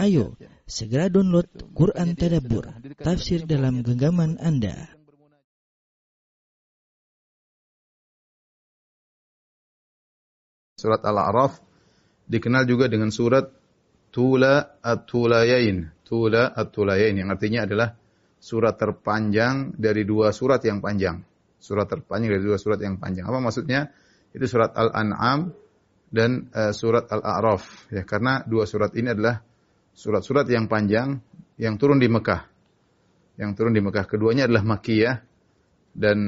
Ayo, segera download Quran Tadabbur, tafsir dalam genggaman Anda. Surat Al-A'raf dikenal juga dengan surat Tula At-Tulayain. Tula At-Tulayain yang artinya adalah surat terpanjang dari dua surat yang panjang. Surat terpanjang dari dua surat yang panjang. Apa maksudnya? Itu surat Al-An'am dan uh, surat Al-A'raf. Ya, karena dua surat ini adalah surat-surat yang panjang yang turun di Mekah. Yang turun di Mekah. Keduanya adalah Makiyah dan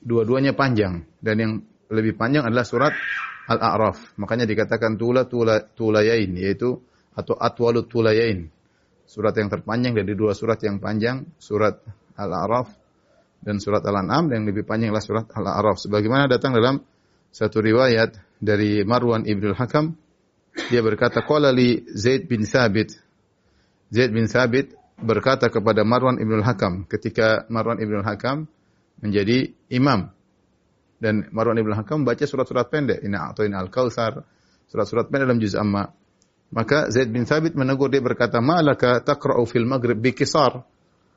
dua-duanya panjang. Dan yang lebih panjang adalah surat Al-A'raf. Makanya dikatakan tula tula tulayain yaitu atau atwalut tulayain. Surat yang terpanjang dari dua surat yang panjang, surat Al-A'raf dan surat Al-An'am yang lebih panjang adalah surat Al-A'raf. Sebagaimana datang dalam satu riwayat dari Marwan Ibn Hakam dia berkata qala li Zaid bin Sabit Zaid bin Sabit berkata kepada Marwan Ibn Hakam ketika Marwan Ibn Hakam menjadi imam dan Marwan Ibn Hakam baca surat-surat pendek. Ina atau ina al-Kautsar, surat-surat pendek dalam juz amma. Maka Zaid bin Thabit menegur dia berkata, "Ma'laka taqra'u fil maghrib bi kisar?"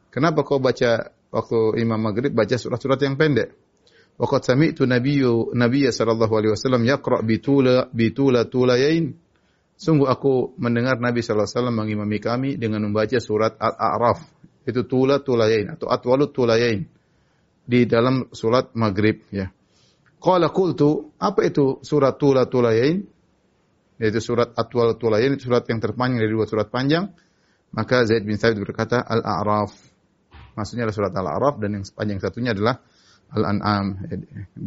Kenapa kau baca waktu imam maghrib baca surat-surat yang pendek? Waqad sami'tu nabiyyu nabiyya sallallahu alaihi wasallam yaqra' bi tula bi tula tulayain. Sungguh aku mendengar Nabi wasallam mengimami kami dengan membaca surat Al-A'raf. Itu tula tulayain atau atwalut tulayain di dalam surat maghrib ya. Qala qultu, apa itu surat Tula Tulayain? Yaitu surat Atwal Tulayain, surat yang terpanjang dari dua surat panjang. Maka Zaid bin Thabit berkata Al-A'raf. Maksudnya adalah surat Al-A'raf dan yang panjang satunya adalah Al-An'am.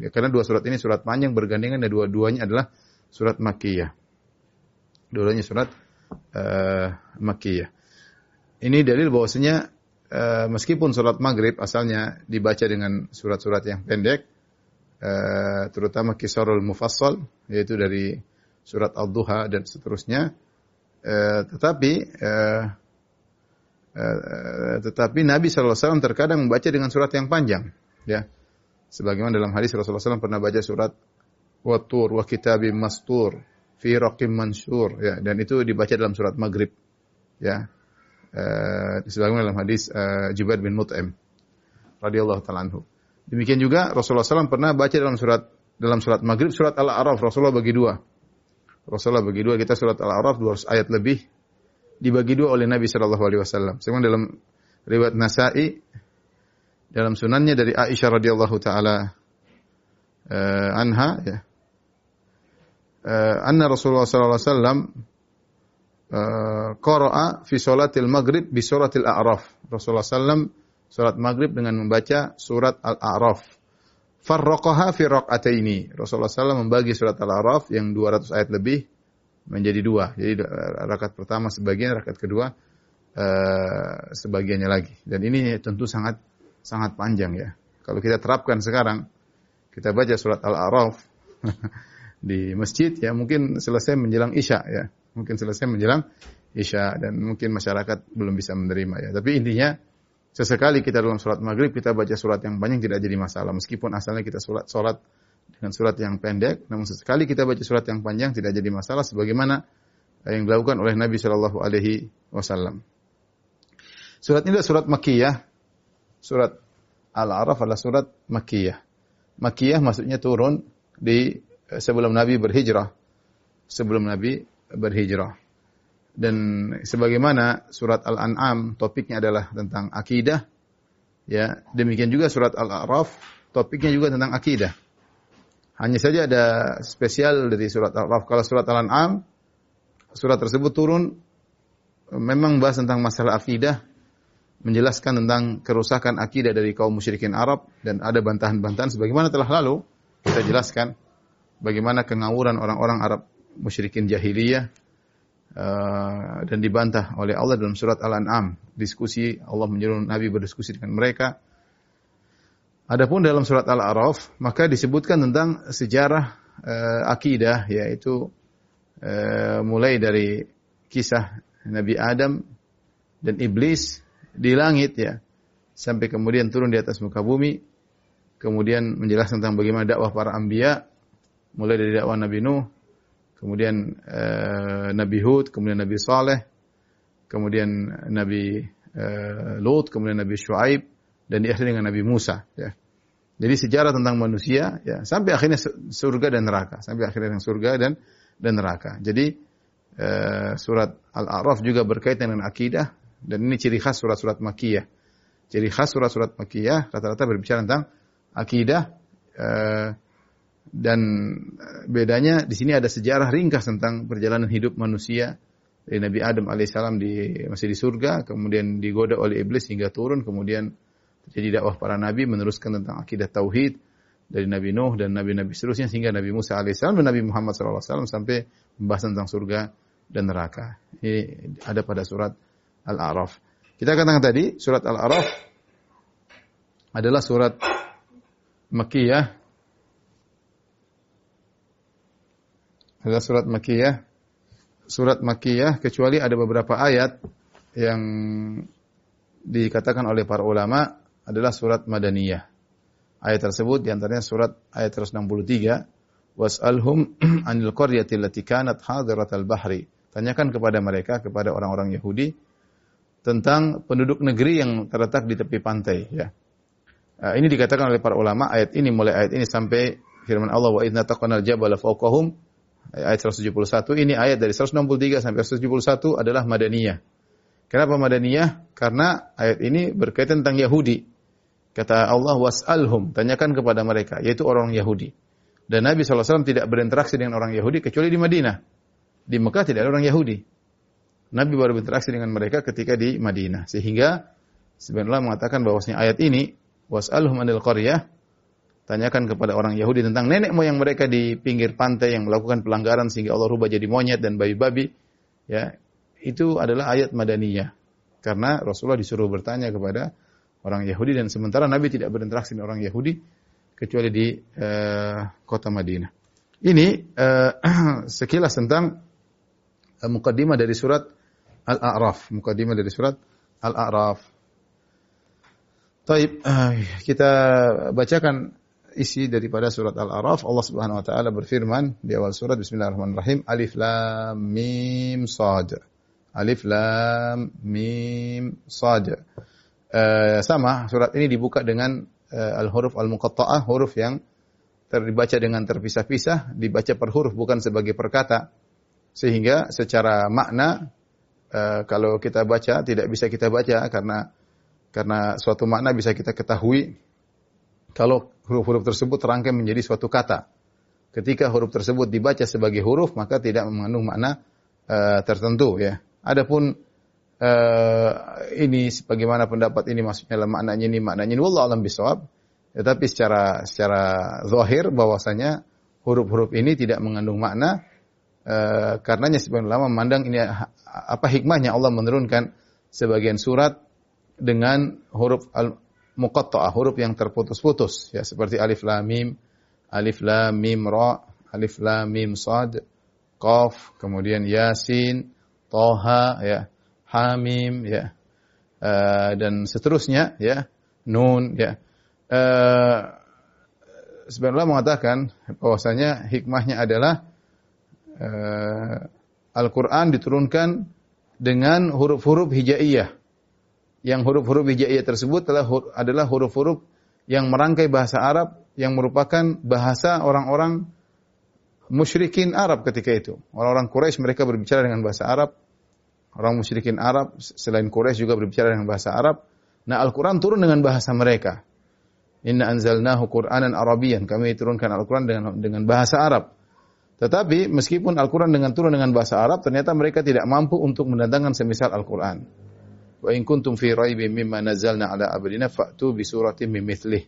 Karena dua surat ini surat panjang bergandengan dan dua-duanya adalah surat Makkiyah. Dua-duanya surat uh, Makkiyah. Ini dalil bahwasanya uh, meskipun surat Maghrib asalnya dibaca dengan surat-surat yang pendek, Eh, terutama kisarul mufassal yaitu dari surat Al-Duha dan seterusnya uh, tetapi uh, uh, tetapi Nabi SAW terkadang membaca dengan surat yang panjang ya sebagaimana dalam hadis Rasulullah SAW pernah baca surat Watur wa kitabim mastur fi raqim mansur ya dan itu dibaca dalam surat Maghrib ya uh, sebagaimana dalam hadis uh, bin Mut'im radhiyallahu taala anhu Demikian juga Rasulullah SAW pernah baca dalam surat dalam surat Maghrib surat Al-A'raf Rasulullah bagi dua. Rasulullah bagi dua kita surat Al-A'raf 200 ayat lebih dibagi dua oleh Nabi Shallallahu Alaihi Wasallam. Sebagaimana dalam riwayat Nasai dalam sunannya dari Aisyah radhiyallahu taala uh, anha ya. Uh, anna Rasulullah sallallahu alaihi wasallam uh, qara'a fi salatil maghrib bi suratil a'raf. Rasulullah sallam salat maghrib dengan membaca surat Al-A'raf. Farraqaha fi raq'ataini. Rasulullah SAW membagi surat Al-A'raf yang 200 ayat lebih menjadi dua. Jadi rakaat pertama sebagian, rakaat kedua uh, sebagiannya lagi. Dan ini tentu sangat sangat panjang ya. Kalau kita terapkan sekarang, kita baca surat Al-A'raf di masjid ya mungkin selesai menjelang Isya ya. Mungkin selesai menjelang Isya dan mungkin masyarakat belum bisa menerima ya. Tapi intinya Sesekali kita dalam sholat maghrib kita baca surat yang panjang tidak jadi masalah. Meskipun asalnya kita sholat, sholat dengan surat yang pendek, namun sesekali kita baca surat yang panjang tidak jadi masalah. Sebagaimana yang dilakukan oleh Nabi Shallallahu Alaihi Wasallam. Surat ini adalah surat Makkiyah. Surat Al-A'raf adalah surat Makkiyah. Makkiyah maksudnya turun di eh, sebelum Nabi berhijrah. Sebelum Nabi berhijrah. Dan sebagaimana surat Al-An'am topiknya adalah tentang akidah, ya demikian juga surat Al-A'raf topiknya juga tentang akidah. Hanya saja ada spesial dari surat Al-A'raf. Kalau surat Al-An'am, surat tersebut turun memang bahas tentang masalah akidah, menjelaskan tentang kerusakan akidah dari kaum musyrikin Arab dan ada bantahan-bantahan sebagaimana telah lalu kita jelaskan bagaimana kengawuran orang-orang Arab musyrikin jahiliyah Uh, dan dibantah oleh Allah dalam surat Al-An'am. Diskusi Allah menyuruh Nabi berdiskusi dengan mereka. Adapun dalam surat Al-A'raf maka disebutkan tentang sejarah uh, akidah yaitu uh, mulai dari kisah Nabi Adam dan iblis di langit ya sampai kemudian turun di atas muka bumi kemudian menjelaskan tentang bagaimana dakwah para anbiya mulai dari dakwah Nabi Nuh kemudian uh, Nabi Hud, kemudian Nabi Saleh, kemudian Nabi uh, Lut, kemudian Nabi Shu'aib, dan diakhiri dengan Nabi Musa. Ya. Jadi sejarah tentang manusia, ya, sampai akhirnya surga dan neraka, sampai akhirnya surga dan dan neraka. Jadi uh, surat Al-A'raf juga berkaitan dengan akidah, dan ini ciri khas surat-surat makiyah. Ciri khas surat-surat makiyah rata-rata berbicara tentang akidah, uh, dan bedanya di sini ada sejarah ringkas tentang perjalanan hidup manusia dari Nabi Adam alaihissalam di masih di surga, kemudian digoda oleh iblis hingga turun, kemudian terjadi dakwah para nabi meneruskan tentang akidah tauhid dari Nabi Nuh dan nabi-nabi seterusnya sehingga Nabi Musa alaihissalam dan Nabi Muhammad SAW sampai membahas tentang surga dan neraka. Ini ada pada surat Al-A'raf. Kita katakan tadi surat Al-A'raf adalah surat Makkiyah adalah surat Makkiyah surat Makkiyah kecuali ada beberapa ayat yang dikatakan oleh para ulama adalah surat Madaniyah. Ayat tersebut di antaranya surat ayat 163 was'alhum anil qaryati allati kanat hadiratal bahri. Tanyakan kepada mereka kepada orang-orang Yahudi tentang penduduk negeri yang terletak di tepi pantai ya. Uh, ini dikatakan oleh para ulama ayat ini mulai ayat ini sampai firman Allah wa idna taqanal jabala fawqahum ayat 171 ini ayat dari 163 sampai 171 adalah Madaniyah. Kenapa Madaniyah? Karena ayat ini berkaitan tentang Yahudi. Kata Allah was'alhum, tanyakan kepada mereka, yaitu orang Yahudi. Dan Nabi SAW tidak berinteraksi dengan orang Yahudi kecuali di Madinah. Di Mekah tidak ada orang Yahudi. Nabi baru berinteraksi dengan mereka ketika di Madinah. Sehingga sebenarnya mengatakan bahwasanya ayat ini was'alhum anil qaryah Tanyakan kepada orang Yahudi tentang nenek moyang mereka di pinggir pantai yang melakukan pelanggaran sehingga Allah rubah jadi monyet dan babi-babi. Ya, itu adalah ayat madaniyah. Karena Rasulullah disuruh bertanya kepada orang Yahudi dan sementara Nabi tidak berinteraksi dengan orang Yahudi kecuali di uh, kota Madinah. Ini uh, sekilas tentang uh, mukaddimah dari surat Al-A'raf, mukaddimah dari surat Al-A'raf. Taib, kita bacakan isi daripada surat Al-Araf Allah Subhanahu wa taala berfirman di awal surat Bismillahirrahmanirrahim. Alif Lam Mim Sad. Alif Lam Mim Sad. Uh, sama surat ini dibuka dengan uh, al-huruf al-muqatta'ah huruf yang terbaca dengan terpisah-pisah dibaca per huruf bukan sebagai perkata. Sehingga secara makna uh, kalau kita baca tidak bisa kita baca karena karena suatu makna bisa kita ketahui. Kalau huruf-huruf tersebut terangkai menjadi suatu kata. Ketika huruf tersebut dibaca sebagai huruf, maka tidak mengandung makna uh, tertentu ya. Adapun uh, ini bagaimana pendapat ini maksudnya dalam maknanya ini maknanya ini wallahu alam bisawab. Tetapi secara secara zahir bahwasanya huruf-huruf ini tidak mengandung makna uh, karenanya sebagian ulama memandang ini apa hikmahnya Allah menurunkan sebagian surat dengan huruf muqatta'ah, huruf yang terputus-putus ya seperti alif lam mim, alif lam mim ra, alif lam mim sad, qaf, kemudian yasin, toha ya, hamim ya. Uh, dan seterusnya ya, nun ya. Uh, sebenarnya mengatakan bahwasanya hikmahnya adalah uh, Al-Qur'an diturunkan dengan huruf-huruf hijaiyah yang huruf-huruf hijaiyah tersebut adalah adalah huruf-huruf yang merangkai bahasa Arab yang merupakan bahasa orang-orang musyrikin Arab ketika itu. Orang-orang Quraisy mereka berbicara dengan bahasa Arab. Orang musyrikin Arab selain Quraisy juga berbicara dengan bahasa Arab. Nah, Al-Qur'an turun dengan bahasa mereka. Inna anzalnahu Qur'anan Arabian. Kami turunkan Al-Qur'an dengan dengan bahasa Arab. Tetapi meskipun Al-Qur'an dengan turun dengan bahasa Arab, ternyata mereka tidak mampu untuk mendatangkan semisal Al-Qur'an. Wa in kuntum fi raibin mimma nazzalna ala abdina fa'tu bi suratin min mithlih.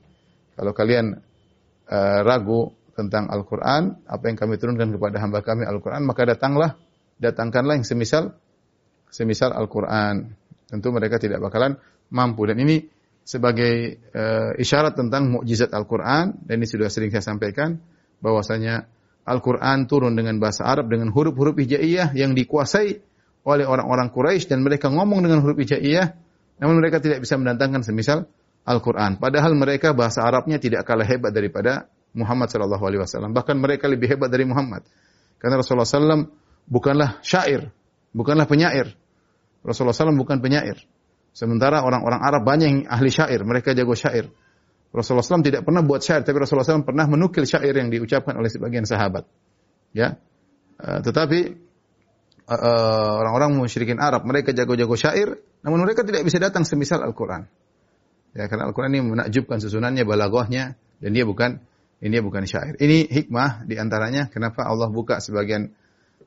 Kalau kalian uh, ragu tentang Al-Qur'an, apa yang kami turunkan kepada hamba kami Al-Qur'an, maka datanglah, datangkanlah yang semisal semisal Al-Qur'an. Tentu mereka tidak bakalan mampu dan ini sebagai uh, isyarat tentang mukjizat Al-Qur'an dan ini sudah sering saya sampaikan bahwasanya Al-Qur'an turun dengan bahasa Arab dengan huruf-huruf hijaiyah yang dikuasai oleh orang-orang Quraisy dan mereka ngomong dengan huruf hijaiyah, namun mereka tidak bisa mendatangkan semisal Al-Quran. Padahal mereka bahasa Arabnya tidak kalah hebat daripada Muhammad Shallallahu Alaihi Wasallam. Bahkan mereka lebih hebat dari Muhammad. Karena Rasulullah SAW bukanlah syair, bukanlah penyair. Rasulullah SAW bukan penyair. Sementara orang-orang Arab banyak yang ahli syair, mereka jago syair. Rasulullah SAW tidak pernah buat syair, tapi Rasulullah SAW pernah menukil syair yang diucapkan oleh sebagian sahabat. Ya, uh, tetapi uh, orang-orang musyrikin Arab, mereka jago-jago syair, namun mereka tidak bisa datang semisal Al-Quran. Ya, karena Al-Quran ini menakjubkan susunannya, balaghahnya, dan dia bukan ini bukan syair. Ini hikmah di antaranya kenapa Allah buka sebagian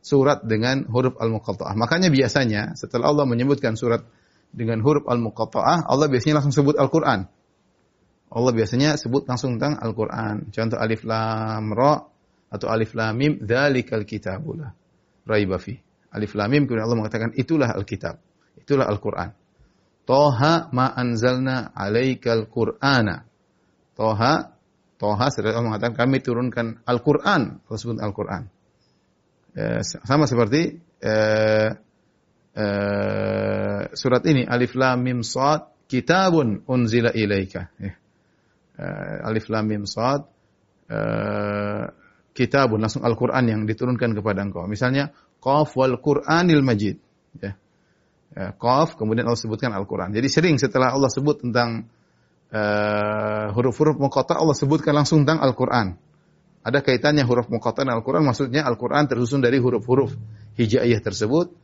surat dengan huruf al-muqatta'ah. Makanya biasanya setelah Allah menyebutkan surat dengan huruf al-muqatta'ah, Allah biasanya langsung sebut Al-Qur'an. Allah biasanya sebut langsung tentang Al-Qur'an. Contoh alif lam ra atau alif lam mim dzalikal kitabul raiba fi. Alif lam mim kemudian Allah mengatakan itulah Alkitab. Itulah Al-Qur'an. Toha ma anzalna alaikal Qur'ana. Toha Toha Allah mengatakan kami turunkan Al-Qur'an, Allah sebut Al-Qur'an. Eh, sama seperti eh, uh, surat ini Alif Lam Mim Sad kitabun unzila ilaika. Ya. Uh, Alif Lam Mim Sad uh, kitabun langsung Al-Qur'an yang diturunkan kepada engkau. Misalnya Qaf wal Qur'anil Majid. Ya. Uh, Qaf kemudian Allah sebutkan Al-Qur'an. Jadi sering setelah Allah sebut tentang huruf-huruf uh, muqatta Allah sebutkan langsung tentang Al-Qur'an. Ada kaitannya huruf muqatta dan Al-Qur'an maksudnya Al-Qur'an tersusun dari huruf-huruf hijaiyah tersebut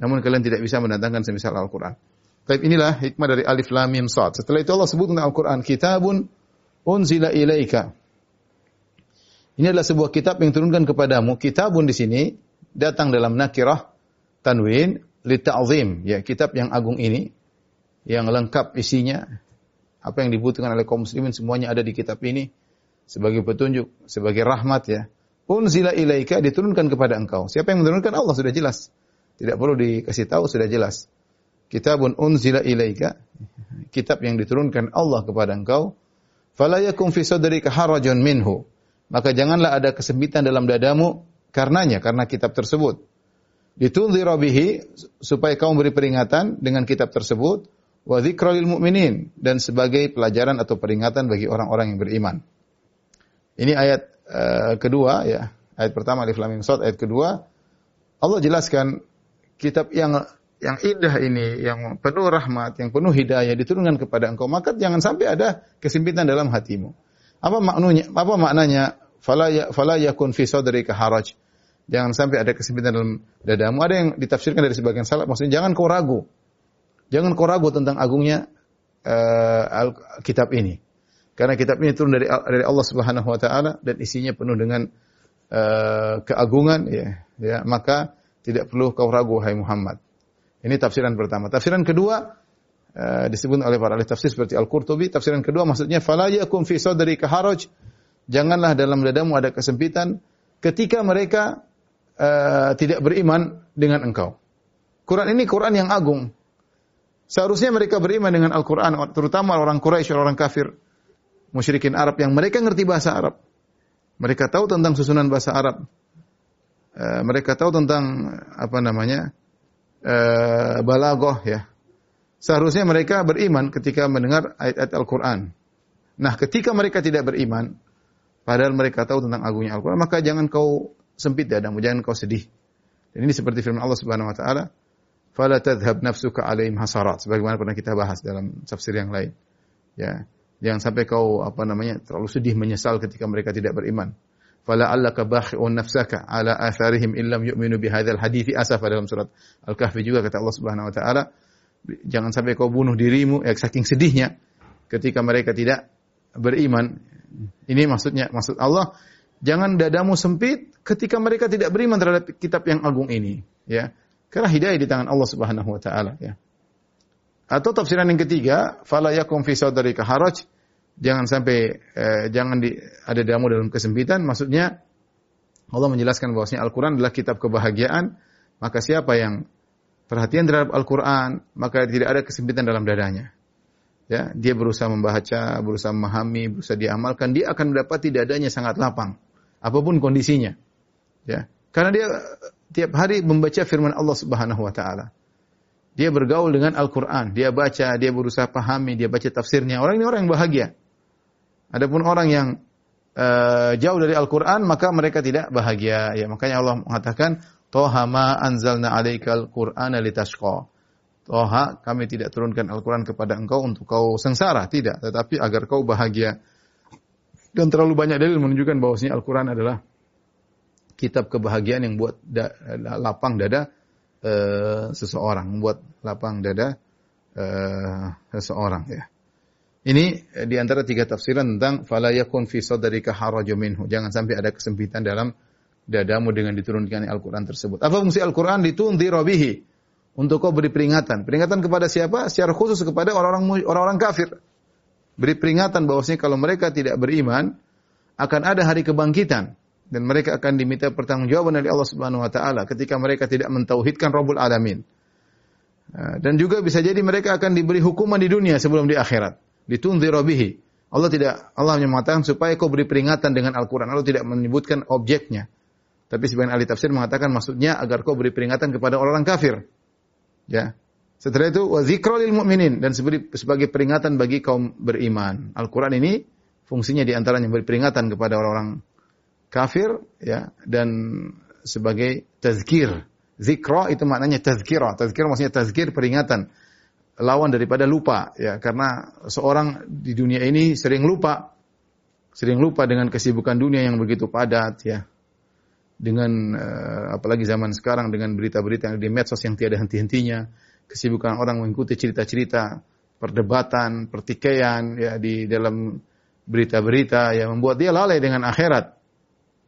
namun kalian tidak bisa mendatangkan semisal Al-Quran. Tapi inilah hikmah dari Alif Lam Mim Sad. Setelah itu Allah sebut tentang Al-Quran, kitabun unzila ilaika. Ini adalah sebuah kitab yang turunkan kepadamu. Kitabun di sini datang dalam nakirah tanwin li ta'zim, ya kitab yang agung ini yang lengkap isinya apa yang dibutuhkan oleh kaum muslimin semuanya ada di kitab ini sebagai petunjuk, sebagai rahmat ya. Unzila ilaika diturunkan kepada engkau. Siapa yang menurunkan? Allah sudah jelas. Tidak perlu dikasih tahu sudah jelas. Kitabun unzila ilaika. Kitab yang diturunkan Allah kepada engkau. Fala yakum fi sadrika harajun minhu. Maka janganlah ada kesempitan dalam dadamu karenanya, karena kitab tersebut. Ditunzira bihi supaya kau beri peringatan dengan kitab tersebut wa dzikra mu'minin dan sebagai pelajaran atau peringatan bagi orang-orang yang beriman. Ini ayat uh, kedua ya. Ayat pertama Alif Lam Mim ayat kedua Allah jelaskan kitab yang yang indah ini, yang penuh rahmat, yang penuh hidayah diturunkan kepada engkau, maka jangan sampai ada kesempitan dalam hatimu. Apa maknanya? Apa maknanya? Fala ya fala yakun fi sadrika haraj. Jangan sampai ada kesempitan dalam dadamu. Ada yang ditafsirkan dari sebagian salaf maksudnya jangan kau ragu. Jangan kau ragu tentang agungnya uh, kitab ini. Karena kitab ini turun dari dari Allah Subhanahu wa taala dan isinya penuh dengan uh, keagungan ya. Ya, maka tidak perlu kau ragu, hai Muhammad. Ini tafsiran pertama. Tafsiran kedua uh, disebut oleh para ahli tafsir seperti Al-Qurtubi. Tafsiran kedua maksudnya fala yakum fi haraj. Janganlah dalam dadamu ada kesempitan ketika mereka uh, tidak beriman dengan engkau. Quran ini Quran yang agung. Seharusnya mereka beriman dengan Al-Quran, terutama orang Quraisy, orang kafir, musyrikin Arab yang mereka ngerti bahasa Arab. Mereka tahu tentang susunan bahasa Arab. Eh, mereka tahu tentang apa namanya uh, balagoh ya. Seharusnya mereka beriman ketika mendengar ayat-ayat Al-Quran. Nah, ketika mereka tidak beriman, padahal mereka tahu tentang agungnya Al-Quran, maka jangan kau sempit dadamu, jangan kau sedih. Dan ini seperti firman Allah Subhanahu wa taala, "Fala tadhhab nafsuka 'alaihim hasarat." Sebagaimana pernah kita bahas dalam tafsir yang lain. Ya, jangan sampai kau apa namanya terlalu sedih menyesal ketika mereka tidak beriman fala'allaka bakhi'un nafsaka ala atharihim illam yu'minu bihadzal hadithi asafa dalam surat Al-Kahfi juga kata Allah Subhanahu wa taala jangan sampai kau bunuh dirimu ya saking sedihnya ketika mereka tidak beriman ini maksudnya maksud Allah jangan dadamu sempit ketika mereka tidak beriman terhadap kitab yang agung ini ya karena hidayah di tangan Allah Subhanahu wa taala ya atau tafsiran yang ketiga fala yakum fi sadrika haraj jangan sampai eh, jangan di, ada damu dalam kesempitan. Maksudnya Allah menjelaskan bahwasanya Al-Quran adalah kitab kebahagiaan. Maka siapa yang perhatian terhadap Al-Quran, maka tidak ada kesempitan dalam dadanya. Ya, dia berusaha membaca, berusaha memahami, berusaha diamalkan, dia akan mendapati dadanya sangat lapang, apa pun kondisinya. Ya, karena dia tiap hari membaca firman Allah Subhanahu wa taala. Dia bergaul dengan Al-Quran, dia baca, dia berusaha pahami, dia baca tafsirnya. Orang ini orang yang bahagia. Adapun orang yang uh, jauh dari Al-Quran, maka mereka tidak bahagia. Ya, makanya Allah mengatakan, Toha ma anzalna alaikal Qur'ana litashqa. Toha, kami tidak turunkan Al-Quran kepada engkau untuk kau sengsara. Tidak, tetapi agar kau bahagia. Dan terlalu banyak dalil menunjukkan bahwasanya Al-Quran adalah kitab kebahagiaan yang buat da, lapang dada uh, seseorang, membuat lapang dada uh, seseorang ya. Ini eh, di antara tiga tafsiran tentang fala yakun fi sadrika harajun minhu. Jangan sampai ada kesempitan dalam dadamu dengan diturunkan Al-Qur'an tersebut. Apa fungsi Al-Qur'an? Ditundhira bihi. Untuk kau beri peringatan. Peringatan kepada siapa? Secara khusus kepada orang-orang kafir. Beri peringatan bahwasanya kalau mereka tidak beriman akan ada hari kebangkitan dan mereka akan diminta pertanggungjawaban dari Allah Subhanahu wa taala ketika mereka tidak mentauhidkan Rabbul Alamin. Dan juga bisa jadi mereka akan diberi hukuman di dunia sebelum di akhirat ditunzira bihi. Allah tidak Allah hanya mengatakan supaya kau beri peringatan dengan Al-Qur'an. Allah tidak menyebutkan objeknya. Tapi sebagian ahli tafsir mengatakan maksudnya agar kau beri peringatan kepada orang kafir. Ya. Setelah itu wa dzikra lil mu'minin dan sebagai peringatan bagi kaum beriman. Al-Qur'an ini fungsinya di antaranya beri peringatan kepada orang-orang kafir ya dan sebagai tazkir. Zikra itu maknanya tazkira. Tazkira maksudnya tazkir peringatan lawan daripada lupa ya karena seorang di dunia ini sering lupa sering lupa dengan kesibukan dunia yang begitu padat ya dengan uh, apalagi zaman sekarang dengan berita-berita yang di medsos yang tiada henti-hentinya kesibukan orang mengikuti cerita-cerita perdebatan pertikaian ya di dalam berita-berita yang membuat dia lalai dengan akhirat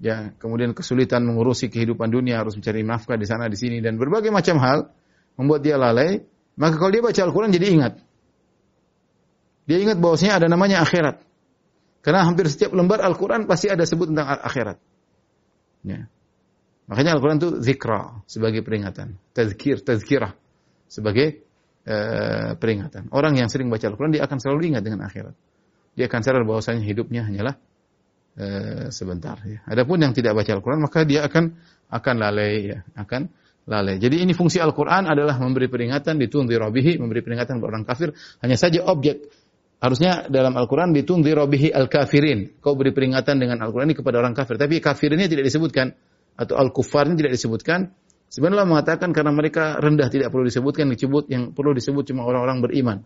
ya kemudian kesulitan mengurusi kehidupan dunia harus mencari nafkah di sana di sini dan berbagai macam hal membuat dia lalai maka kalau dia baca Al-Quran jadi ingat. Dia ingat bahwasanya ada namanya akhirat. Karena hampir setiap lembar Al-Quran pasti ada sebut tentang akhirat. Ya. Makanya Al-Quran itu zikra sebagai peringatan. Tazkir, tazkirah sebagai uh, peringatan. Orang yang sering baca Al-Quran dia akan selalu ingat dengan akhirat. Dia akan sadar bahwasanya hidupnya hanyalah uh, sebentar. Ya. Adapun yang tidak baca Al-Quran maka dia akan akan lalai, ya. akan lalai. Jadi ini fungsi Al-Quran adalah memberi peringatan, ditunzir bihi, memberi peringatan kepada orang kafir. Hanya saja objek. Harusnya dalam Al-Quran ditunzir bihi al-kafirin. Kau beri peringatan dengan Al-Quran ini kepada orang kafir. Tapi kafirinnya tidak disebutkan. Atau al-kufar ini tidak disebutkan. Sebenarnya mengatakan karena mereka rendah tidak perlu disebutkan, disebut yang perlu disebut cuma orang-orang beriman.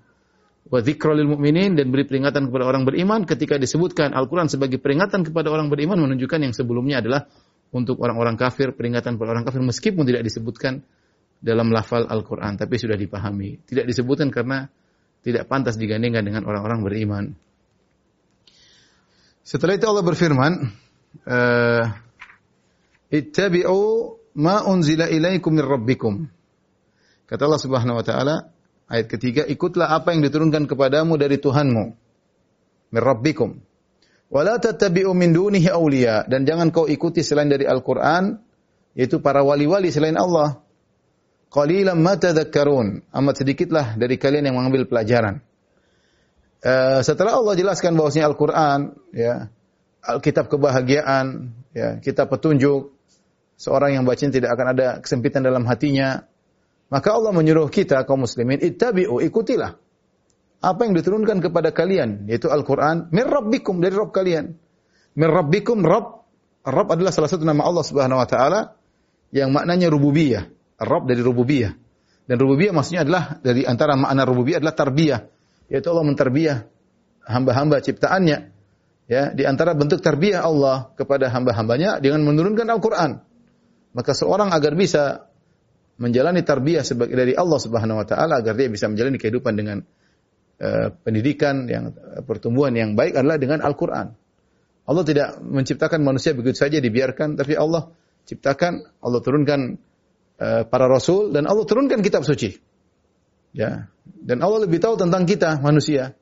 Wa lil mu'minin dan beri peringatan kepada orang beriman ketika disebutkan Al-Quran sebagai peringatan kepada orang beriman menunjukkan yang sebelumnya adalah untuk orang-orang kafir, peringatan kepada orang kafir meskipun tidak disebutkan dalam lafal Al-Quran, tapi sudah dipahami. Tidak disebutkan karena tidak pantas digandingkan dengan orang-orang beriman. Setelah itu Allah berfirman, uh, Ittabi'u ma unzila ilaikum min rabbikum. Kata Allah Subhanahu wa taala, ayat ketiga, ikutlah apa yang diturunkan kepadamu dari Tuhanmu. Min rabbikum. Wala tattabi'u min dunihi awliya dan jangan kau ikuti selain dari Al-Qur'an yaitu para wali-wali selain Allah. Qalilan ma tadhakkarun. Amat sedikitlah dari kalian yang mengambil pelajaran. Uh, setelah Allah jelaskan bahwasanya Al-Qur'an ya, Alkitab kebahagiaan, ya, kitab petunjuk, seorang yang baca tidak akan ada kesempitan dalam hatinya. Maka Allah menyuruh kita kaum muslimin, ittabi'u, ikutilah apa yang diturunkan kepada kalian yaitu Al-Qur'an min rabbikum dari Rabb kalian. Min rabbikum Rabb Rabb adalah salah satu nama Allah Subhanahu wa taala yang maknanya rububiyah. Rabb dari rububiyah. Dan rububiyah maksudnya adalah dari antara makna rububiyah adalah tarbiyah, yaitu Allah mentarbiyah hamba-hamba ciptaannya. Ya, di antara bentuk tarbiyah Allah kepada hamba-hambanya dengan menurunkan Al-Qur'an. Maka seorang agar bisa menjalani tarbiyah sebagai dari Allah Subhanahu wa taala agar dia bisa menjalani kehidupan dengan Eh, pendidikan yang eh, pertumbuhan yang baik adalah dengan Al-Qur'an. Allah tidak menciptakan manusia begitu saja dibiarkan, tapi Allah ciptakan, Allah turunkan uh, para rasul dan Allah turunkan kitab suci. Ya. Dan Allah lebih tahu tentang kita manusia.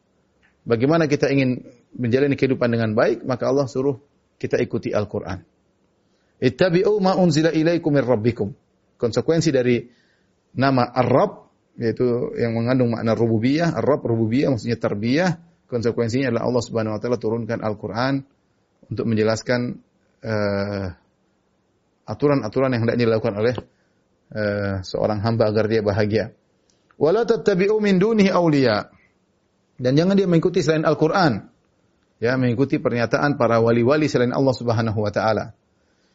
Bagaimana kita ingin menjalani kehidupan dengan baik, maka Allah suruh kita ikuti Al-Qur'an. Ittabi'u ma unzila ilaikum min rabbikum. Konsekuensi dari nama Ar-Rabb yaitu yang mengandung makna rububiyah, Ar-Rabb rububiyah maksudnya tarbiyah, konsekuensinya adalah Allah Subhanahu wa taala turunkan Al-Qur'an untuk menjelaskan uh, aturan-aturan yang hendaknya dilakukan oleh uh, seorang hamba agar dia bahagia. Wala tattabi'u min dunihi awliya. Dan jangan dia mengikuti selain Al-Qur'an. Ya, mengikuti pernyataan para wali-wali selain Allah Subhanahu wa taala.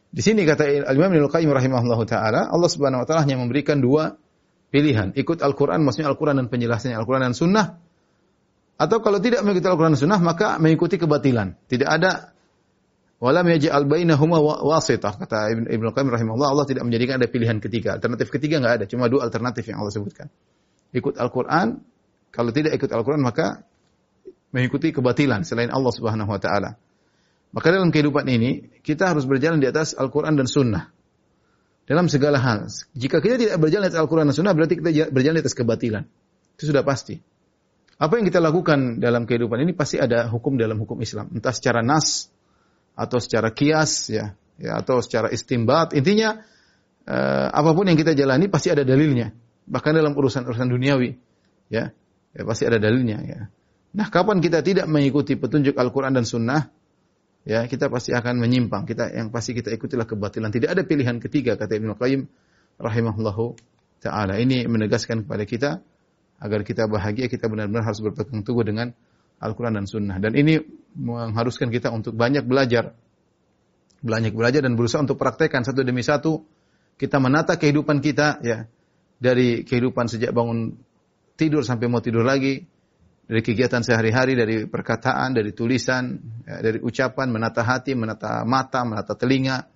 Di sini kata Al-Imam Ibnu Qayyim rahimahullahu taala, Allah Subhanahu wa taala hanya memberikan dua pilihan. Ikut Al-Quran, maksudnya Al-Quran dan penjelasannya Al-Quran dan Sunnah. Atau kalau tidak mengikuti Al-Quran dan Sunnah, maka mengikuti kebatilan. Tidak ada Walam yaj'al bainahuma wasitah kata Ibn Ibnu Qayyim rahimahullah Allah tidak menjadikan ada pilihan ketiga. Alternatif ketiga enggak ada, cuma dua alternatif yang Allah sebutkan. Ikut Al-Qur'an, kalau tidak ikut Al-Qur'an maka mengikuti kebatilan selain Allah Subhanahu wa taala. Maka dalam kehidupan ini kita harus berjalan di atas Al-Qur'an dan Sunnah. Dalam segala hal. Jika kita tidak berjalan di atas Al-Qur'an dan Sunnah berarti kita berjalan di atas kebatilan. Itu sudah pasti. Apa yang kita lakukan dalam kehidupan ini pasti ada hukum dalam hukum Islam. Entah secara nas, atau secara kias ya, ya atau secara istimbat. Intinya eh, apa pun yang kita jalani pasti ada dalilnya. Bahkan dalam urusan-urusan duniawi ya, ya pasti ada dalilnya ya. Nah, kapan kita tidak mengikuti petunjuk Al-Qur'an dan Sunnah, ya kita pasti akan menyimpang. Kita yang pasti kita ikutilah kebatilan. Tidak ada pilihan ketiga kata Ibnu Qayyim rahimahullahu taala. Ini menegaskan kepada kita agar kita bahagia kita benar-benar harus berpegang teguh dengan Al-Quran dan Sunnah. Dan ini mengharuskan kita untuk banyak belajar. Banyak belajar dan berusaha untuk praktekkan satu demi satu. Kita menata kehidupan kita ya dari kehidupan sejak bangun tidur sampai mau tidur lagi, dari kegiatan sehari-hari, dari perkataan, dari tulisan, ya, dari ucapan, menata hati, menata mata, menata telinga,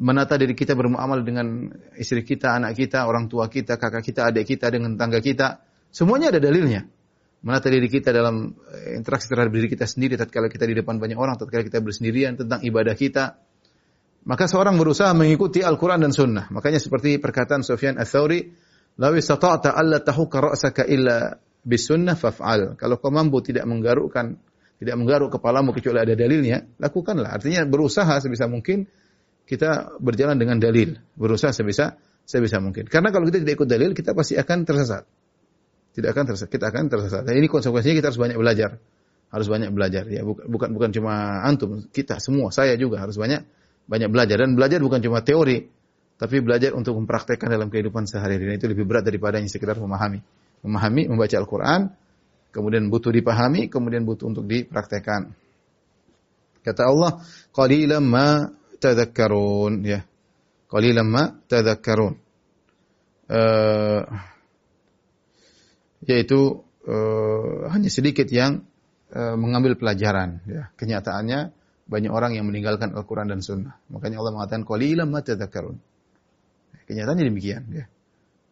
menata diri kita bermuamal dengan istri kita, anak kita, orang tua kita, kakak kita, adik kita, dengan tangga kita. Semuanya ada dalilnya menata diri kita dalam eh, interaksi terhadap diri kita sendiri tatkala kita di depan banyak orang, tatkala kita bersendirian tentang ibadah kita. Maka seorang berusaha mengikuti Al-Quran dan Sunnah. Makanya seperti perkataan Sufyan Ats-Tsauri, "Law istata'ta alla tahuka ra'saka illa bisunnah faf'al." Kalau kau mampu tidak menggarukkan tidak menggaruk kepalamu kecuali ada dalilnya, lakukanlah. Artinya berusaha sebisa mungkin kita berjalan dengan dalil, berusaha sebisa sebisa mungkin. Karena kalau kita tidak ikut dalil, kita pasti akan tersesat tidak akan tersesat. Kita akan tersesat. Nah, ini konsekuensinya kita harus banyak belajar. Harus banyak belajar ya. Bukan bukan cuma antum, kita semua, saya juga harus banyak banyak belajar dan belajar bukan cuma teori, tapi belajar untuk mempraktekkan dalam kehidupan sehari-hari. Itu lebih berat daripada yang sekedar memahami. Memahami, membaca Al-Qur'an, kemudian butuh dipahami, kemudian butuh untuk dipraktekkan. Kata Allah, qalilan ma tadhakkarun ya. Qalilan ma tadhakkarun. Uh, yaitu uh, hanya sedikit yang uh, mengambil pelajaran. Ya. Kenyataannya banyak orang yang meninggalkan Al-Quran dan Sunnah. Makanya Allah mengatakan qalilan ma tadhakkarun. Kenyataannya demikian. Ya.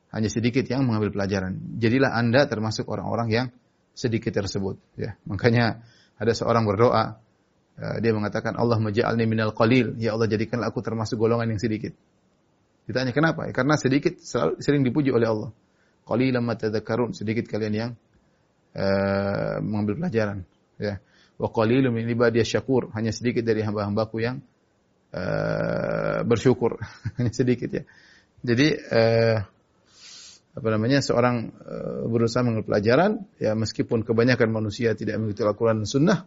Hanya sedikit yang mengambil pelajaran. Jadilah anda termasuk orang-orang yang sedikit tersebut. Ya. Makanya ada seorang berdoa, uh, dia mengatakan Allah maj'alni minal qalil. Ya Allah jadikanlah aku termasuk golongan yang sedikit. Ditanya kenapa? Ya, karena sedikit selalu, sering dipuji oleh Allah qalilan ma tadhakkarun, sedikit kalian yang uh, mengambil pelajaran, ya. Wa qalilun min ibadiyas syakur, hanya sedikit dari hamba-hambaku yang uh, bersyukur, hanya sedikit ya. Jadi uh, apa namanya seorang uh, berusaha mengambil pelajaran ya meskipun kebanyakan manusia tidak mengikuti Al-Qur'an Sunnah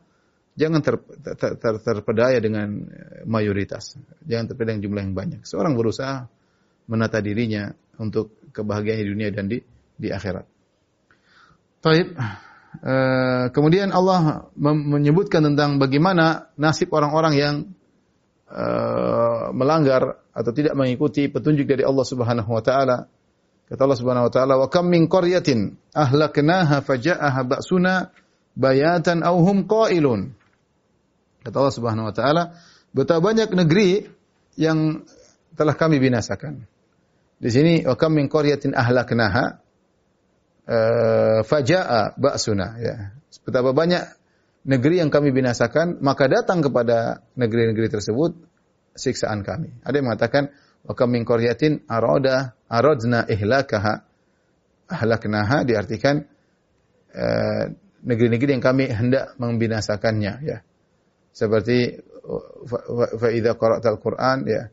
jangan ter, ter, ter, terpedaya dengan mayoritas jangan terpedaya dengan jumlah yang banyak seorang berusaha menata dirinya untuk kebahagiaan di dunia dan di di akhirat. Baik. Uh, kemudian Allah menyebutkan tentang bagaimana nasib orang-orang yang uh, melanggar atau tidak mengikuti petunjuk dari Allah Subhanahu wa taala. Kata Allah Subhanahu wa taala, "Wa kam min qaryatin ahlaknaha faja'aha ba'suna bayatan aw hum qailun." Kata Allah Subhanahu wa taala, betapa banyak negeri yang telah kami binasakan. Di sini wa kam min qaryatin ahlaknaha uh, faja'a ba'suna ya. Betapa banyak negeri yang kami binasakan, maka datang kepada negeri-negeri tersebut siksaan kami. Ada yang mengatakan wa kam min qaryatin arada aradna ihlakaha ahlaknaha diartikan uh, negeri-negeri yang kami hendak membinasakannya ya. Seperti fa idza qara'tal Qur'an ya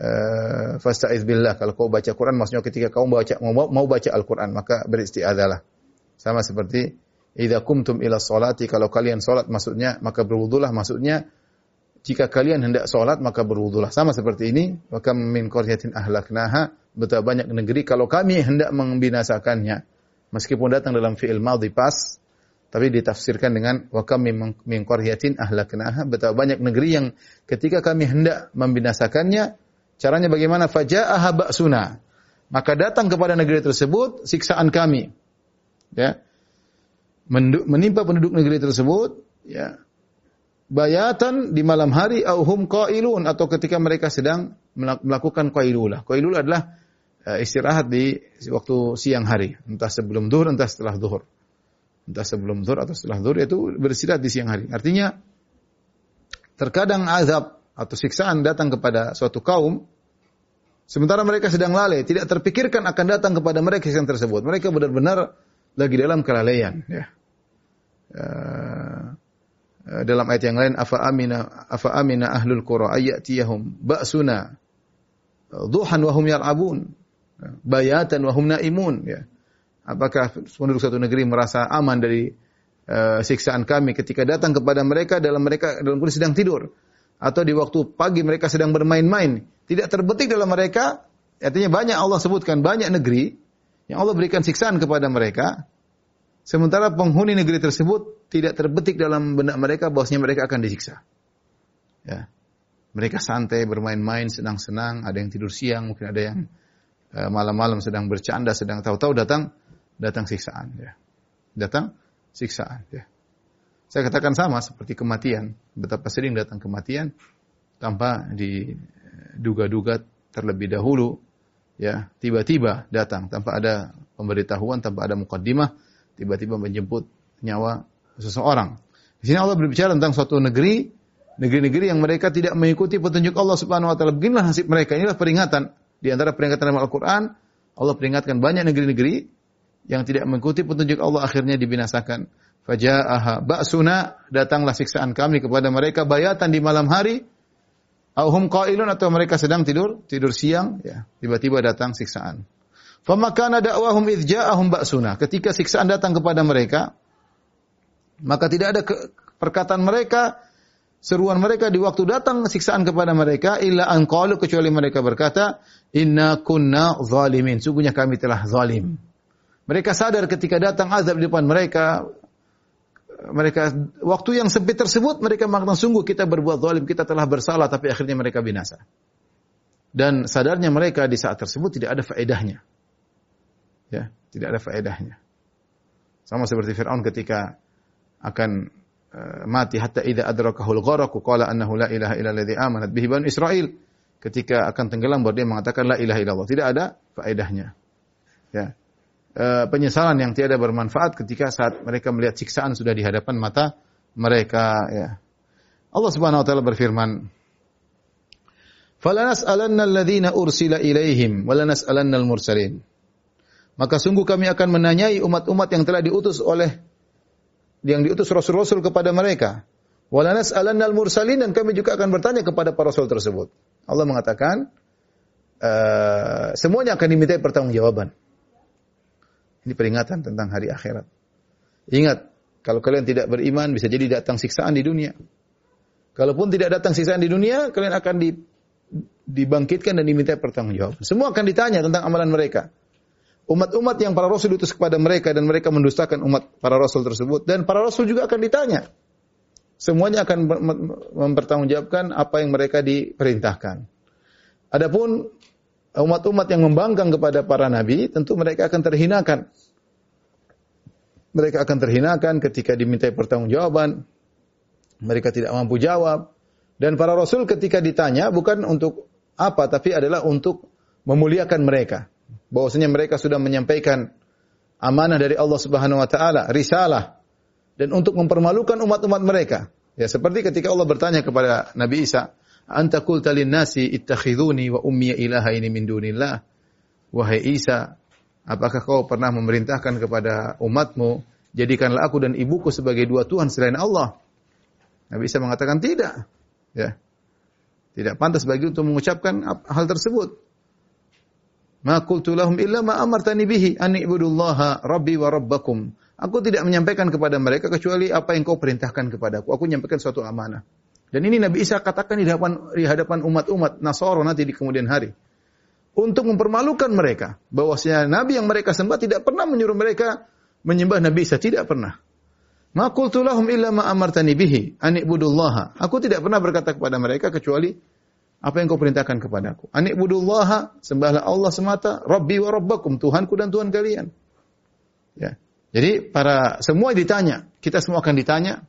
uh, fasta'iz billah. Kalau kau baca Quran maksudnya ketika kau baca mau, mau baca Al-Quran maka beristiadalah. Sama seperti idza kumtum ila salati kalau kalian salat maksudnya maka berwudulah maksudnya jika kalian hendak salat maka berwudulah. Sama seperti ini wa kam min qaryatin ahlaknaha betapa banyak negeri kalau kami hendak membinasakannya meskipun datang dalam fi'il madhi pas tapi ditafsirkan dengan wa kam min qaryatin ahlaknaha betapa banyak negeri yang ketika kami hendak membinasakannya Caranya bagaimana? Faja'aha ba'suna. maka datang kepada negeri tersebut siksaan kami. Ya. Menimpa penduduk negeri tersebut, ya. Bayatan di malam hari auhum qailun atau ketika mereka sedang melakukan qailulah. Qailulah adalah uh, istirahat di waktu siang hari, entah sebelum zuhur entah setelah zuhur. Entah sebelum zuhur atau setelah zuhur itu beristirahat di siang hari. Artinya terkadang azab atau siksaan datang kepada suatu kaum Sementara mereka sedang lalai, tidak terpikirkan akan datang kepada mereka yang tersebut. Mereka benar-benar lagi dalam kelalaian. Ya. Uh, dalam ayat yang lain, afa amina afa amina ahlul qura ayatiyahum ba'suna duhan wa hum yal'abun bayatan wa hum naimun. Ya. Apakah penduduk satu negeri merasa aman dari uh, siksaan kami ketika datang kepada mereka dalam mereka dalam kondisi sedang tidur? Atau di waktu pagi mereka sedang bermain-main tidak terbetik dalam mereka, artinya banyak Allah sebutkan banyak negeri yang Allah berikan siksaan kepada mereka, sementara penghuni negeri tersebut tidak terbetik dalam benak mereka bahwasanya mereka akan disiksa. Ya. Mereka santai, bermain-main, senang-senang, ada yang tidur siang, mungkin ada yang uh, malam-malam sedang bercanda, sedang tahu-tahu datang datang siksaan ya. Datang siksaan ya. Saya katakan sama seperti kematian, betapa sering datang kematian tanpa di duga-duga terlebih dahulu ya tiba-tiba datang tanpa ada pemberitahuan tanpa ada mukaddimah tiba-tiba menjemput nyawa seseorang. Di sini Allah berbicara tentang suatu negeri negeri-negeri yang mereka tidak mengikuti petunjuk Allah Subhanahu wa taala. Beginilah nasib mereka. Inilah peringatan di antara peringatan dalam Al-Qur'an Allah peringatkan banyak negeri-negeri yang tidak mengikuti petunjuk Allah akhirnya dibinasakan. Faja'aha ba'suna datanglah siksaan kami kepada mereka bayatan di malam hari Auhum qailun atau mereka sedang tidur, tidur siang, ya, tiba-tiba datang siksaan. Famakana dakwahum idh ja'ahum ba'suna. Ketika siksaan datang kepada mereka, maka tidak ada perkataan mereka, seruan mereka di waktu datang siksaan kepada mereka illa an qalu kecuali mereka berkata, "Inna kunna zalimin." Sungguhnya kami telah zalim. Mereka sadar ketika datang azab di depan mereka, mereka waktu yang sempit tersebut mereka mengatakan sungguh kita berbuat zalim, kita telah bersalah tapi akhirnya mereka binasa. Dan sadarnya mereka di saat tersebut tidak ada faedahnya. Ya, tidak ada faedahnya. Sama seperti Firaun ketika akan uh, mati hatta idza adrakahul gharaq qala annahu la ilaha illa alladhi amanat bihi bani Israil. Ketika akan tenggelam baru dia mengatakan la ilaha illallah. Tidak ada faedahnya. Ya. Eh, penyesalan yang tiada bermanfaat ketika saat mereka melihat siksaan sudah di hadapan mata mereka ya. Allah Subhanahu wa taala berfirman Falanas'alanna alladhina ursila ilaihim walanas'alanna al-mursalin Maka sungguh kami akan menanyai umat-umat yang telah diutus oleh yang diutus rasul-rasul kepada mereka. Walanas'alanna al-mursalin dan kami juga akan bertanya kepada para rasul tersebut. Allah mengatakan uh, semuanya akan dimintai pertanggungjawaban. Ini peringatan tentang hari akhirat. Ingat, kalau kalian tidak beriman bisa jadi datang siksaan di dunia. Kalaupun tidak datang siksaan di dunia, kalian akan di, dibangkitkan dan diminta pertanggungjawaban. Semua akan ditanya tentang amalan mereka. Umat-umat yang para rasul itu kepada mereka dan mereka mendustakan umat para rasul tersebut dan para rasul juga akan ditanya. Semuanya akan mempertanggungjawabkan apa yang mereka diperintahkan. Adapun umat-umat yang membangkang kepada para nabi, tentu mereka akan terhinakan. Mereka akan terhinakan ketika dimintai pertanggungjawaban. Mereka tidak mampu jawab. Dan para rasul ketika ditanya bukan untuk apa, tapi adalah untuk memuliakan mereka. Bahwasanya mereka sudah menyampaikan amanah dari Allah Subhanahu wa taala, risalah dan untuk mempermalukan umat-umat mereka. Ya, seperti ketika Allah bertanya kepada Nabi Isa, Anta qulta nasi ittakhiduni wa ummi ilahaini min dunillah. Wahai Isa, apakah kau pernah memerintahkan kepada umatmu, jadikanlah aku dan ibuku sebagai dua Tuhan selain Allah? Nabi Isa mengatakan tidak. Ya. Tidak pantas bagi untuk mengucapkan hal tersebut. Ma qultu lahum illa ma amartani bihi an ibudullaha rabbi wa rabbakum. Aku tidak menyampaikan kepada mereka kecuali apa yang kau perintahkan kepadaku. Aku menyampaikan suatu amanah. Dan ini Nabi Isa katakan di hadapan di hadapan umat-umat Nasoro nanti di kemudian hari. Untuk mempermalukan mereka. Bahwasanya Nabi yang mereka sembah tidak pernah menyuruh mereka menyembah Nabi Isa. Tidak pernah. Ma qultu lahum illa ma amartani bihi an ibudullaha. Aku tidak pernah berkata kepada mereka kecuali Apa yang kau perintahkan kepadaku? Anikbudullaha, sembahlah Allah semata, Rabbi wa Rabbakum, Tuhanku dan Tuhan kalian. Ya. Jadi para semua ditanya, kita semua akan ditanya.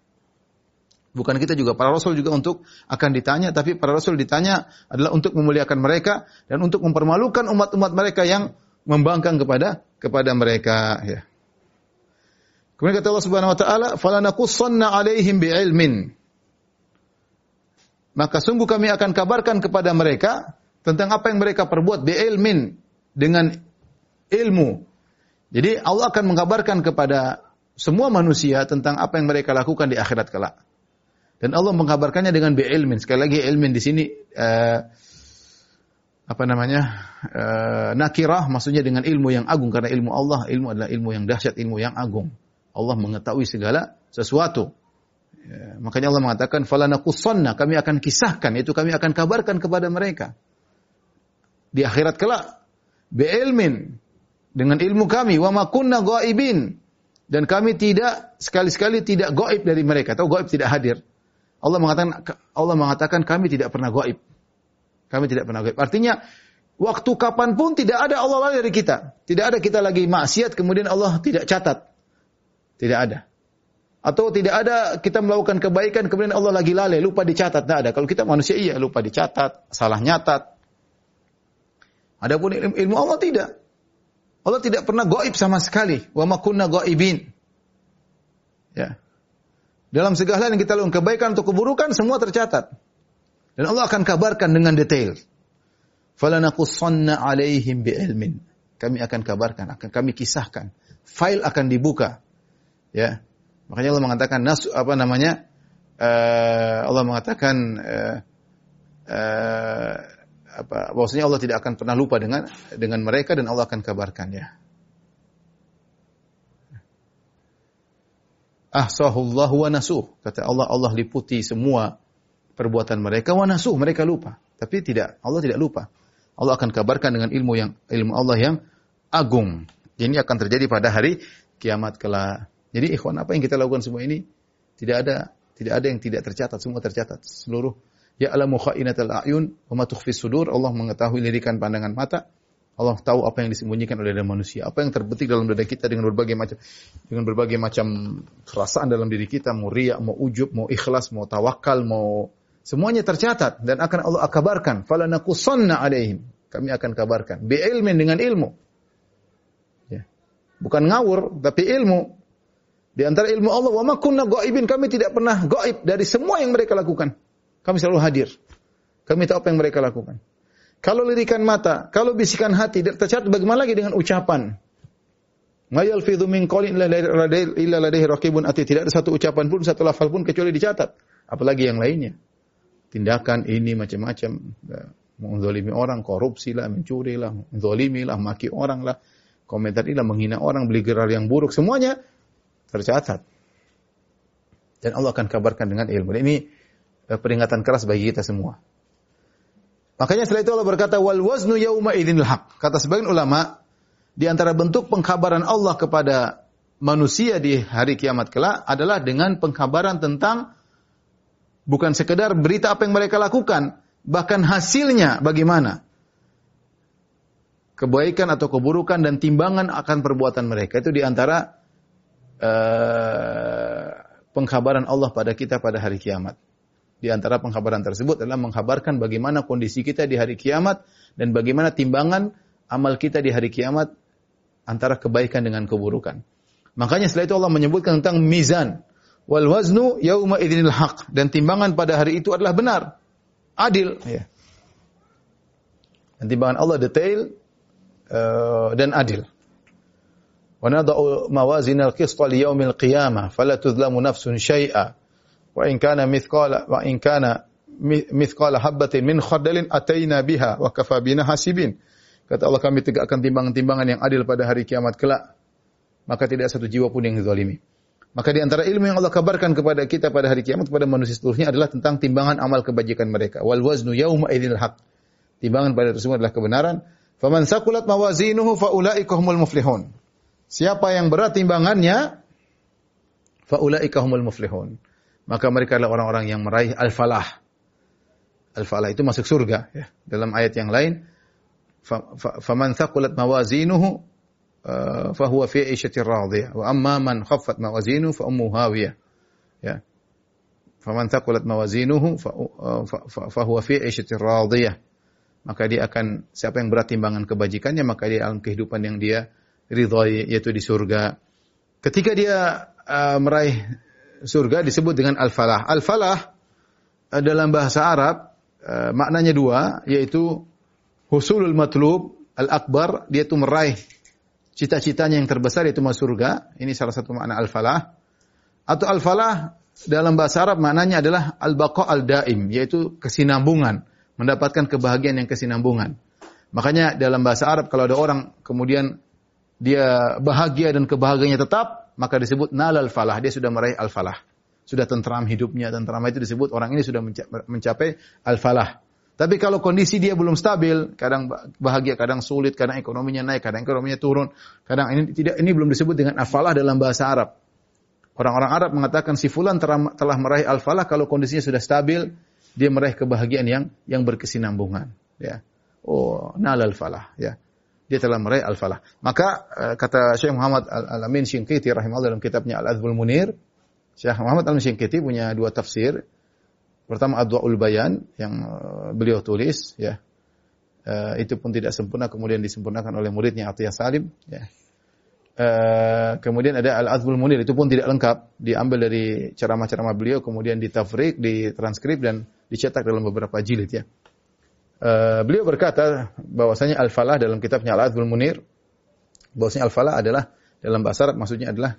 Bukan kita juga, para rasul juga untuk akan ditanya, tapi para rasul ditanya adalah untuk memuliakan mereka dan untuk mempermalukan umat-umat mereka yang membangkang kepada kepada mereka. Ya. Kemudian kata Allah Subhanahu Wa Taala, "Falanakussanna alaihim bi'ilmin." Maka sungguh kami akan kabarkan kepada mereka tentang apa yang mereka perbuat bi'ilmin dengan ilmu jadi Allah akan mengabarkan kepada semua manusia tentang apa yang mereka lakukan di akhirat kelak. Dan Allah mengabarkannya dengan bi'ilmin. Sekali lagi ilmin di sini uh, apa namanya? Uh, nakirah maksudnya dengan ilmu yang agung karena ilmu Allah, ilmu adalah ilmu yang dahsyat, ilmu yang agung. Allah mengetahui segala sesuatu. Ya, makanya Allah mengatakan falanakussanna kami akan kisahkan itu kami akan kabarkan kepada mereka di akhirat kelak bi'ilmin dengan ilmu kami wa ma kunna ghaibin dan kami tidak sekali-sekali tidak gaib dari mereka atau gaib tidak hadir. Allah mengatakan Allah mengatakan kami tidak pernah gaib. Kami tidak pernah gaib. Artinya waktu kapan pun tidak ada Allah lari dari kita. Tidak ada kita lagi maksiat kemudian Allah tidak catat. Tidak ada. Atau tidak ada kita melakukan kebaikan kemudian Allah lagi lalai, lupa dicatat. Tidak ada. Kalau kita manusia iya lupa dicatat, salah nyatat. Adapun ilmu, ilmu Allah tidak. Allah tidak pernah goib sama sekali. Wa makunna goibin. Ya. Dalam segala yang kita lakukan, kebaikan atau keburukan, semua tercatat. Dan Allah akan kabarkan dengan detail. Falanakussanna alaihim bi'ilmin. Kami akan kabarkan, akan kami kisahkan. File akan dibuka. Ya. Makanya Allah mengatakan nas apa namanya? Uh, Allah mengatakan uh, uh, apa bahwasanya Allah tidak akan pernah lupa dengan dengan mereka dan Allah akan kabarkan ya. Ahsahullah wa nasuh. Kata Allah, Allah liputi semua perbuatan mereka wa nasuh. Mereka lupa. Tapi tidak, Allah tidak lupa. Allah akan kabarkan dengan ilmu yang ilmu Allah yang agung. Ini akan terjadi pada hari kiamat kelak. Jadi ikhwan apa yang kita lakukan semua ini tidak ada tidak ada yang tidak tercatat, semua tercatat. Seluruh Ya'lamu kha'inatal a'yun wa ma sudur. Allah mengetahui lirikan pandangan mata. Allah tahu apa yang disembunyikan oleh manusia, apa yang terbetik dalam dada kita dengan berbagai macam dengan berbagai macam perasaan dalam diri kita, mau riya, mau ujub, mau ikhlas, mau tawakal, mau semuanya tercatat dan akan Allah kabarkan. Falanakusanna alaihim. Kami akan kabarkan. Bi ilmin dengan ilmu. Ya. Bukan ngawur, tapi ilmu. Di antara ilmu Allah, wa ma kunna gaibin. Kami tidak pernah gaib dari semua yang mereka lakukan. Kami selalu hadir. Kami tahu apa yang mereka lakukan. Kalau lirikan mata, kalau bisikan hati, tercatat bagaimana lagi dengan ucapan? Ma yalfidhu min qawlin illa ladaihi raqibun ati. Tidak ada satu ucapan pun, satu lafal pun kecuali dicatat. Apalagi yang lainnya. Tindakan ini macam-macam. Ya, menzalimi orang, korupsi lah, mencuri lah, menzalimi lah, maki orang lah, komentar ini lah, menghina orang, beli gerar yang buruk. Semuanya tercatat. Dan Allah akan kabarkan dengan ilmu. Dan ini Eh, peringatan keras bagi kita semua. Makanya setelah itu Allah berkata wal waznu yauma idinil haq. Kata sebagian ulama di antara bentuk pengkabaran Allah kepada manusia di hari kiamat kelak adalah dengan pengkabaran tentang bukan sekedar berita apa yang mereka lakukan, bahkan hasilnya bagaimana. Kebaikan atau keburukan dan timbangan akan perbuatan mereka itu di antara uh, pengkabaran Allah pada kita pada hari kiamat. Di antara pengkhabaran tersebut adalah mengkhabarkan bagaimana kondisi kita di hari kiamat dan bagaimana timbangan amal kita di hari kiamat antara kebaikan dengan keburukan. Makanya setelah itu Allah menyebutkan tentang mizan. Wal waznu yauma idinil haq. Dan timbangan pada hari itu adalah benar. Adil. Ya. Dan timbangan Allah detail uh, dan adil. Yaumil qiyamah fala tudlamu nafsun syai'a wa in kana mithqala wa in kana mithqala habatin min khardalin ataina biha wa kafa bina hasibin. Kata Allah kami tegakkan timbangan-timbangan yang adil pada hari kiamat kelak. Maka tidak satu jiwa pun yang dizalimi. Maka di antara ilmu yang Allah kabarkan kepada kita pada hari kiamat kepada manusia seluruhnya adalah tentang timbangan amal kebajikan mereka. Wal waznu yauma idil haq. Timbangan pada tersebut adalah kebenaran. Faman sakulat mawazinuhu faulaika humul muflihun. Siapa yang berat timbangannya, faulaika humul muflihun maka mereka adalah orang-orang yang meraih al-falah. al-falah itu masuk surga ya. Dalam ayat yang lain faman thaqulat mawazinuhu uh, fahuwa fi 'ishatir radiyah wa amma man khaffat mawazinuhu fa ummuhu hawiyah. Ya. Faman thaqulat mawazinuhu uh, fahuwa fi 'ishatir radiyah. Maka dia akan siapa yang berat timbangan kebajikannya maka dia alam kehidupan yang dia ridhoi yaitu di surga. Ketika dia uh, meraih surga disebut dengan al-falah. Al-falah uh, dalam bahasa Arab uh, maknanya dua yaitu husulul matlub al-akbar dia itu meraih cita-citanya yang terbesar yaitu masuk surga. Ini salah satu makna al-falah. Atau al-falah dalam bahasa Arab maknanya adalah al-baqa al-daim yaitu kesinambungan, mendapatkan kebahagiaan yang kesinambungan. Makanya dalam bahasa Arab kalau ada orang kemudian dia bahagia dan kebahagiaannya tetap, maka disebut nalal falah, dia sudah meraih al-falah. Sudah tentram hidupnya, tentram itu disebut orang ini sudah mencapai al-falah. Tapi kalau kondisi dia belum stabil, kadang bahagia, kadang sulit, kadang ekonominya naik, kadang ekonominya turun, kadang ini tidak ini belum disebut dengan al-falah dalam bahasa Arab. Orang-orang Arab mengatakan si fulan telah meraih al-falah kalau kondisinya sudah stabil, dia meraih kebahagiaan yang yang berkesinambungan, ya. Oh, nalal falah, ya. Dia telah meraih al-falah. Maka uh, kata Syekh Muhammad Al-Amin Syinqiti rahimahullah dalam kitabnya Al-Azbul Munir, Syekh Muhammad Al-Syinqiti punya dua tafsir. Pertama Adwaul Bayan yang uh, beliau tulis ya. Uh, itu pun tidak sempurna kemudian disempurnakan oleh muridnya Atiyah Salim ya. Kemudian ada Al-Azbul Munir itu pun tidak lengkap, diambil dari ceramah-ceramah beliau kemudian ditafrik, ditranskrip dan dicetak dalam beberapa jilid ya. Uh, beliau berkata bahwasanya al-falah dalam kitabnya Al-Azbul Munir bahwasanya al-falah adalah dalam bahasa Arab maksudnya adalah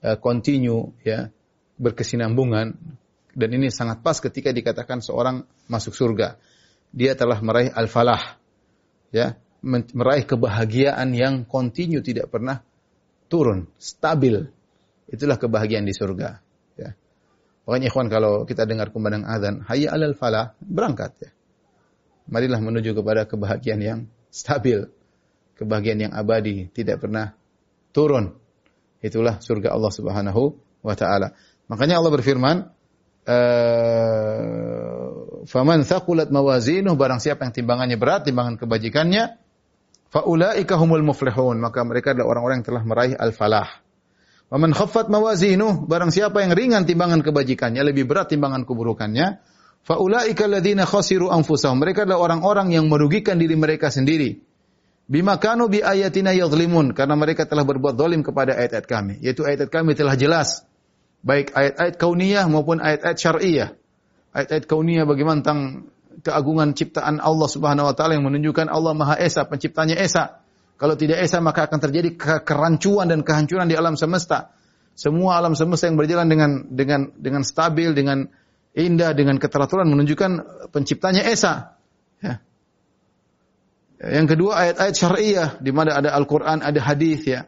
uh, continue ya berkesinambungan dan ini sangat pas ketika dikatakan seorang masuk surga. Dia telah meraih al-falah. Ya, meraih kebahagiaan yang kontinu tidak pernah turun, stabil. Itulah kebahagiaan di surga, ya. Pokoknya ikhwan kalau kita dengar kumandang azan, hayya alal falah, berangkat ya. Marilah menuju kepada kebahagiaan yang stabil, kebahagiaan yang abadi, tidak pernah turun. Itulah surga Allah Subhanahu wa taala. Makanya Allah berfirman, Eh, faman thaqulat mawazinuh barang siapa yang timbangannya berat, timbangan kebajikannya, faulaika humul muflihun, maka mereka adalah orang-orang yang telah meraih al-falah. Waman khaffat mawazinuh, barang siapa yang ringan timbangan kebajikannya, lebih berat timbangan keburukannya, faulaika alladziina khasiru anfusahum. Mereka adalah orang-orang yang merugikan diri mereka sendiri. Bima kanu bi ayatina yadhlimun, karena mereka telah berbuat zalim kepada ayat-ayat kami, yaitu ayat-ayat kami telah jelas baik ayat-ayat kauniyah maupun ayat-ayat syariah. Ayat-ayat kauniyah bagaimana tentang keagungan ciptaan Allah Subhanahu wa taala yang menunjukkan Allah Maha Esa, penciptanya Esa. Kalau tidak Esa maka akan terjadi kerancuan dan kehancuran di alam semesta. Semua alam semesta yang berjalan dengan dengan dengan stabil, dengan indah, dengan keteraturan menunjukkan penciptanya Esa. Ya. Yang kedua ayat-ayat syariah di mana ada Al-Qur'an, ada hadis ya.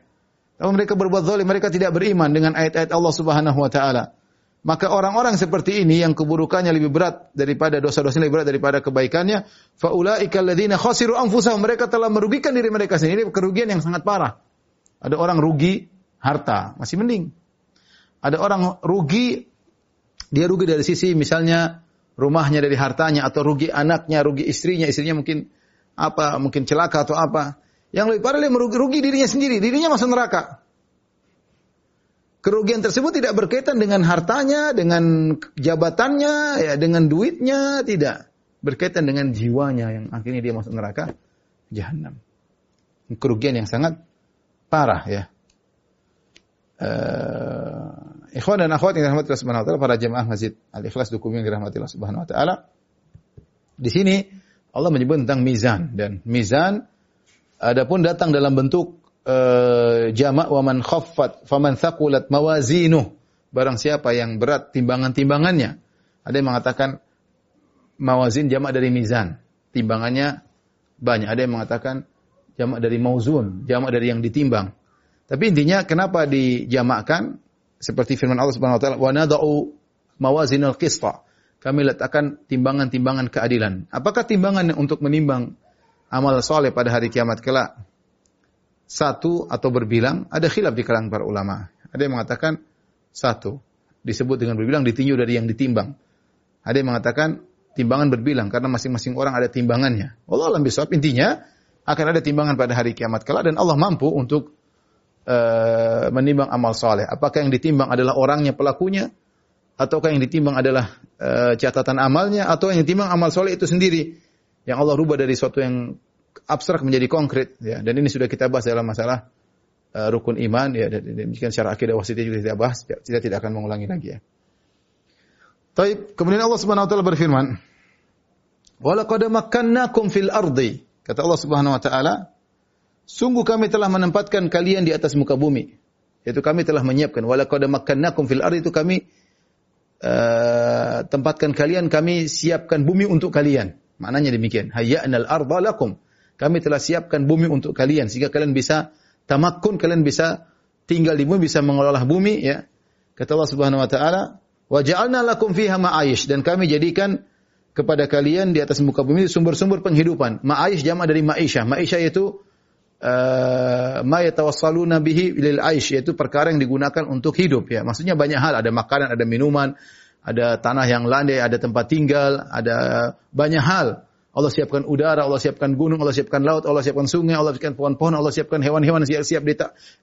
Kalau mereka berbuat zalim, mereka tidak beriman dengan ayat-ayat Allah Subhanahu wa taala. Maka orang-orang seperti ini yang keburukannya lebih berat daripada dosa-dosanya lebih berat daripada kebaikannya, faulaika alladziina khasiru anfusahum, mereka telah merugikan diri mereka sendiri, kerugian yang sangat parah. Ada orang rugi harta, masih mending. Ada orang rugi dia rugi dari sisi misalnya rumahnya dari hartanya atau rugi anaknya, rugi istrinya, istrinya mungkin apa, mungkin celaka atau apa. Yang lebih parah dia merugi rugi dirinya sendiri, dirinya masuk neraka. Kerugian tersebut tidak berkaitan dengan hartanya, dengan jabatannya, ya, dengan duitnya, tidak. Berkaitan dengan jiwanya yang akhirnya dia masuk neraka jahanam. Kerugian yang sangat parah ya. Uh, ikhwan dan akhwat yang dirahmati Allah Subhanahu wa taala, para jemaah Masjid Al-Ikhlas Dukuh yang dirahmati Allah Subhanahu wa taala. Di sini Allah menyebut tentang mizan dan mizan Adapun datang dalam bentuk uh, jamak wa man khaffat faman thaqulat mawazinuh. Barang siapa yang berat timbangan-timbangannya. Ada yang mengatakan mawazin jamak dari mizan. Timbangannya banyak. Ada yang mengatakan jamak dari mauzun, jamak dari yang ditimbang. Tapi intinya kenapa dijamakkan seperti firman Allah Subhanahu wa taala wa nadau mawazinal qista. Kami letakkan timbangan-timbangan keadilan. Apakah timbangan untuk menimbang amal soleh pada hari kiamat kelak satu atau berbilang, ada khilaf di kalangan para ulama. Ada yang mengatakan satu, disebut dengan berbilang ditinjau dari yang ditimbang. Ada yang mengatakan timbangan berbilang karena masing-masing orang ada timbangannya. Allah alam bisawab intinya akan ada timbangan pada hari kiamat kala dan Allah mampu untuk uh, menimbang amal soleh. Apakah yang ditimbang adalah orangnya pelakunya ataukah yang ditimbang adalah uh, catatan amalnya atau yang ditimbang amal soleh itu sendiri yang Allah rubah dari suatu yang abstrak menjadi konkret ya dan ini sudah kita bahas dalam masalah uh, rukun iman ya demikian secara akidah wasitiyah juga kita bahas kita tidak akan mengulangi lagi ya. Taib, kemudian Allah Subhanahu wa taala berfirman, "Wa laqad fil ardi." Kata Allah Subhanahu wa taala, sungguh kami telah menempatkan kalian di atas muka bumi. Yaitu kami telah menyiapkan wa laqad makkannakum fil ardi itu kami uh, tempatkan kalian, kami siapkan bumi untuk kalian. Maknanya demikian. Hayya'nal arda lakum. Kami telah siapkan bumi untuk kalian sehingga kalian bisa tamakkun, kalian bisa tinggal di bumi, bisa mengelola bumi ya. Kata Allah Subhanahu wa taala, "Wa ja'alna lakum fiha ma'aish" dan kami jadikan kepada kalian di atas muka bumi sumber-sumber penghidupan. Ma'aish jama dari ma'isyah. Ma'isyah itu uh, ma yatawassaluna bihi lil aish yaitu perkara yang digunakan untuk hidup ya. Maksudnya banyak hal, ada makanan, ada minuman, ada tanah yang landai, ada tempat tinggal, ada banyak hal. Allah siapkan udara, Allah siapkan gunung, Allah siapkan laut, Allah siapkan sungai, Allah siapkan pohon-pohon, Allah siapkan hewan-hewan siap siap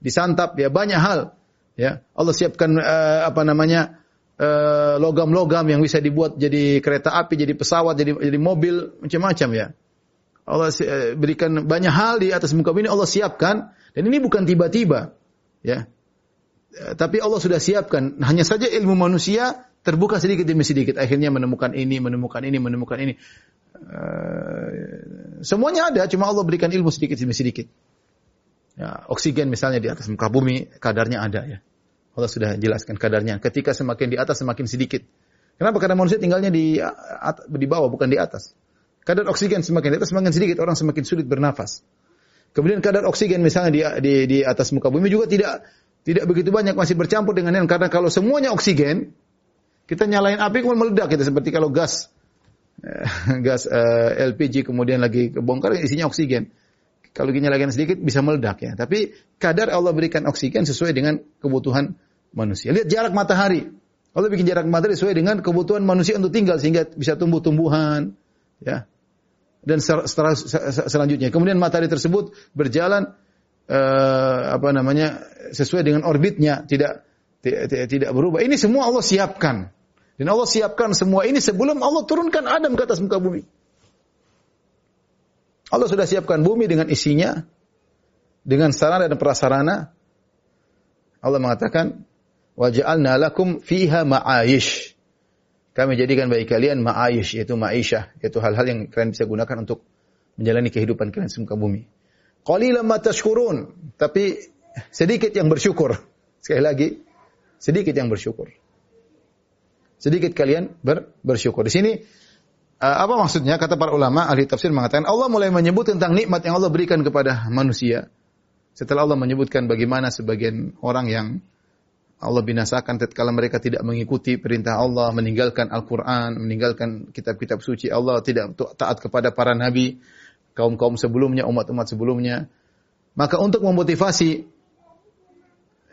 disantap, ya banyak hal. Ya, Allah siapkan uh, apa namanya eh, logam-logam uh, yang bisa dibuat jadi kereta api, jadi pesawat, jadi jadi mobil, macam-macam ya. Allah uh, berikan banyak hal di atas muka bumi Allah siapkan dan ini bukan tiba-tiba, ya. Uh, tapi Allah sudah siapkan. Hanya saja ilmu manusia terbuka sedikit demi sedikit, akhirnya menemukan ini, menemukan ini, menemukan ini. Uh, semuanya ada, cuma Allah berikan ilmu sedikit demi sedikit. Ya, oksigen misalnya di atas muka bumi kadarnya ada ya. Allah sudah jelaskan kadarnya. Ketika semakin di atas semakin sedikit. Kenapa? Karena manusia tinggalnya di di bawah bukan di atas. Kadar oksigen semakin di atas semakin sedikit orang semakin sulit bernafas. Kemudian kadar oksigen misalnya di di, di atas muka bumi juga tidak tidak begitu banyak masih bercampur dengan yang karena kalau semuanya oksigen kita nyalain api kemudian meledak gitu seperti kalau gas eh, gas uh, eh, LPG kemudian lagi kebongkar isinya oksigen. Kalau nyalakan sedikit bisa meledak ya. Tapi kadar Allah berikan oksigen sesuai dengan kebutuhan manusia. Lihat jarak matahari. Allah bikin jarak matahari sesuai dengan kebutuhan manusia untuk tinggal sehingga bisa tumbuh-tumbuhan ya. Dan setelah selanjutnya kemudian matahari tersebut berjalan uh, apa namanya sesuai dengan orbitnya, tidak tidak, berubah. Ini semua Allah siapkan. Dan Allah siapkan semua ini sebelum Allah turunkan Adam ke atas muka bumi. Allah sudah siapkan bumi dengan isinya, dengan sarana dan prasarana. Allah mengatakan, "Waja'alna lakum fiha ma'ayish." Kami jadikan bagi kalian ma'ayish, yaitu ma'isyah, yaitu hal-hal yang kalian bisa gunakan untuk menjalani kehidupan kalian di muka bumi. Qalilan ma tashkurun, tapi sedikit yang bersyukur. Sekali lagi, Sedikit yang bersyukur. Sedikit kalian ber, bersyukur. Di sini uh, apa maksudnya? Kata para ulama ahli tafsir mengatakan Allah mulai menyebut tentang nikmat yang Allah berikan kepada manusia. Setelah Allah menyebutkan bagaimana sebagian orang yang Allah binasakan tatkala mereka tidak mengikuti perintah Allah, meninggalkan Al-Qur'an, meninggalkan kitab-kitab suci Allah, tidak taat kepada para nabi, kaum-kaum sebelumnya, umat-umat sebelumnya. Maka untuk memotivasi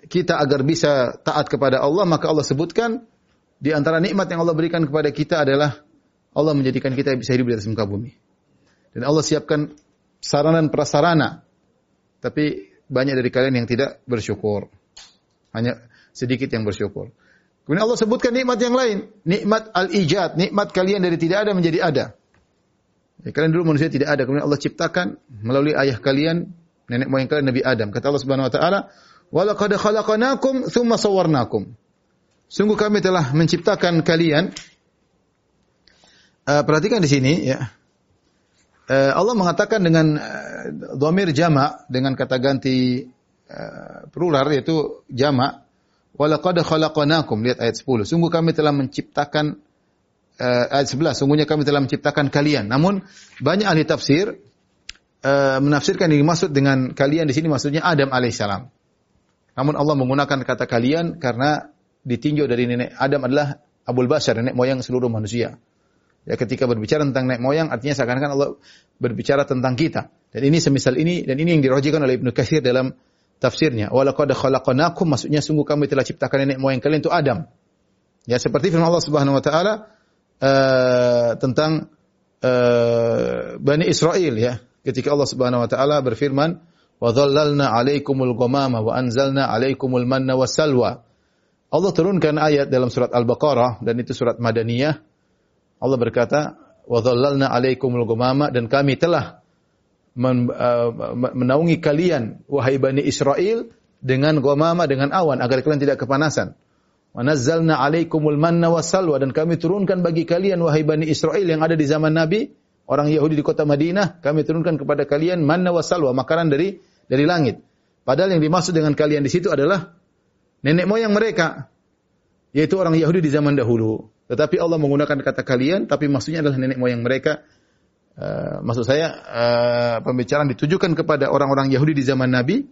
kita agar bisa taat kepada Allah, maka Allah sebutkan di antara nikmat yang Allah berikan kepada kita adalah Allah menjadikan kita bisa hidup di atas muka bumi. Dan Allah siapkan sarana dan prasarana. Tapi banyak dari kalian yang tidak bersyukur. Hanya sedikit yang bersyukur. Kemudian Allah sebutkan nikmat yang lain. Nikmat al-ijad. Nikmat kalian dari tidak ada menjadi ada. Ya, kalian dulu manusia tidak ada. Kemudian Allah ciptakan melalui ayah kalian, nenek moyang kalian Nabi Adam. Kata Allah Subhanahu wa taala, Walaqad khalaqnakum tsumma sawwarnakum. Sungguh kami telah menciptakan kalian. Uh, perhatikan di sini ya. Uh, Allah mengatakan dengan uh, dhamir jama dengan kata ganti uh, plural yaitu jama. Walaqad khalaqnakum lihat ayat 10. Sungguh kami telah menciptakan uh, ayat 11. Sungguhnya kami telah menciptakan kalian. Namun banyak ahli tafsir uh, menafsirkan ini maksud dengan kalian di sini maksudnya Adam alaihissalam. Namun Allah menggunakan kata kalian karena ditinjau dari nenek Adam adalah Abul Bashar, nenek moyang seluruh manusia. Ya ketika berbicara tentang nenek moyang artinya seakan-akan Allah berbicara tentang kita. Dan ini semisal ini dan ini yang dirojikan oleh Ibnu Katsir dalam tafsirnya. Walaqad khalaqnakum maksudnya sungguh kami telah ciptakan nenek moyang kalian itu Adam. Ya seperti firman Allah Subhanahu wa taala uh, tentang uh, Bani Israel ya. Ketika Allah Subhanahu wa taala berfirman, "Wa dhallalna 'alaikumul ghamama wa anzalna 'alaikumul manna wassalwa." Allah turunkan ayat dalam surat Al-Baqarah dan itu surat Madaniyah. Allah berkata, "Wa dhallalna 'alaikumul ghamama" dan kami telah uh, menaungi kalian wahai Bani Israel dengan ghamama dengan awan agar kalian tidak kepanasan. Wa nazzalna 'alaikumul manna wassalwa dan kami turunkan bagi kalian wahai Bani Israel yang ada di zaman Nabi, orang Yahudi di kota Madinah, kami turunkan kepada kalian manna wassalwa, makanan dari dari langit. Padahal yang dimaksud dengan kalian di situ adalah nenek moyang mereka, yaitu orang Yahudi di zaman dahulu. Tetapi Allah menggunakan kata kalian, tapi maksudnya adalah nenek moyang mereka. Uh, maksud saya uh, pembicaraan ditujukan kepada orang-orang Yahudi di zaman Nabi,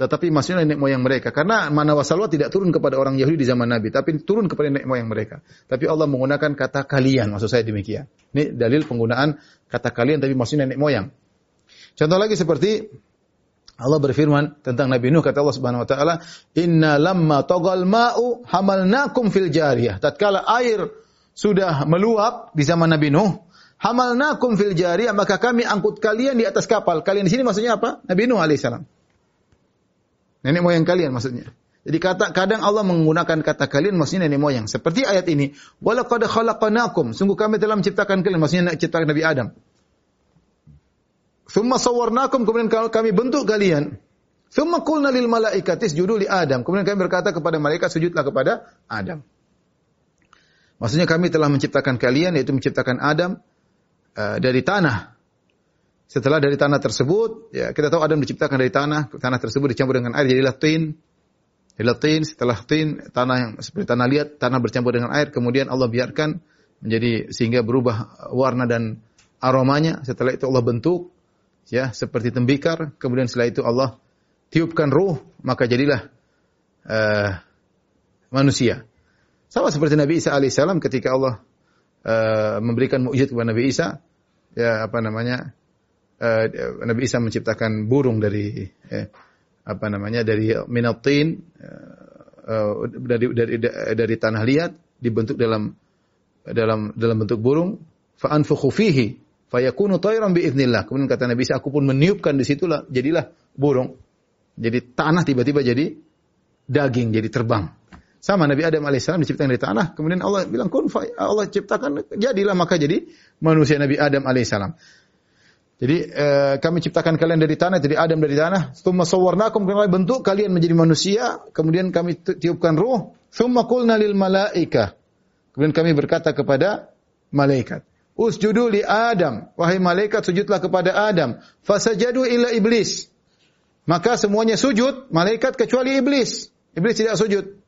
tetapi maksudnya nenek moyang mereka. Karena mana wasalwa tidak turun kepada orang Yahudi di zaman Nabi, tapi turun kepada nenek moyang mereka. Tapi Allah menggunakan kata kalian, maksud saya demikian. Ini dalil penggunaan kata kalian, tapi maksudnya nenek moyang. Contoh lagi seperti Allah berfirman tentang Nabi Nuh kata Allah Subhanahu wa taala, "Inna lamma tagal ma'u hamalnakum fil jariyah." Tatkala air sudah meluap di zaman Nabi Nuh, hamalnakum fil jariyah, maka kami angkut kalian di atas kapal. Kalian di sini maksudnya apa? Nabi Nuh alaihissalam. Nenek moyang kalian maksudnya. Jadi kata kadang Allah menggunakan kata kalian maksudnya nenek moyang. Seperti ayat ini, "Walaqad khalaqnakum." Sungguh kami telah menciptakan kalian, maksudnya menciptakan Nabi Adam. Thumma sawwarnakum kemudian kami bentuk kalian. Thumma qulna lil malaikati isjudu li Adam. Kemudian kami berkata kepada malaikat sujudlah kepada Adam. Maksudnya kami telah menciptakan kalian yaitu menciptakan Adam uh, dari tanah. Setelah dari tanah tersebut, ya kita tahu Adam diciptakan dari tanah, tanah tersebut dicampur dengan air jadilah tin. Jadilah tin, setelah tin, tanah yang seperti tanah liat, tanah bercampur dengan air, kemudian Allah biarkan menjadi sehingga berubah warna dan aromanya. Setelah itu Allah bentuk ya seperti tembikar kemudian setelah itu Allah tiupkan ruh maka jadilah uh, manusia sama seperti Nabi Isa alaihissalam ketika Allah uh, memberikan mukjizat kepada Nabi Isa ya apa namanya uh, Nabi Isa menciptakan burung dari eh, apa namanya dari minatin uh, dari dari dari tanah liat dibentuk dalam dalam dalam bentuk burung fa anfukhu fihi Fayakunu tayran biiznillah. Kemudian kata Nabi Isa, aku pun meniupkan di situlah, jadilah burung. Jadi tanah tiba-tiba jadi daging, jadi terbang. Sama Nabi Adam alaihissalam diciptakan dari tanah, kemudian Allah bilang kun Allah ciptakan jadilah maka jadi manusia Nabi Adam alaihissalam. Jadi eh, kami ciptakan kalian dari tanah, jadi Adam dari tanah. Tsumma sawwarnakum kemudian bentuk kalian menjadi manusia, kemudian kami tiupkan ruh. Tsumma qulna lil malaika. Kemudian kami berkata kepada malaikat. Usjudu li Adam. Wahai malaikat sujudlah kepada Adam. Fasajadu ila iblis. Maka semuanya sujud, malaikat kecuali iblis. Iblis tidak sujud.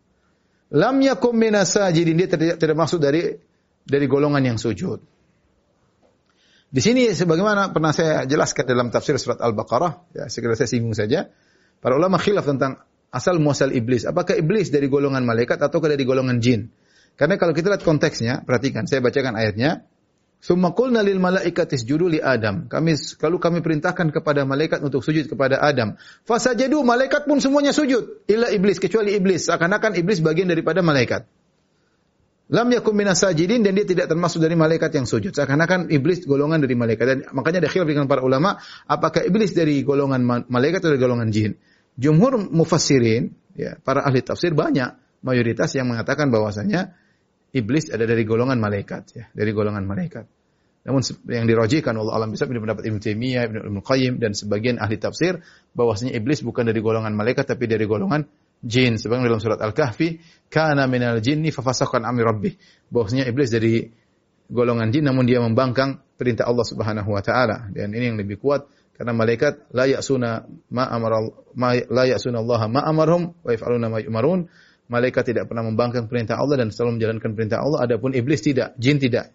Lam yakum minasajidin. Dia tidak, tidak masuk dari dari golongan yang sujud. Di sini sebagaimana pernah saya jelaskan dalam tafsir surat Al-Baqarah, ya segera saya singgung saja. Para ulama khilaf tentang asal muasal iblis. Apakah iblis dari golongan malaikat atau dari golongan jin? Karena kalau kita lihat konteksnya, perhatikan, saya bacakan ayatnya. Summa qulna lil malaikati isjudu li Adam. Kami kalau kami perintahkan kepada malaikat untuk sujud kepada Adam. Fasajadu malaikat pun semuanya sujud illa iblis kecuali iblis. Seakan-akan iblis bagian daripada malaikat. Lam yakum minas sajidin dan dia tidak termasuk dari malaikat yang sujud. Seakan-akan iblis golongan dari malaikat. Dan makanya ada khilaf dengan para ulama, apakah iblis dari golongan malaikat atau dari golongan jin? Jumhur mufassirin, ya, para ahli tafsir banyak mayoritas yang mengatakan bahwasanya iblis ada dari golongan malaikat ya, dari golongan malaikat. Namun yang dirojikan Allah alam bisa pendapat Ibnu Taimiyah, Ibnu Qayyim dan sebagian ahli tafsir bahwasanya iblis bukan dari golongan malaikat tapi dari golongan jin. Sebagaimana dalam surat Al-Kahfi, kana minal jinni fafasaqan amri rabbih. Bahwasanya iblis dari golongan jin namun dia membangkang perintah Allah Subhanahu wa taala. Dan ini yang lebih kuat karena malaikat la ya'suna ma amara ma la ya'suna Allah ma amarhum wa yaf'aluna ma yu'marun. Malaikat tidak pernah membangkang perintah Allah dan selalu menjalankan perintah Allah. Adapun iblis tidak, jin tidak.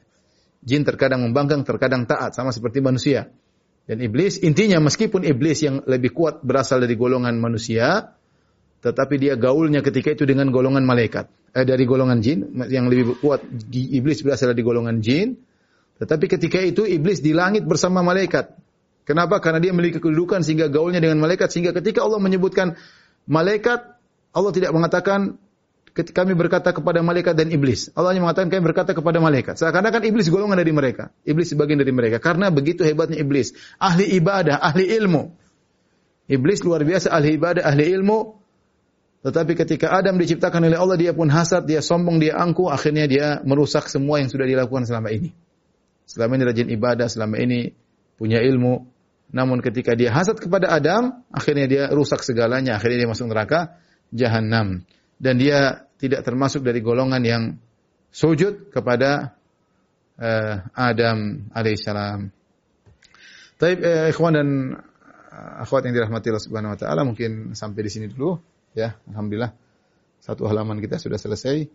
Jin terkadang membangkang, terkadang taat, sama seperti manusia. Dan iblis, intinya meskipun iblis yang lebih kuat berasal dari golongan manusia, tetapi dia gaulnya ketika itu dengan golongan malaikat. Eh, dari golongan jin, yang lebih kuat iblis berasal dari golongan jin, tetapi ketika itu iblis di langit bersama malaikat. Kenapa? Karena dia memiliki kedudukan sehingga gaulnya dengan malaikat, sehingga ketika Allah menyebutkan malaikat, Allah tidak mengatakan kami berkata kepada malaikat dan iblis. Allah hanya mengatakan kami berkata kepada malaikat. Seakan-akan iblis golongan dari mereka. Iblis sebagian dari mereka. Karena begitu hebatnya iblis. Ahli ibadah, ahli ilmu. Iblis luar biasa ahli ibadah, ahli ilmu. Tetapi ketika Adam diciptakan oleh Allah, dia pun hasad, dia sombong, dia angkuh, akhirnya dia merusak semua yang sudah dilakukan selama ini. Selama ini rajin ibadah, selama ini punya ilmu. Namun ketika dia hasad kepada Adam, akhirnya dia rusak segalanya, akhirnya dia masuk neraka jahanam. Dan dia tidak termasuk dari golongan yang sujud kepada uh, Adam alaihissalam. Tapi uh, ikhwan dan uh, akhwat yang dirahmati Allah Subhanahu wa taala mungkin sampai di sini dulu ya. Alhamdulillah satu halaman kita sudah selesai.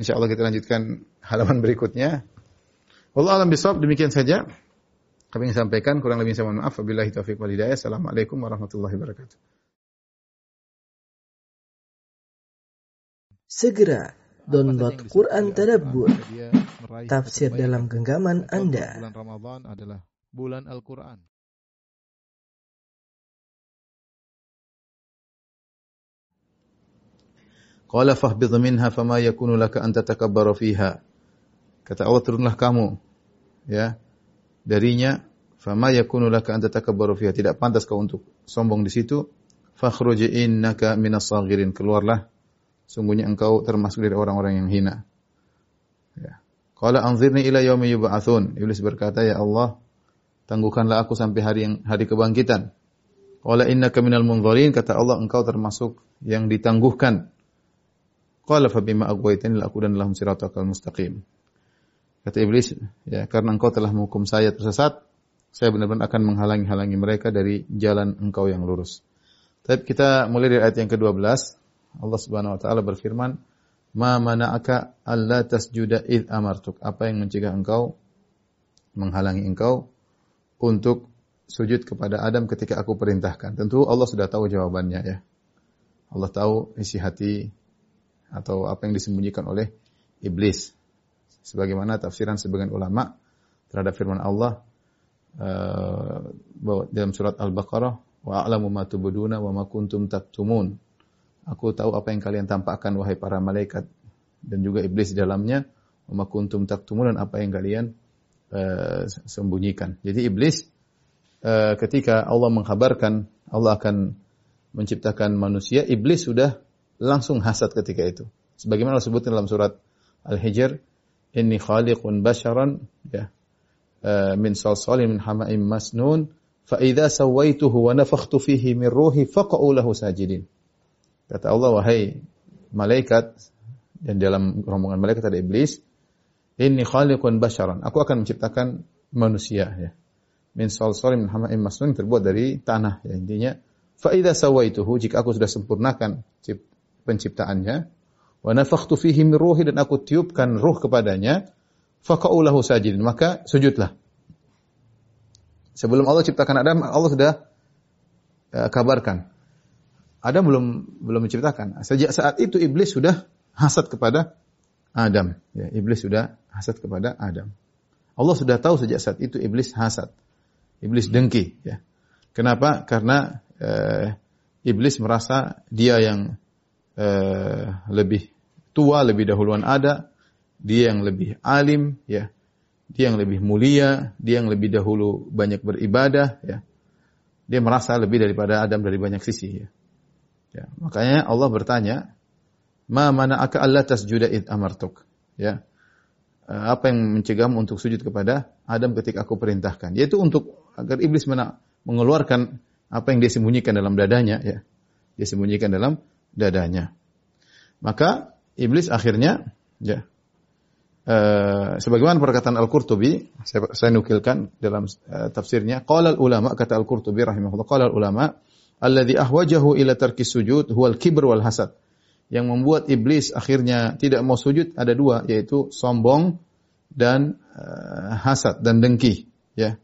Insya Allah kita lanjutkan halaman berikutnya. Allah alam bisawab demikian saja. Kami ingin sampaikan kurang lebih saya mohon maaf. Wabillahi taufiq wal hidayah. Assalamualaikum warahmatullahi wabarakatuh. Segera download Quran Tadabbur, tafsir dalam genggaman Anda. Bulan Ramadan adalah bulan Al-Quran. Qala fahbidh minha fama yakunu laka an tatakabbara fiha. Kata Allah turunlah kamu ya darinya fama yakunu laka an tatakabbara fiha. Tidak pantas kau untuk sombong di situ. Fakhruj innaka minas saghirin. Keluarlah sungguhnya engkau termasuk dari orang-orang yang hina. Ya. Qala anzirni ila yaumi yub'atsun. Iblis berkata, "Ya Allah, tangguhkanlah aku sampai hari yang hari kebangkitan." Qala innaka minal munzirin, kata Allah, engkau termasuk yang ditangguhkan. Qala fa bima aghwaytani la aqudan lahum siratal mustaqim. Kata iblis, ya karena engkau telah menghukum saya tersesat, saya benar-benar akan menghalangi-halangi mereka dari jalan engkau yang lurus. Tapi kita mulai dari ayat yang ke-12. Allah Subhanahu wa taala berfirman, "Ma mana'aka alla tasjuda id amartuk?" Apa yang mencegah engkau menghalangi engkau untuk sujud kepada Adam ketika aku perintahkan? Tentu Allah sudah tahu jawabannya ya. Allah tahu isi hati atau apa yang disembunyikan oleh iblis. Sebagaimana tafsiran sebagian ulama terhadap firman Allah uh, dalam surat Al-Baqarah wa a'lamu ma wa ma kuntum taktumun Aku tahu apa yang kalian tampakkan wahai para malaikat dan juga iblis di dalamnya. Wa kuntum taktumun dan apa yang kalian uh, sembunyikan. Jadi iblis uh, ketika Allah mengkhabarkan Allah akan menciptakan manusia, iblis sudah langsung hasad ketika itu. Sebagaimana Allah sebutkan dalam surat Al-Hijr, "Inni khaliqun basharan ya uh, min salsalin min hama'im masnun, fa idza sawaituhu wa nafakhtu fihi min ruhi faq'u lahu sajidin." Kata Allah, wahai malaikat, dan dalam rombongan malaikat ada iblis, ini khaliqun basharan. Aku akan menciptakan manusia ya. Min salsalin min hama'in masnun terbuat dari tanah ya intinya. Fa idza sawaituhu jika aku sudah sempurnakan penciptaannya wa nafakhtu fihi min ruhi dan aku tiupkan ruh kepadanya faqa'u lahu sajidin maka sujudlah. Sebelum Allah ciptakan Adam Allah sudah uh, kabarkan Adam belum belum menciptakan. Sejak saat itu iblis sudah hasad kepada Adam. Ya, iblis sudah hasad kepada Adam. Allah sudah tahu sejak saat itu iblis hasad. Iblis dengki. Ya. Kenapa? Karena eh, iblis merasa dia yang eh, lebih tua, lebih dahuluan ada, dia yang lebih alim, ya, dia yang lebih mulia, dia yang lebih dahulu banyak beribadah, ya. Dia merasa lebih daripada Adam dari banyak sisi, ya. Ya, makanya Allah bertanya, "Ma mana'aka alla tasjuda id amartuk?" Ya. Eh, apa yang mencegahmu untuk sujud kepada Adam ketika aku perintahkan? Yaitu untuk agar iblis mena mengeluarkan apa yang dia sembunyikan dalam dadanya, ya. Dia sembunyikan dalam dadanya. Maka iblis akhirnya ya Uh, sebagaimana perkataan Al-Qurtubi, saya, saya nukilkan dalam uh, tafsirnya, qala ulama kata Al-Qurtubi rahimahullah, qala ulama alladhi ahwajahu ila tarki sujud huwal kibr wal hasad. Yang membuat iblis akhirnya tidak mau sujud ada dua yaitu sombong dan uh, hasad dan dengki ya.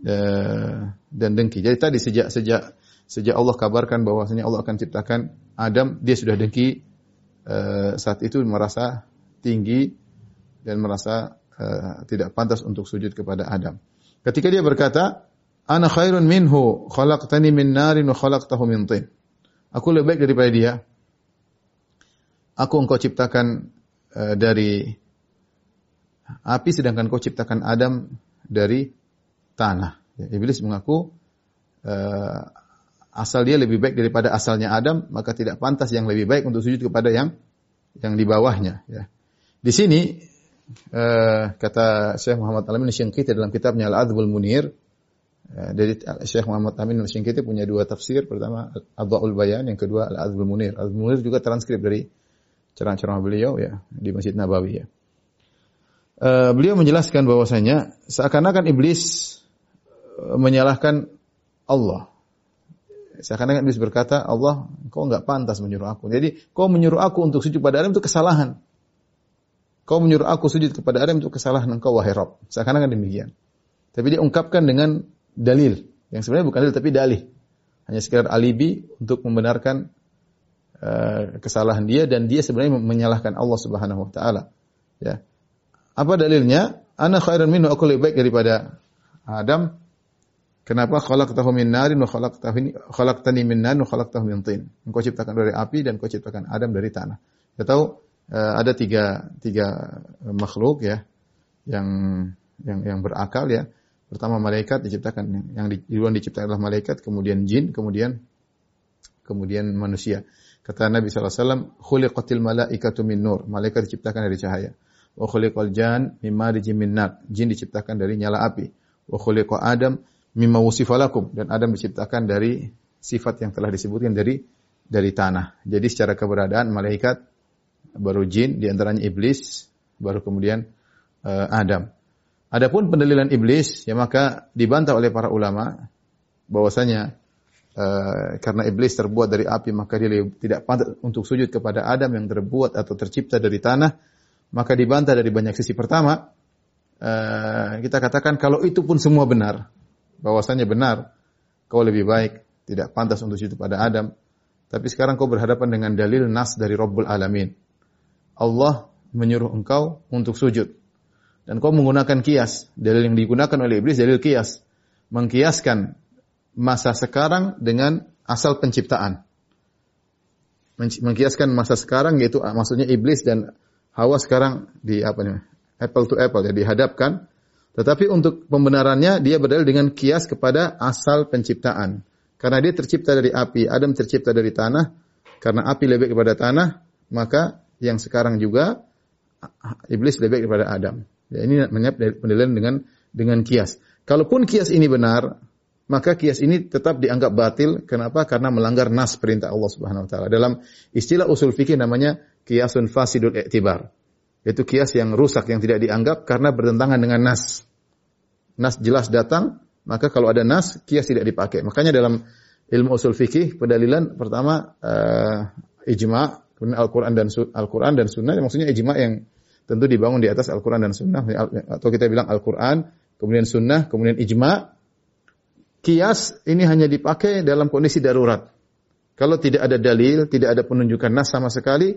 Uh, dan dengki. Jadi tadi sejak sejak sejak Allah kabarkan bahwasanya Allah akan ciptakan Adam, dia sudah dengki uh, saat itu merasa tinggi dan merasa uh, tidak pantas untuk sujud kepada Adam. Ketika dia berkata, Ana khairun minhu, khalaqtani min narin wa khalaqtahu min tin. Aku lebih baik daripada dia. aku engkau ciptakan uh, dari api sedangkan kau ciptakan Adam dari tanah. Ya, Iblis mengaku uh, asal dia lebih baik daripada asalnya Adam, maka tidak pantas yang lebih baik untuk sujud kepada yang yang di bawahnya. Ya. Di sini uh, kata Syekh Muhammad Alamin Syengkiti dalam kitabnya Al-Adbul Munir, uh, dari Syekh Muhammad Amin Syengkiti punya dua tafsir, pertama Adwaul Bayan, yang kedua Al-Adbul Munir. Al-Adbul Munir juga transkrip dari ceramah-ceramah beliau ya di Masjid Nabawi ya. Uh, beliau menjelaskan bahwasanya seakan-akan iblis menyalahkan Allah. Seakan-akan iblis berkata, Allah, kau enggak pantas menyuruh aku. Jadi, kau menyuruh aku untuk sujud pada Adam itu kesalahan. Kau menyuruh aku sujud kepada Adam itu kesalahan engkau wahai Rabb. Seakan-akan demikian. Tapi dia ungkapkan dengan dalil. Yang sebenarnya bukan dalil tapi dalih. Hanya sekedar alibi untuk membenarkan uh, kesalahan dia dan dia sebenarnya menyalahkan Allah Subhanahu wa taala. Ya. Apa dalilnya? Ana khairan minhu aku lebih baik daripada Adam Kenapa khalaqtahu min narin wa khalaqtani min narin wa khalaqtahu min tin? Engkau ciptakan dari api dan engkau ciptakan Adam dari tanah. Kita tahu uh, ada tiga tiga makhluk ya yang yang yang berakal ya. Pertama malaikat diciptakan yang di, duluan diciptakan adalah malaikat, kemudian jin, kemudian kemudian manusia. Kata Nabi SAW, khuliqatil malaikatu min nur. Malaikat diciptakan dari cahaya. Wa khuliqal jan mimma min nar. Jin diciptakan dari nyala api. Wa khuliqa Adam mimma wusifalakum dan Adam diciptakan dari sifat yang telah disebutkan dari dari tanah. Jadi secara keberadaan malaikat baru jin di antaranya iblis baru kemudian uh, Adam. Adapun pendalilan iblis ya maka dibantah oleh para ulama bahwasanya uh, karena iblis terbuat dari api maka dia tidak pantas untuk sujud kepada Adam yang terbuat atau tercipta dari tanah maka dibantah dari banyak sisi. Pertama, uh, kita katakan kalau itu pun semua benar, bahwasanya benar kau lebih baik, tidak pantas untuk sujud pada Adam. Tapi sekarang kau berhadapan dengan dalil nas dari Rabbul Alamin. Allah menyuruh engkau untuk sujud. Dan kau menggunakan kias. Dalil yang digunakan oleh iblis dalil kias. Mengkiaskan masa sekarang dengan asal penciptaan. Mengkiaskan masa sekarang yaitu maksudnya iblis dan Hawa sekarang di apa nih? Apple to apple ya dihadapkan tetapi untuk pembenarannya dia berdalil dengan kias kepada asal penciptaan. Karena dia tercipta dari api, Adam tercipta dari tanah. Karena api lebih kepada tanah, maka yang sekarang juga iblis lebih kepada Adam. Ya, ini pendalilan dengan dengan kias. Kalaupun kias ini benar, maka kias ini tetap dianggap batil. Kenapa? Karena melanggar nas perintah Allah Subhanahu wa taala. Dalam istilah usul fikih namanya kiasun fasidul i'tibar. Itu kias yang rusak yang tidak dianggap karena bertentangan dengan nas. Nas jelas datang, maka kalau ada nas kias tidak dipakai. Makanya dalam ilmu usul fikih pendalilan pertama uh, ijma, kemudian Al-Qur'an dan Al-Qur'an dan Sunnah maksudnya ijma yang tentu dibangun di atas Al-Qur'an dan Sunnah atau kita bilang Al-Qur'an, kemudian Sunnah, kemudian ijma. Kias ini hanya dipakai dalam kondisi darurat. Kalau tidak ada dalil, tidak ada penunjukan nas sama sekali,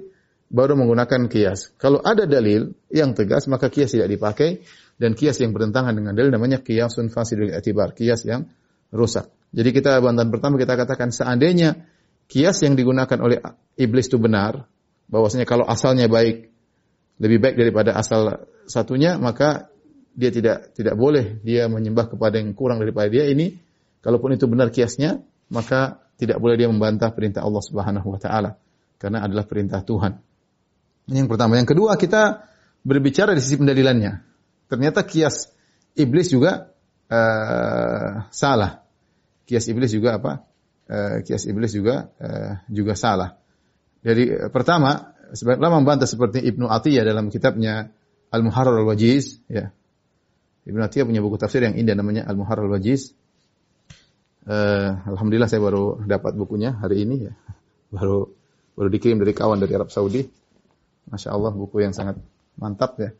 baru menggunakan kias. Kalau ada dalil yang tegas maka kias tidak dipakai dan kias yang bertentangan dengan dalil namanya kiasun fasidul etibar, kias yang rusak. Jadi kita bantahan pertama kita katakan seandainya kias yang digunakan oleh iblis itu benar, bahwasanya kalau asalnya baik lebih baik daripada asal satunya, maka dia tidak tidak boleh dia menyembah kepada yang kurang daripada dia ini. Kalaupun itu benar kiasnya, maka tidak boleh dia membantah perintah Allah Subhanahu wa taala karena adalah perintah Tuhan. Yang pertama. Yang kedua kita berbicara di sisi pendalilannya. Ternyata kias iblis juga uh, salah. Kias iblis juga apa? Uh, kias iblis juga uh, juga salah. Uh, pertama, sebagian membantah seperti Ibnu Atiyah dalam kitabnya Al-Muharrar Al-Wajiz, ya. Ibnu Atiyah punya buku tafsir yang indah namanya Al-Muharrar Al-Wajiz. Uh, Alhamdulillah saya baru dapat bukunya hari ini ya. Baru baru dikirim dari kawan dari Arab Saudi. Masya Allah buku yang sangat mantap ya.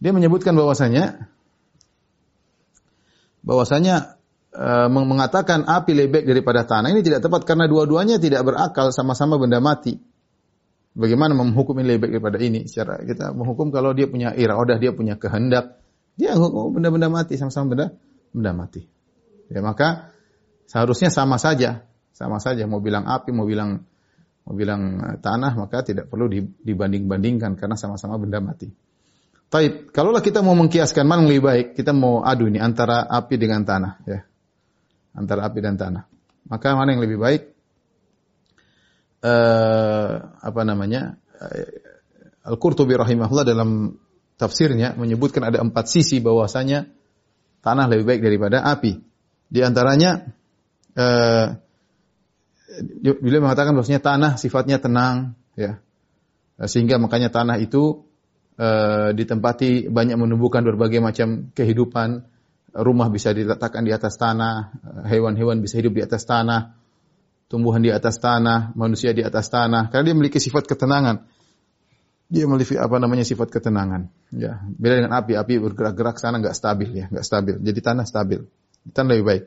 Dia menyebutkan bahwasanya bahwasanya e, mengatakan api lebih daripada tanah ini tidak tepat karena dua-duanya tidak berakal sama-sama benda mati. Bagaimana menghukum ini lebih daripada ini? Secara kita menghukum kalau dia punya iradah, dia punya kehendak, dia hukum benda-benda mati sama-sama benda benda mati. Ya maka seharusnya sama saja, sama saja mau bilang api, mau bilang mau bilang eh, tanah maka tidak perlu dibanding-bandingkan karena sama-sama benda mati. Taib, kalaulah kita mau mengkiaskan mana yang lebih baik, kita mau adu ini antara api dengan tanah, ya. Antara api dan tanah. Maka mana yang lebih baik? Uh, apa namanya? Uh, Al-Qurtubi rahimahullah dalam tafsirnya menyebutkan ada empat sisi bahwasanya tanah lebih baik daripada api. Di antaranya uh, beliau mengatakan bahwasanya tanah sifatnya tenang, ya. Sehingga makanya tanah itu uh, ditempati banyak menumbuhkan berbagai macam kehidupan. Rumah bisa diletakkan di atas tanah, hewan-hewan bisa hidup di atas tanah, tumbuhan di atas tanah, manusia di atas tanah. Karena dia memiliki sifat ketenangan. Dia memiliki apa namanya sifat ketenangan. Ya, beda dengan api. Api bergerak-gerak sana nggak stabil ya, nggak stabil. Jadi tanah stabil. Tanah lebih baik.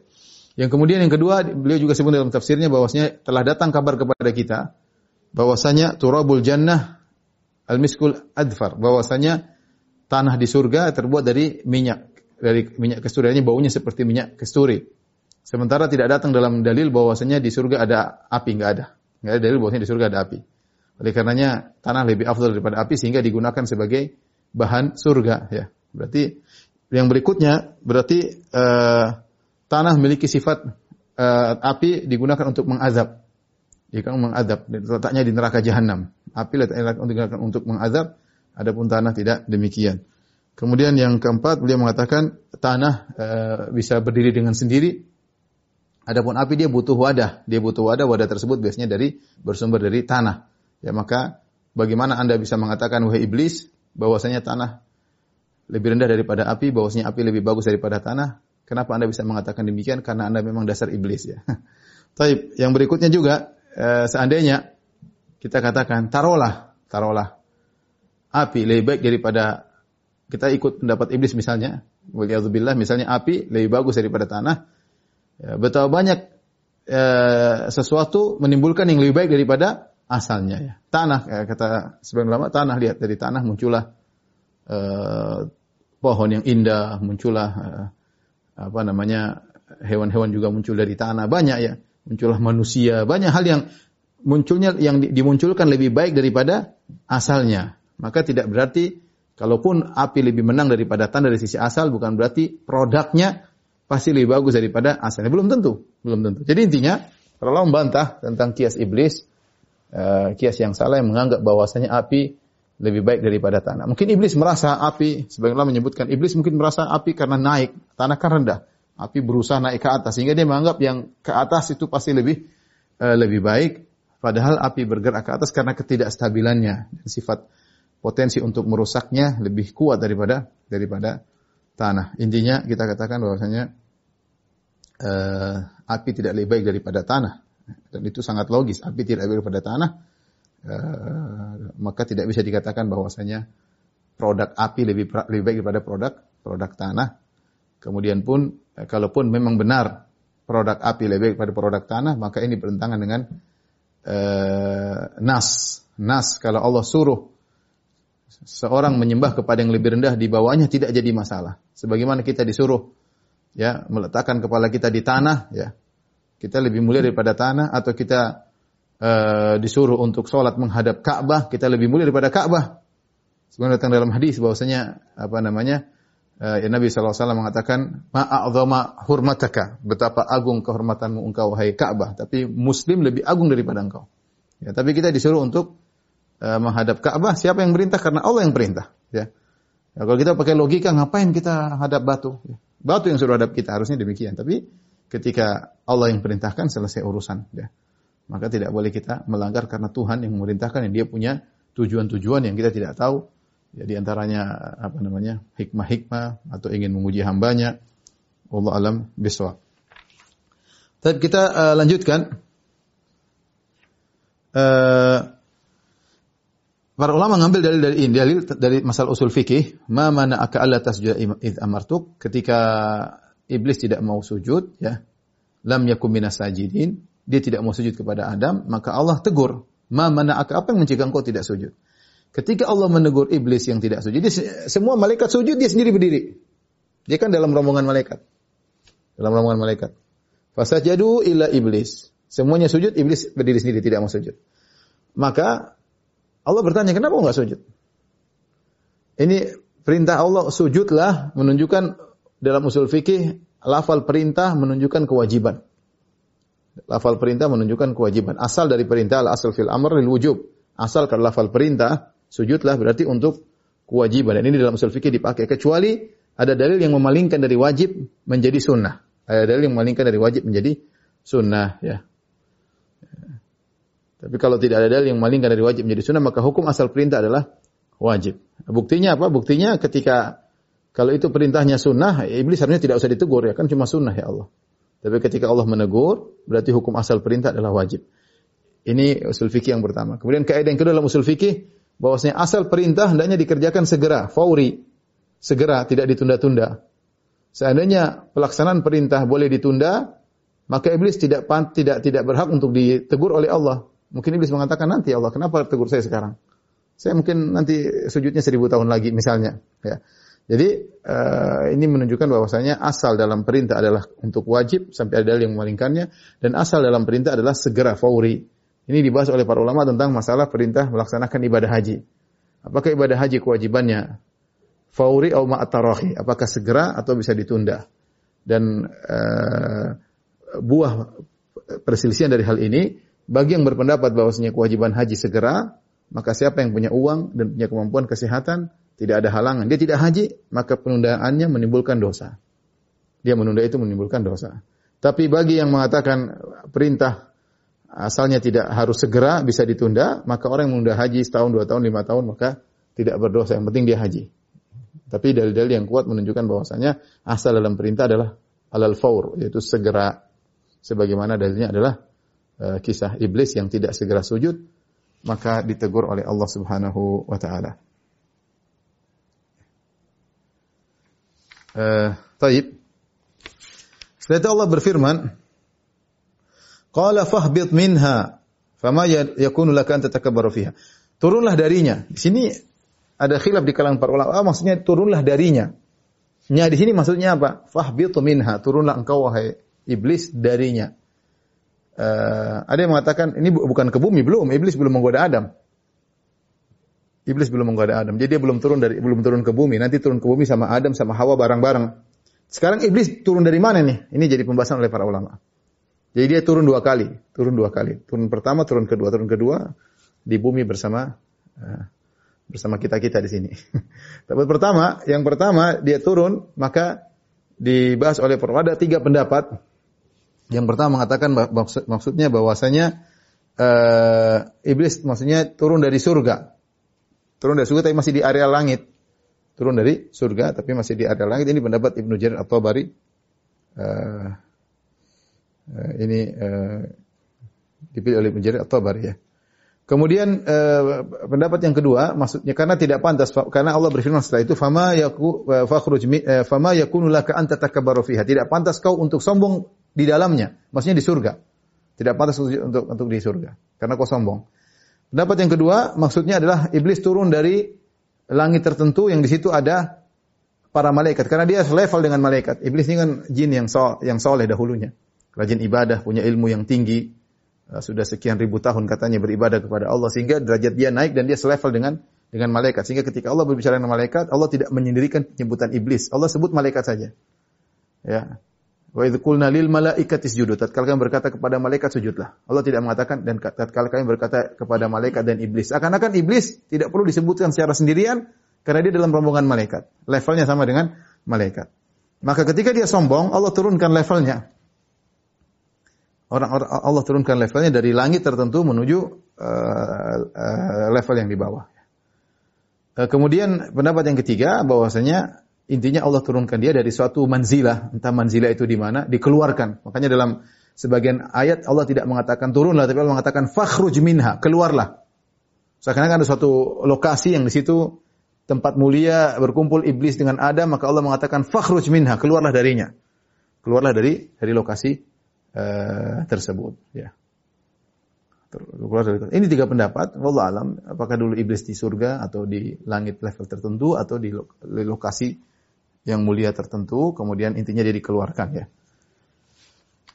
Yang kemudian yang kedua, beliau juga sebut dalam tafsirnya bahwasanya telah datang kabar kepada kita bahwasanya turabul jannah al-miskul adfar, bahwasanya tanah di surga terbuat dari minyak, dari minyak kesturi. Ini baunya seperti minyak kesturi. Sementara tidak datang dalam dalil bahwasanya di surga ada api, enggak ada. Enggak ada dalil bahwasanya di surga ada api. Oleh karenanya tanah lebih afdal daripada api sehingga digunakan sebagai bahan surga ya. Berarti yang berikutnya berarti uh, tanah memiliki sifat uh, api digunakan untuk mengazab. Jika mengazab, letaknya di neraka jahanam. Api letaknya digunakan untuk mengazab, adapun tanah tidak demikian. Kemudian yang keempat, beliau mengatakan tanah uh, bisa berdiri dengan sendiri. Adapun api dia butuh wadah, dia butuh wadah, wadah tersebut biasanya dari bersumber dari tanah. Ya maka bagaimana Anda bisa mengatakan wahai iblis bahwasanya tanah lebih rendah daripada api, bahwasanya api lebih bagus daripada tanah? Kenapa Anda bisa mengatakan demikian? Karena Anda memang dasar iblis ya. Tapi yang berikutnya juga eh, seandainya kita katakan taruhlah, taruhlah api lebih baik daripada kita ikut pendapat iblis misalnya, waliyadzubillah misalnya api lebih bagus daripada tanah. Ya, betapa banyak eh, sesuatu menimbulkan yang lebih baik daripada asalnya. Ya. Tanah ya, kata sebagian ulama tanah lihat dari tanah muncullah eh, pohon yang indah, muncullah eh, apa namanya hewan-hewan juga muncul dari tanah. Banyak ya muncullah manusia. Banyak hal yang munculnya yang dimunculkan lebih baik daripada asalnya. Maka tidak berarti kalaupun api lebih menang daripada tanah dari sisi asal bukan berarti produknya pasti lebih bagus daripada asalnya belum tentu belum tentu jadi intinya kalau membantah tentang kias iblis uh, kias yang salah yang menganggap bahwasanya api lebih baik daripada tanah. Mungkin iblis merasa api, sebagaimana menyebutkan iblis mungkin merasa api karena naik, tanah kan rendah. Api berusaha naik ke atas sehingga dia menganggap yang ke atas itu pasti lebih uh, lebih baik. Padahal api bergerak ke atas karena ketidakstabilannya dan sifat potensi untuk merusaknya lebih kuat daripada daripada tanah. Intinya kita katakan bahwasanya uh, api tidak lebih baik daripada tanah dan itu sangat logis. Api tidak lebih daripada tanah Eh, maka tidak bisa dikatakan bahwasanya produk api lebih lebih baik daripada produk produk tanah. Kemudian pun eh, kalaupun memang benar produk api lebih baik daripada produk tanah, maka ini bertentangan dengan uh, nas. Nas kalau Allah suruh seorang menyembah kepada yang lebih rendah di bawahnya tidak jadi masalah. Sebagaimana kita disuruh ya meletakkan kepala kita di tanah ya. Kita lebih mulia daripada tanah atau kita uh, disuruh untuk sholat menghadap Ka'bah, kita lebih mulia daripada Ka'bah. Sebenarnya datang dalam hadis bahwasanya apa namanya? Uh, ya Nabi SAW mengatakan, Ma'a'zama hurmataka, betapa agung kehormatanmu engkau wahai Ka'bah. Tapi Muslim lebih agung daripada engkau. Ya, tapi kita disuruh untuk uh, menghadap Ka'bah, siapa yang perintah? Karena Allah yang perintah. Ya. ya. kalau kita pakai logika, ngapain kita hadap batu? Ya. Batu yang suruh hadap kita, harusnya demikian. Tapi ketika Allah yang perintahkan, selesai urusan. Ya maka tidak boleh kita melanggar karena Tuhan yang memerintahkan yang dia punya tujuan-tujuan yang kita tidak tahu. Jadi ya, antaranya apa namanya hikmah-hikmah atau ingin menguji hambanya. Allah alam biswa. Tapi kita uh, lanjutkan. Uh, para ulama ngambil dalil dari ini, dalil dari masalah usul fikih, ma mana aka alla id amartuk, ketika iblis tidak mau sujud, ya, lam yakum minas sajidin, dia tidak mau sujud kepada Adam, maka Allah tegur, "Ma mana apa yang mencegah engkau tidak sujud?" Ketika Allah menegur iblis yang tidak sujud, dia, semua malaikat sujud, dia sendiri berdiri. Dia kan dalam rombongan malaikat. Dalam rombongan malaikat. Fasajadu illa iblis. Semuanya sujud, iblis berdiri sendiri, tidak mau sujud. maka Allah bertanya, kenapa enggak sujud? Ini perintah Allah sujudlah menunjukkan dalam usul fikih lafal perintah menunjukkan kewajiban. Lafal perintah menunjukkan kewajiban. Asal dari perintah al asal fil amr lil wujub. Asal kalau lafal perintah sujudlah berarti untuk kewajiban. Dan ini dalam usul fikih dipakai kecuali ada dalil yang memalingkan dari wajib menjadi sunnah. Ada dalil yang memalingkan dari wajib menjadi sunnah ya. Tapi kalau tidak ada dalil yang memalingkan dari wajib menjadi sunnah maka hukum asal perintah adalah wajib. Buktinya apa? Buktinya ketika kalau itu perintahnya sunnah, iblis harusnya tidak usah ditegur ya kan cuma sunnah ya Allah. Tapi ketika Allah menegur, berarti hukum asal perintah adalah wajib. Ini usul fikih yang pertama. Kemudian kaidah yang kedua dalam usul fikih bahwasanya asal perintah hendaknya dikerjakan segera, fauri, segera, tidak ditunda-tunda. Seandainya pelaksanaan perintah boleh ditunda, maka iblis tidak tidak tidak berhak untuk ditegur oleh Allah. Mungkin iblis mengatakan nanti Allah, kenapa tegur saya sekarang? Saya mungkin nanti sujudnya seribu tahun lagi misalnya. Ya. Jadi uh, ini menunjukkan bahwasanya asal dalam perintah adalah untuk wajib sampai ada yang memalingkannya dan asal dalam perintah adalah segera fauri. Ini dibahas oleh para ulama tentang masalah perintah melaksanakan ibadah haji. Apakah ibadah haji kewajibannya fauri atau ma'atarahi? Apakah segera atau bisa ditunda? Dan uh, buah perselisihan dari hal ini bagi yang berpendapat bahwasanya kewajiban haji segera, maka siapa yang punya uang dan punya kemampuan kesehatan tidak ada halangan. Dia tidak haji, maka penundaannya menimbulkan dosa. Dia menunda itu menimbulkan dosa. Tapi bagi yang mengatakan perintah asalnya tidak harus segera bisa ditunda, maka orang yang menunda haji setahun, dua tahun, lima tahun, maka tidak berdosa. Yang penting dia haji. Tapi dalil-dalil yang kuat menunjukkan bahwasanya asal dalam perintah adalah alal faur, yaitu segera. Sebagaimana dalilnya adalah uh, kisah iblis yang tidak segera sujud, maka ditegur oleh Allah Subhanahu wa taala. Uh, taib. Setelah itu Allah berfirman, Qala fahbit minha, fama ya-, yakunu laka an tatakabbaru fiha. Turunlah darinya. Di sini ada khilaf di kalangan para ulama. Ah, maksudnya turunlah darinya. Nya di sini maksudnya apa? Fahbit minha, turunlah engkau wahai iblis darinya. Uh, ada yang mengatakan ini bukan ke bumi, belum. Iblis belum menggoda Adam. Iblis belum menggoda Adam. Jadi dia belum turun dari belum turun ke bumi. Nanti turun ke bumi sama Adam sama Hawa bareng-bareng. Sekarang iblis turun dari mana nih? Ini jadi pembahasan oleh para ulama. Jadi dia turun dua kali, turun dua kali. Turun pertama, turun kedua, turun kedua di bumi bersama uh, bersama kita kita di sini. Tapi pertama, yang pertama dia turun maka dibahas oleh para ada tiga pendapat. Yang pertama mengatakan maksud, maksudnya bahwasanya uh, iblis maksudnya turun dari surga. Turun dari surga tapi masih di area langit. Turun dari surga tapi masih di area langit. Ini pendapat Ibnu Jarir atau Bari. Uh, uh, ini uh, dipilih oleh Ibnu Jarir atau Bari ya. Kemudian uh, pendapat yang kedua maksudnya karena tidak pantas karena Allah berfirman setelah itu fama yaku fakhruj fama yakunu laka anta fiha tidak pantas kau untuk sombong di dalamnya maksudnya di surga tidak pantas untuk untuk di surga karena kau sombong Pendapat yang kedua maksudnya adalah iblis turun dari langit tertentu yang di situ ada para malaikat karena dia selevel dengan malaikat. Iblis ini kan jin yang so, yang soleh dahulunya. Rajin ibadah, punya ilmu yang tinggi. Uh, sudah sekian ribu tahun katanya beribadah kepada Allah sehingga derajat dia naik dan dia selevel dengan dengan malaikat. Sehingga ketika Allah berbicara dengan malaikat, Allah tidak menyendirikan penyebutan iblis. Allah sebut malaikat saja. Ya. Wa idh qulna lil malaikati isjudu. Tatkala kami berkata kepada malaikat sujudlah. Allah tidak mengatakan dan tatkala kami berkata kepada malaikat dan iblis. Akan-akan iblis tidak perlu disebutkan secara sendirian karena dia dalam rombongan malaikat. Levelnya sama dengan malaikat. Maka ketika dia sombong, Allah turunkan levelnya. Orang, orang Allah turunkan levelnya dari langit tertentu menuju uh, uh, level yang di bawah. Uh, kemudian pendapat yang ketiga bahwasanya Intinya Allah turunkan dia dari suatu manzilah, entah manzilah itu di mana, dikeluarkan. Makanya dalam sebagian ayat Allah tidak mengatakan turunlah, tapi Allah mengatakan fakhruj minha, keluarlah. Seakan-akan ada suatu lokasi yang di situ tempat mulia berkumpul iblis dengan Adam, maka Allah mengatakan fakhruj minha, keluarlah darinya. Keluarlah dari dari lokasi uh, tersebut, ya. Ini tiga pendapat, Allah alam, apakah dulu iblis di surga atau di langit level tertentu atau di lokasi yang mulia tertentu, kemudian intinya dia dikeluarkan ya.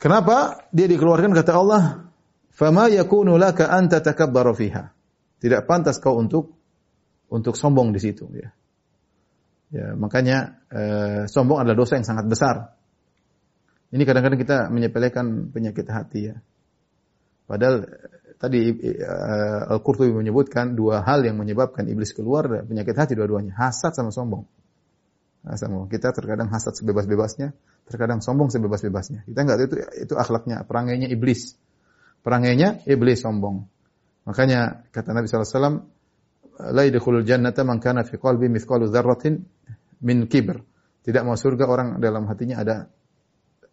Kenapa dia dikeluarkan kata Allah? Fama yakunu laka an tatakabbaru fiha. Tidak pantas kau untuk untuk sombong di situ ya. Ya, makanya eh, sombong adalah dosa yang sangat besar. Ini kadang-kadang kita menyepelekan penyakit hati ya. Padahal eh, tadi uh, Al-Qurtubi menyebutkan dua hal yang menyebabkan iblis keluar penyakit hati dua-duanya, hasad sama sombong. Kita terkadang hasad sebebas-bebasnya, terkadang sombong sebebas-bebasnya. Kita enggak itu itu akhlaknya, perangainya iblis. Perangainya iblis sombong. Makanya kata Nabi SAW, la yadkhulul jannata man kana fi qalbi mithqalu dzarratin min kibr. Tidak mau surga orang dalam hatinya ada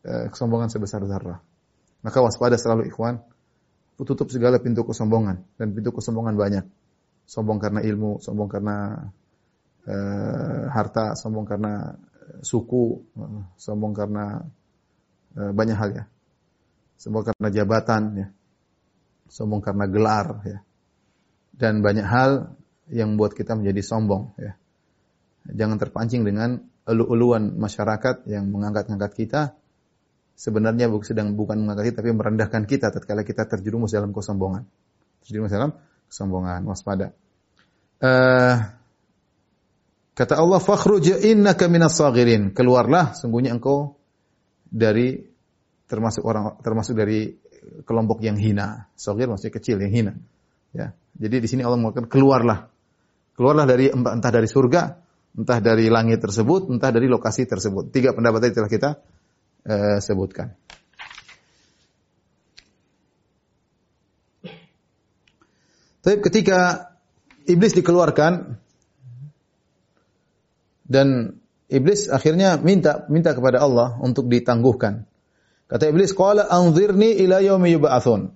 uh, kesombongan sebesar zarrah. Maka waspada selalu ikhwan. Tutup segala pintu kesombongan dan pintu kesombongan banyak. Sombong karena ilmu, sombong karena uh, harta, sombong karena suku, uh, sombong karena banyak hal ya. Sombong karena jabatan ya. Sombong karena gelar ya. Dan banyak hal yang membuat kita menjadi sombong ya. Jangan terpancing dengan elu-eluan masyarakat yang mengangkat-angkat kita sebenarnya sedang bukan mengangkat kita tapi merendahkan kita tatkala kita terjerumus dalam kesombongan. Terjerumus dalam kesombongan, waspada. Uh, kata Allah, "Fakhruj innaka minas saghirin." Keluarlah sungguhnya engkau dari termasuk orang termasuk dari kelompok yang hina. Saghir maksudnya kecil yang hina. Ya. Jadi di sini Allah mengatakan keluarlah Keluarlah dari entah dari surga, entah dari langit tersebut, entah dari lokasi tersebut. Tiga pendapat tadi telah kita uh, sebutkan. Tapi ketika iblis dikeluarkan dan iblis akhirnya minta minta kepada Allah untuk ditangguhkan. Kata iblis, "Qala anzirni ila yaumi yub'atsun."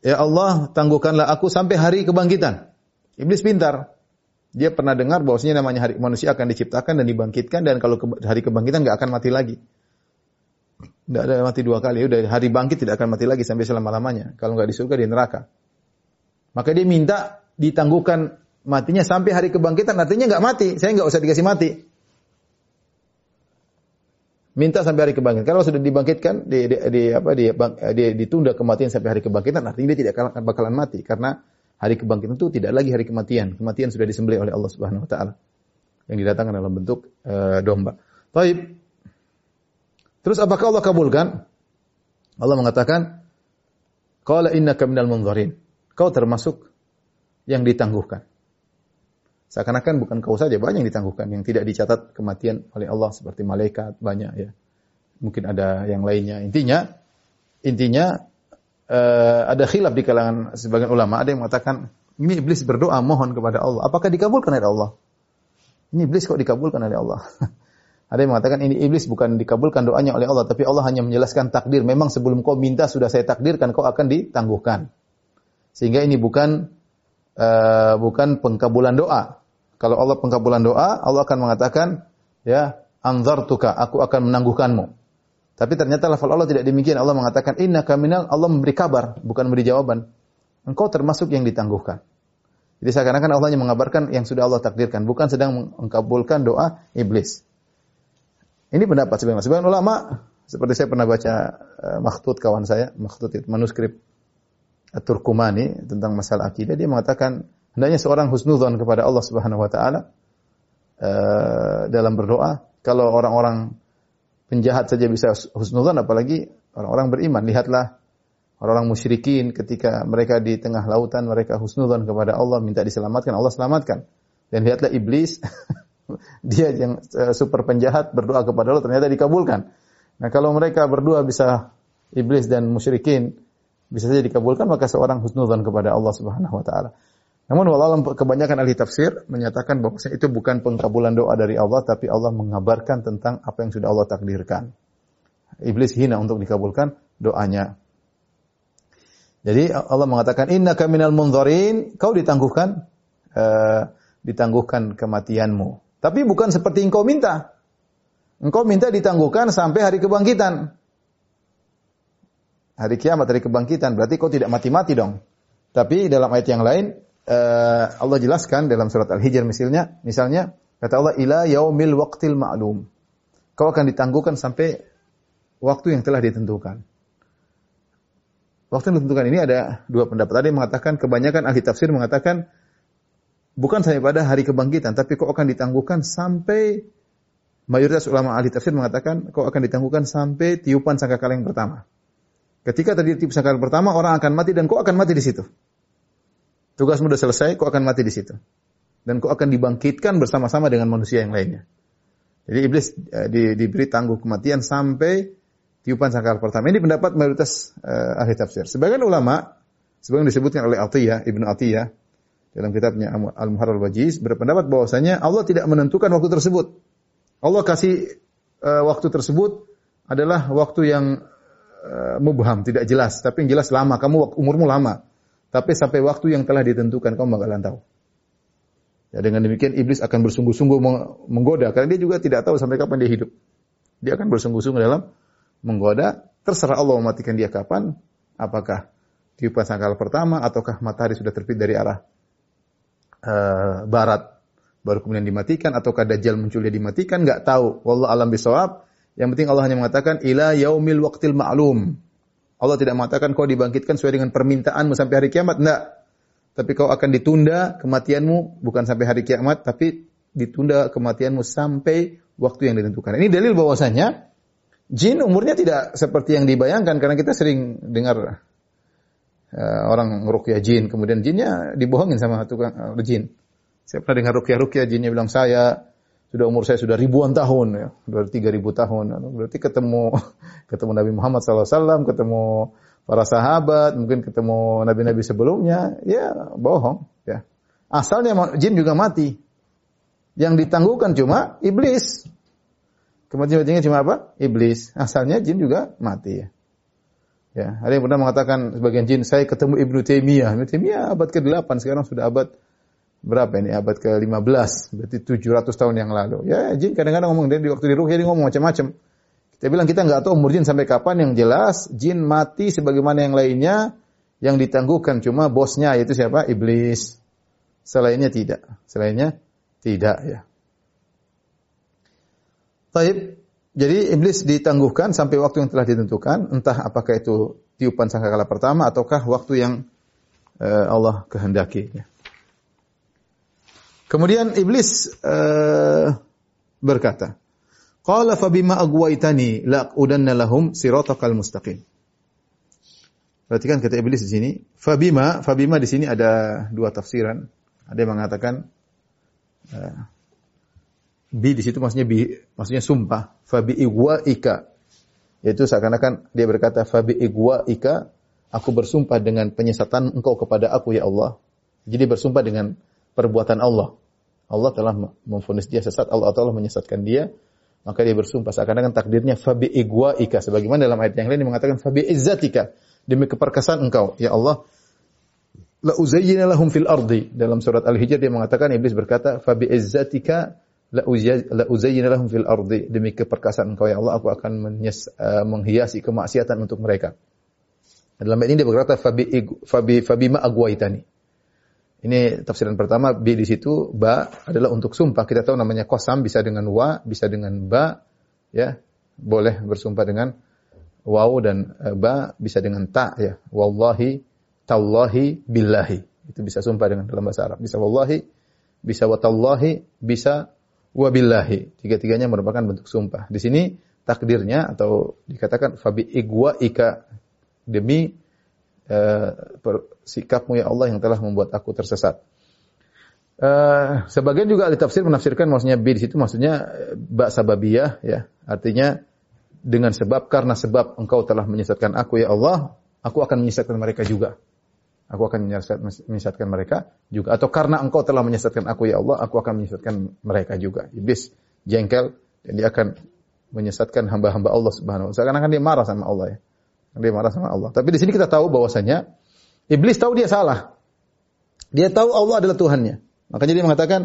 Ya Allah, tangguhkanlah aku sampai hari kebangkitan. Iblis pintar. Dia pernah dengar bahwasanya namanya hari manusia akan diciptakan dan dibangkitkan dan kalau hari kebangkitan nggak akan mati lagi. Tidak ada mati dua kali. Udah hari bangkit tidak akan mati lagi sampai selama-lamanya. Kalau nggak di surga di neraka. Maka dia minta ditangguhkan matinya sampai hari kebangkitan. Artinya nggak mati. Saya nggak usah dikasih mati. Minta sampai hari kebangkitan. Kalau sudah dibangkitkan, di, di, di apa, di, di, ditunda kematian sampai hari kebangkitan, artinya dia tidak akan bakalan mati karena hari kebangkitan itu tidak lagi hari kematian. Kematian sudah disembelih oleh Allah Subhanahu wa taala. Yang didatangkan dalam bentuk uh, domba. Taib. Terus apakah Allah kabulkan? Allah mengatakan, "Qala innaka minal munzarin." Kau termasuk yang ditangguhkan. Seakan-akan bukan kau saja, banyak yang ditangguhkan yang tidak dicatat kematian oleh Allah seperti malaikat banyak ya. Mungkin ada yang lainnya. Intinya intinya uh, ada khilaf di kalangan sebagian ulama. Ada yang mengatakan ini iblis berdoa mohon kepada Allah. Apakah dikabulkan oleh Allah? Ini iblis kok dikabulkan oleh Allah? ada yang mengatakan ini iblis bukan dikabulkan doanya oleh Allah, tapi Allah hanya menjelaskan takdir. Memang sebelum kau minta sudah saya takdirkan kau akan ditangguhkan. Sehingga ini bukan uh, bukan pengkabulan doa. Kalau Allah pengkabulan doa, Allah akan mengatakan, ya, anzartuka, aku akan menangguhkanmu. Tapi ternyata lafal Allah tidak demikian. Allah mengatakan inna kaminal Allah memberi kabar, bukan memberi jawaban. Engkau termasuk yang ditangguhkan. Jadi seakan-akan Allah hanya mengabarkan yang sudah Allah takdirkan, bukan sedang mengkabulkan doa iblis. Ini pendapat sebagian, sebagian ulama seperti saya pernah baca uh, makhtut kawan saya, makhtut itu manuskrip At-Turkumani tentang masalah akidah dia mengatakan hendaknya seorang husnudzon kepada Allah Subhanahu wa taala uh, dalam berdoa. Kalau orang-orang penjahat saja bisa husnudzan apalagi orang-orang beriman. Lihatlah orang-orang musyrikin ketika mereka di tengah lautan mereka husnudzan kepada Allah minta diselamatkan, Allah selamatkan. Dan lihatlah iblis dia yang eh, super penjahat berdoa kepada Allah ternyata dikabulkan. Nah, kalau mereka berdua bisa iblis dan musyrikin bisa saja dikabulkan maka seorang husnudzan kepada Allah Subhanahu wa taala. Namun walau kebanyakan ahli tafsir menyatakan bahwa itu bukan pengkabulan doa dari Allah tapi Allah mengabarkan tentang apa yang sudah Allah takdirkan. Iblis hina untuk dikabulkan doanya. Jadi Allah mengatakan innaka minal munzarin, kau ditangguhkan uh, ditangguhkan kematianmu. Tapi bukan seperti engkau minta. Engkau minta ditangguhkan sampai hari kebangkitan. Hari kiamat, hari kebangkitan. Berarti kau tidak mati-mati dong. Tapi dalam ayat yang lain, uh, Allah jelaskan dalam surat Al-Hijr misalnya, misalnya kata Allah ila yaumil waqtil ma'lum. Kau akan ditangguhkan sampai waktu yang telah ditentukan. Waktu yang ditentukan ini ada dua pendapat. Ada yang mengatakan, kebanyakan ahli tafsir mengatakan, bukan sampai pada hari kebangkitan, tapi kok akan ditangguhkan sampai, mayoritas ulama ahli tafsir mengatakan, kok akan ditangguhkan sampai tiupan sangkakala yang pertama. Ketika tadi tiupan sangkakala pertama, orang akan mati dan kok akan mati di situ. Tugas sudah selesai, kok akan mati di situ. Dan kok akan dibangkitkan bersama-sama dengan manusia yang lainnya. Jadi iblis uh, di, diberi tangguh kematian sampai tiupan sangkakala pertama. Ini pendapat mayoritas uh, ahli tafsir. Sebagian ulama, sebagian disebutkan oleh Atiyah, Ibnu Atiyah, dalam kitabnya Al-Muharrar Wajiz, berpendapat bahwasanya Allah tidak menentukan waktu tersebut. Allah kasih uh, waktu tersebut adalah waktu yang mubham, tidak jelas. Tapi yang jelas lama, kamu umurmu lama. Tapi sampai waktu yang telah ditentukan, kamu bakalan tahu. Ya, dengan demikian iblis akan bersungguh-sungguh menggoda karena dia juga tidak tahu sampai kapan dia hidup. Dia akan bersungguh-sungguh dalam menggoda. Terserah Allah mematikan dia kapan. Apakah tiupan sangkal pertama ataukah matahari sudah terbit dari arah uh, barat baru kemudian dimatikan ataukah dajjal muncul dia dimatikan nggak tahu. Wallah alam bisawab. Yang penting Allah hanya mengatakan ila yaumil waqtil ma'lum. Allah tidak mengatakan kau dibangkitkan sesuai dengan permintaanmu sampai hari kiamat. Enggak tapi kau akan ditunda kematianmu bukan sampai hari kiamat, tapi ditunda kematianmu sampai waktu yang ditentukan. Ini dalil bahwasanya jin umurnya tidak seperti yang dibayangkan karena kita sering dengar uh, orang rukyah jin, kemudian jinnya dibohongin sama tukang uh, jin. Saya pernah dengar rukyah rukyah jinnya bilang saya sudah umur saya sudah ribuan tahun ya, sudah tiga ribu tahun. Berarti ketemu ketemu Nabi Muhammad SAW, ketemu para sahabat, mungkin ketemu nabi-nabi sebelumnya, ya bohong, ya. Asalnya jin juga mati. Yang ditangguhkan cuma iblis. Kematian-kematiannya cuma apa? Iblis. Asalnya jin juga mati ya. Ya, ada yang pernah mengatakan sebagian jin, saya ketemu Ibnu Taimiyah. Ibnu Taimiyah abad ke-8, sekarang sudah abad berapa ini? Abad ke-15, berarti 700 tahun yang lalu. Ya, jin kadang-kadang ngomong dia di waktu di ruh dia ngomong macam-macam. Kita bilang kita nggak tahu umur jin sampai kapan yang jelas jin mati sebagaimana yang lainnya yang ditangguhkan cuma bosnya yaitu siapa? Iblis. Selainnya tidak. Selainnya tidak ya. Taib. Jadi iblis ditangguhkan sampai waktu yang telah ditentukan, entah apakah itu tiupan sangkakala pertama ataukah waktu yang uh, Allah kehendaki. Ya. Kemudian iblis uh, berkata, Qala fa bima agwaitani udanna lahum siratakal mustaqim. Perhatikan kata iblis di sini, fabima, fabima di sini ada dua tafsiran. Ada yang mengatakan uh, bi di situ maksudnya bi maksudnya sumpah, fabi ika. Yaitu seakan-akan dia berkata fabi ika, aku bersumpah dengan penyesatan engkau kepada aku ya Allah. Jadi bersumpah dengan perbuatan Allah. Allah telah memfonis dia sesat, Allah telah menyesatkan dia maka dia bersumpah. Seakan-akan takdirnya fabi ika sebagaimana dalam ayat yang lain mengatakan fabi izzatika. Demi keperkasaan engkau ya Allah. La uzayyina lahum fil ardi. Dalam surat al-hijr dia mengatakan iblis berkata fabi izzatika la uzayyina lahum fil ardi. Demi keperkasaan engkau ya Allah aku akan menyes, uh, menghiasi kemaksiatan untuk mereka. Dalam ayat ini dia berkata fabi fabi fabi ma agwaitani ini tafsiran pertama B di situ ba adalah untuk sumpah. Kita tahu namanya kosam bisa dengan wa, bisa dengan ba, ya boleh bersumpah dengan waw dan e, ba, bisa dengan ta ya. Wallahi, tallahi, billahi. Itu bisa sumpah dengan dalam bahasa Arab. Bisa wallahi, bisa watallahi, bisa wabillahi. Tiga-tiganya merupakan bentuk sumpah. Di sini takdirnya atau dikatakan fabi igwa ika demi uh, sikapmu ya Allah yang telah membuat aku tersesat. Uh, sebagian juga ahli menafsirkan maksudnya bi di situ maksudnya eh, ba sababiyah ya. Artinya dengan sebab karena sebab engkau telah menyesatkan aku ya Allah, aku akan menyesatkan mereka juga. Aku akan menyesatkan mereka juga atau karena engkau telah menyesatkan aku ya Allah, aku akan menyesatkan mereka juga. Iblis jengkel dan dia akan menyesatkan hamba-hamba Allah Subhanahu wa taala. Seakan-akan dia marah sama Allah ya. Dia marah sama Allah. Tapi di sini kita tahu bahwasanya iblis tahu dia salah. Dia tahu Allah adalah Tuhannya. Makanya dia mengatakan,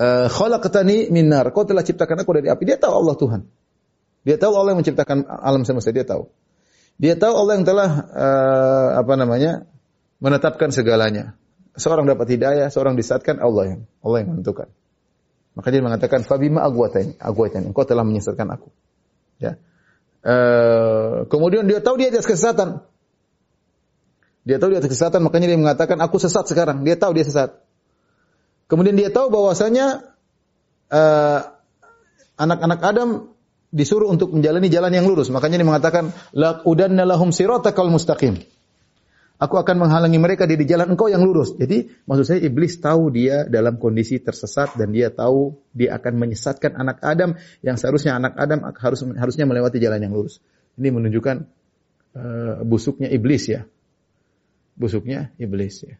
eh, khalaqtani min. Kau telah ciptakan aku dari api. Dia tahu Allah Tuhan. Dia tahu Allah yang menciptakan alam semesta. Dia tahu. Dia tahu Allah yang telah uh, apa namanya menetapkan segalanya. Seorang dapat hidayah, seorang disatkan Allah yang Allah yang menentukan. Maka dia mengatakan fabima agwatani, agwatani. Engkau telah menyesatkan aku. Ya. Uh, kemudian dia tahu dia atas kesesatan. Dia tahu dia atas kesesatan, makanya dia mengatakan aku sesat sekarang. Dia tahu dia sesat. Kemudian dia tahu bahwasanya uh, anak-anak Adam disuruh untuk menjalani jalan yang lurus. Makanya dia mengatakan la udanna lahum siratakal mustaqim. Aku akan menghalangi mereka di jalan engkau yang lurus. Jadi maksud saya iblis tahu dia dalam kondisi tersesat dan dia tahu dia akan menyesatkan anak Adam yang seharusnya anak Adam harus harusnya melewati jalan yang lurus. Ini menunjukkan uh, busuknya iblis ya. Busuknya iblis ya.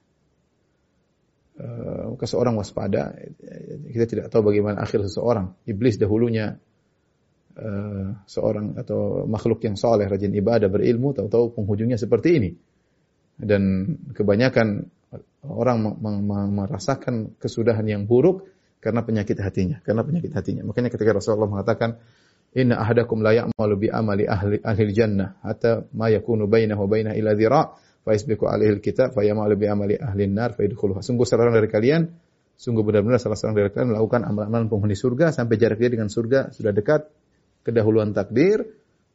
Uh, seorang waspada. Kita tidak tahu bagaimana akhir seseorang. Iblis dahulunya uh, seorang atau makhluk yang soleh, rajin ibadah, berilmu, tahu-tahu penghujungnya seperti ini dan kebanyakan orang merasakan kesudahan yang buruk karena penyakit hatinya, karena penyakit hatinya. Makanya ketika Rasulullah mengatakan, Inna ahadakum la ya'malu bi amali ahli ahli jannah hatta ma yakunu bainahu wa bainahu ila fa yasbiqu alaihi alkitab fa ya'malu bi amali ahli nar fa. Sungguh salah seorang dari kalian sungguh benar-benar salah seorang dari kalian melakukan amalan-amalan penghuni surga sampai jarak dia dengan surga sudah dekat kedahuluan takdir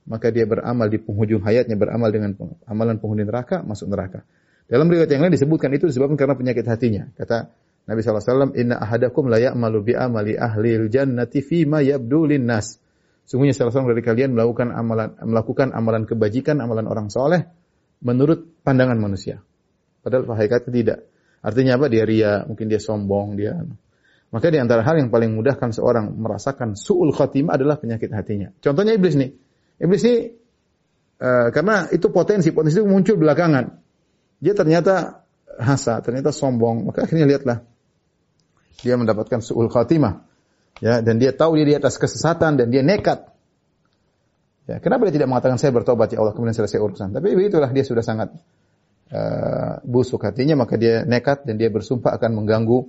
maka dia beramal di penghujung hayatnya beramal dengan amalan penghuni neraka masuk neraka. Dalam riwayat yang lain disebutkan itu disebabkan karena penyakit hatinya. Kata Nabi SAW, Inna ahadakum la ya'malu bi amali ahli jannati ma yabdu nas. Sungguhnya salah seorang dari kalian melakukan amalan melakukan amalan kebajikan, amalan orang soleh menurut pandangan manusia. Padahal hakikatnya tidak. Artinya apa? Dia ria, mungkin dia sombong, dia maka di antara hal yang paling mudahkan seorang merasakan su'ul khatimah adalah penyakit hatinya. Contohnya iblis nih. Iblis ini uh, karena itu potensi, potensi itu muncul belakangan. Dia ternyata hasa, ternyata sombong, maka akhirnya lihatlah dia mendapatkan suul khatimah. Ya, dan dia tahu dia di atas kesesatan dan dia nekat. Ya, kenapa dia tidak mengatakan saya bertobat ya Allah kemudian selesai urusan? Tapi begitulah dia sudah sangat uh, busuk hatinya maka dia nekat dan dia bersumpah akan mengganggu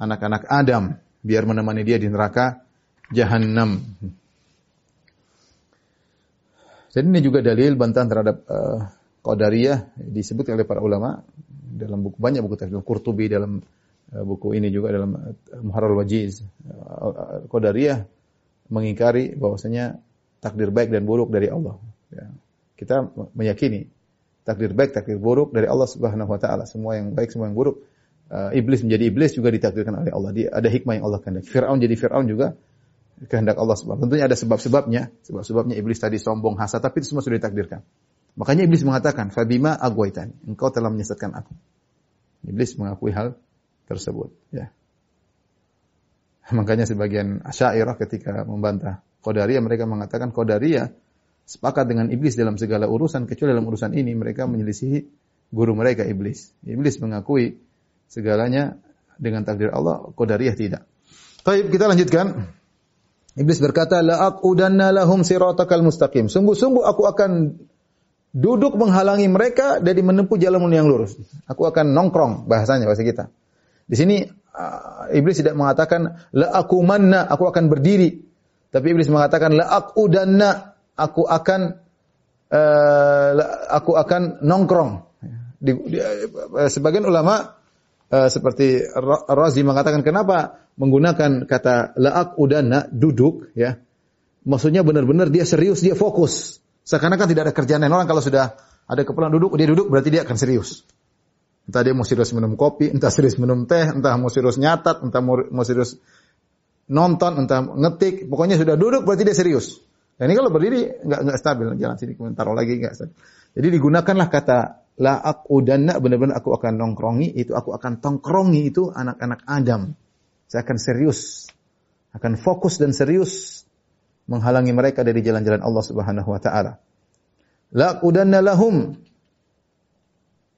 anak-anak Adam biar menemani dia di neraka jahanam. Jadi ini juga dalil bantahan terhadap uh, Qadariyah disebut oleh para ulama dalam buku banyak buku tafsir Qurtubi dalam uh, buku ini juga dalam uh, Muharrar Wajiz. Uh, Qadariyah mengingkari bahwasanya takdir baik dan buruk dari Allah. Ya. Kita meyakini takdir baik, takdir buruk dari Allah Subhanahu wa taala. Semua yang baik, semua yang buruk. Uh, iblis menjadi iblis juga ditakdirkan oleh Allah. Dia, ada hikmah yang Allah kehendaki. Firaun jadi Firaun juga kehendak Allah Subhanahu Tentunya ada sebab-sebabnya. Sebab-sebabnya iblis tadi sombong, hasad, tapi itu semua sudah ditakdirkan. Makanya iblis mengatakan, "Fabima agwaitani?" Engkau telah menyesatkan aku. Iblis mengakui hal tersebut, ya. Makanya sebagian Asy'ariyah ketika membantah Qadariyah mereka mengatakan Qadariyah sepakat dengan iblis dalam segala urusan kecuali dalam urusan ini mereka menyelisihi guru mereka iblis. Iblis mengakui segalanya dengan takdir Allah, Qadariyah tidak. Baik, kita lanjutkan. Iblis berkata, "La aqudanna lahum siratakal mustaqim." Sungguh-sungguh aku akan duduk menghalangi mereka dari menempuh jalan yang lurus. Aku akan nongkrong bahasanya bahasa kita. Di sini uh, iblis tidak mengatakan la aku manna, aku akan berdiri. Tapi iblis mengatakan la aqudanna, aku akan uh, aku akan nongkrong. Di, di, uh, sebagian ulama uh, seperti Razi mengatakan kenapa menggunakan kata laak udana duduk ya. Maksudnya benar-benar dia serius, dia fokus. Seakan-akan tidak ada kerjaan lain orang kalau sudah ada keperluan duduk, dia duduk berarti dia akan serius. Entah dia mau serius minum kopi, entah serius minum teh, entah mau serius nyatat, entah mau serius nonton, entah ngetik, pokoknya sudah duduk berarti dia serius. Dan ini kalau berdiri nggak nggak stabil, jangan sini komentar lagi nggak stabil. Jadi digunakanlah kata la aqudanna benar-benar aku akan nongkrongi itu aku akan tongkrongi itu anak-anak Adam. Saya akan serius, akan fokus dan serius menghalangi mereka dari jalan-jalan Allah Subhanahu wa taala. La qudanna lahum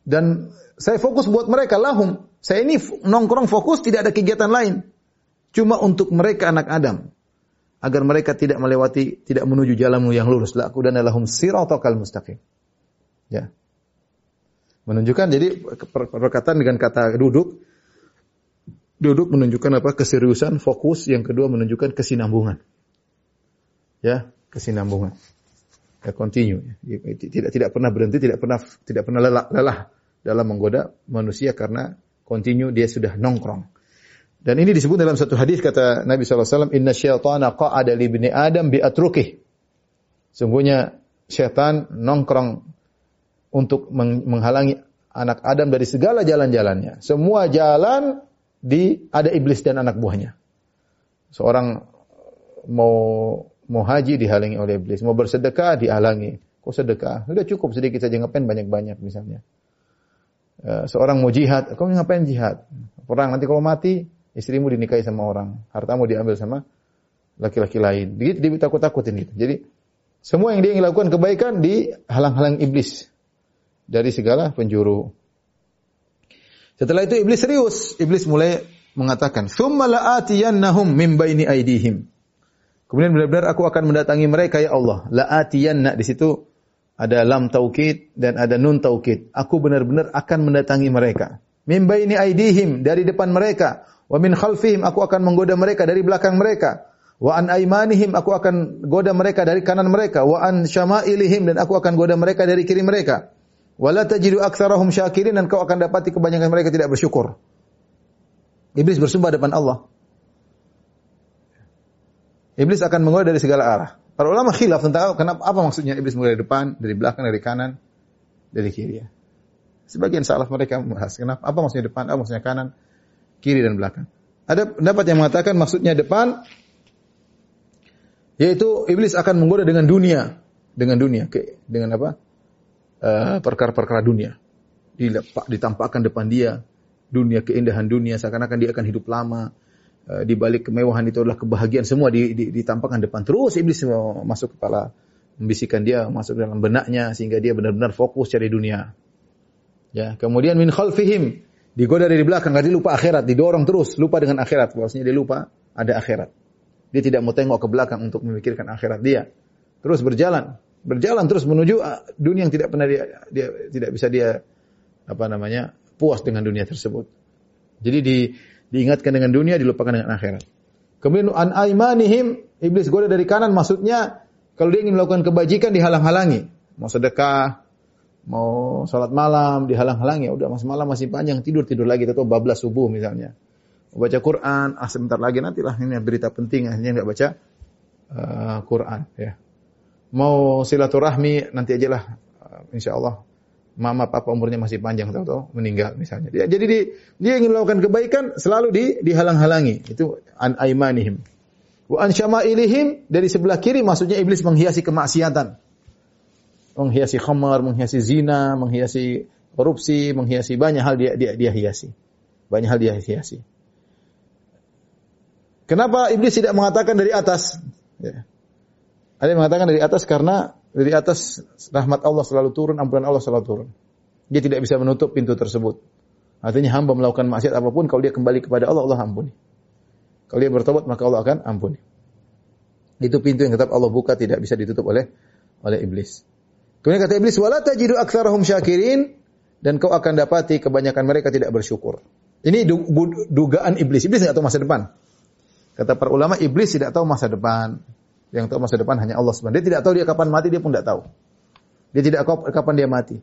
dan saya fokus buat mereka lahum. Saya ini nongkrong fokus tidak ada kegiatan lain. Cuma untuk mereka anak Adam agar mereka tidak melewati tidak menuju jalan yang lurus. La qudanna lahum siratal mustaqim. Ya. Menunjukkan jadi perkataan dengan kata duduk duduk menunjukkan apa? Keseriusan, fokus. Yang kedua menunjukkan kesinambungan. Ya, kesinambungan. Ya, continue. Tidak tidak pernah berhenti, tidak pernah tidak pernah lelah, lelah dalam menggoda manusia karena continue dia sudah nongkrong. Dan ini disebut dalam satu hadis kata Nabi SAW, Inna syaitana qa'ada li bini Adam bi atrukih. Sungguhnya syaitan nongkrong untuk menghalangi anak Adam dari segala jalan-jalannya. Semua jalan di ada iblis dan anak buahnya. Seorang mau mau haji dihalangi oleh iblis, mau bersedekah dihalangi. Kok sedekah? Sudah cukup sedikit saja ngapain banyak-banyak misalnya. Eh, seorang mau jihad, kau ngapain jihad? Perang nanti kalau mati istrimu dinikahi sama orang, hartamu diambil sama laki-laki lain. Begitu dia takut-takutin gitu. Jadi semua yang dia ingin lakukan kebaikan dihalang-halang iblis dari segala penjuru. Setelah itu iblis serius. Iblis mulai mengatakan, "Tsumma min baini aidihim." Kemudian benar-benar aku akan mendatangi mereka ya Allah. La'atiyanna di situ ada lam taukid dan ada nun taukid. Aku benar-benar akan mendatangi mereka. Min baini aidihim dari depan mereka, wa min khalfihim aku akan menggoda mereka dari belakang mereka. Wa an aimanihim aku akan goda mereka dari kanan mereka, wa an syama'ilihim dan aku akan goda mereka dari kiri mereka. Wala tajidu aktsarahum syakirin dan kau akan dapati kebanyakan mereka tidak bersyukur. Iblis bersumpah depan Allah. Iblis akan menggoda dari segala arah. Para ulama khilaf tentang kenapa apa maksudnya iblis menggoda dari depan, dari belakang, dari kanan, dari kiri ya. Sebagian salah mereka membahas kenapa apa maksudnya depan, apa maksudnya kanan, kiri dan belakang. Ada pendapat yang mengatakan maksudnya depan yaitu iblis akan menggoda dengan dunia, dengan dunia, dengan apa? Eh, perkara-perkara uh, dunia. Ditampakkan depan dia dunia keindahan dunia seakan-akan dia akan hidup lama. Uh, di balik kemewahan itu adalah kebahagiaan semua ditampakkan depan. Terus iblis masuk kepala membisikkan dia masuk dalam benaknya sehingga dia benar-benar fokus cari dunia. Ya, kemudian min khalfihim digoda dari belakang, enggak lupa akhirat, didorong terus lupa dengan akhirat. Bahwasanya dia lupa ada akhirat. Dia tidak mau tengok ke belakang untuk memikirkan akhirat dia. Terus berjalan, berjalan terus menuju ah, dunia yang tidak pernah dia, dia tidak bisa dia apa namanya puas dengan dunia tersebut. Jadi di, diingatkan dengan dunia, dilupakan dengan akhirat. Kemudian an aimanihim iblis goda dari kanan maksudnya kalau dia ingin melakukan kebajikan dihalang-halangi. Mau sedekah, mau sholat malam dihalang-halangi. Udah mas malam masih panjang tidur tidur lagi atau bablas subuh misalnya baca Quran, ah sebentar lagi nantilah ini berita penting akhirnya nggak baca uh, Quran ya. Mau silaturahmi nanti aja lah uh, insya Allah mama papa umurnya masih panjang tahu tahu meninggal misalnya. Dia, jadi di, dia ingin melakukan kebaikan selalu di dihalang-halangi. Itu an aimanihim. Wa an dari sebelah kiri maksudnya iblis menghiasi kemaksiatan. Menghiasi khamar, menghiasi zina, menghiasi korupsi, menghiasi banyak hal dia dia dia hiasi. Banyak hal dia hiasi. Kenapa iblis tidak mengatakan dari atas? Ya. Ada yang mengatakan dari atas karena dari atas rahmat Allah selalu turun, ampunan Allah selalu turun. Dia tidak bisa menutup pintu tersebut. Artinya hamba melakukan maksiat apa pun, kalau dia kembali kepada Allah, Allah ampuni. Kalau dia bertobat, maka Allah akan ampuni. Itu pintu yang tetap Allah buka, tidak bisa ditutup oleh oleh iblis. Kemudian kata iblis, wala tajidu aktsarahum syakirin dan kau akan dapati kebanyakan mereka tidak bersyukur. Ini dugaan iblis. Iblis tidak tahu masa depan. Kata para ulama, iblis tidak tahu masa depan. Yang tahu masa depan hanya Allah SWT. Dia tidak tahu dia kapan mati, dia pun tidak tahu. Dia tidak tahu kapan dia mati.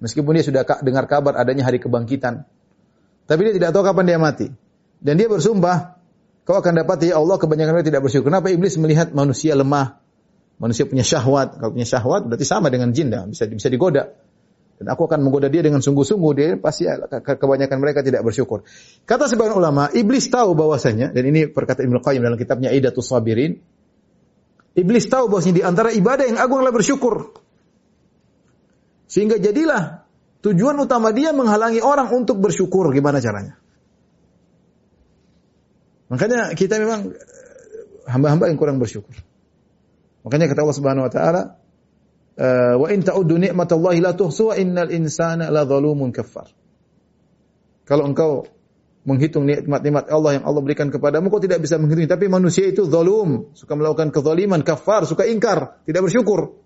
Meskipun dia sudah dengar kabar adanya hari kebangkitan. Tapi dia tidak tahu kapan dia mati. Dan dia bersumpah, kau akan dapat ya Allah kebanyakan mereka tidak bersyukur. Kenapa iblis melihat manusia lemah? Manusia punya syahwat. Kalau punya syahwat berarti sama dengan jin dah. Bisa, bisa digoda. Dan aku akan menggoda dia dengan sungguh-sungguh. Dia pasti kebanyakan mereka tidak bersyukur. Kata sebagian ulama, iblis tahu bahwasanya, dan ini perkataan Ibnu Qayyim dalam kitabnya Idatus Sabirin, iblis tahu bahwasanya di antara ibadah yang agung adalah bersyukur. Sehingga jadilah tujuan utama dia menghalangi orang untuk bersyukur. Gimana caranya? Makanya kita memang eh, hamba-hamba yang kurang bersyukur. Makanya kata Allah Subhanahu wa taala, Eh, wa in ta'uddu ni'matallahi la tuhsuha innal insana la zalumun kafar. Kalau engkau menghitung nikmat-nikmat Allah yang Allah berikan kepadamu, kau tidak bisa menghitung. Tapi manusia itu zalum, suka melakukan kezaliman, kafar, suka ingkar, tidak bersyukur.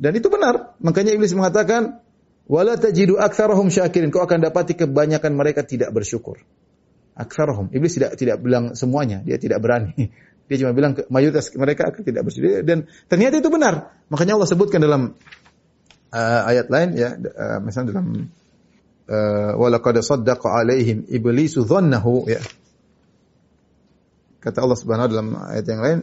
Dan itu benar. Makanya iblis mengatakan, wala tajidu aktsarahum syakirin. Kau akan dapati kebanyakan mereka tidak bersyukur. Aktsarahum. Iblis tidak tidak bilang semuanya, dia tidak berani. Dia cuma bilang mayoritas mereka tidak bersedia dan ternyata itu benar. Makanya Allah sebutkan dalam uh, ayat lain ya uh, misalnya dalam uh, walaqad saddaqa alaihim iblisu dhannahu ya. Kata Allah Subhanahu dalam ayat yang lain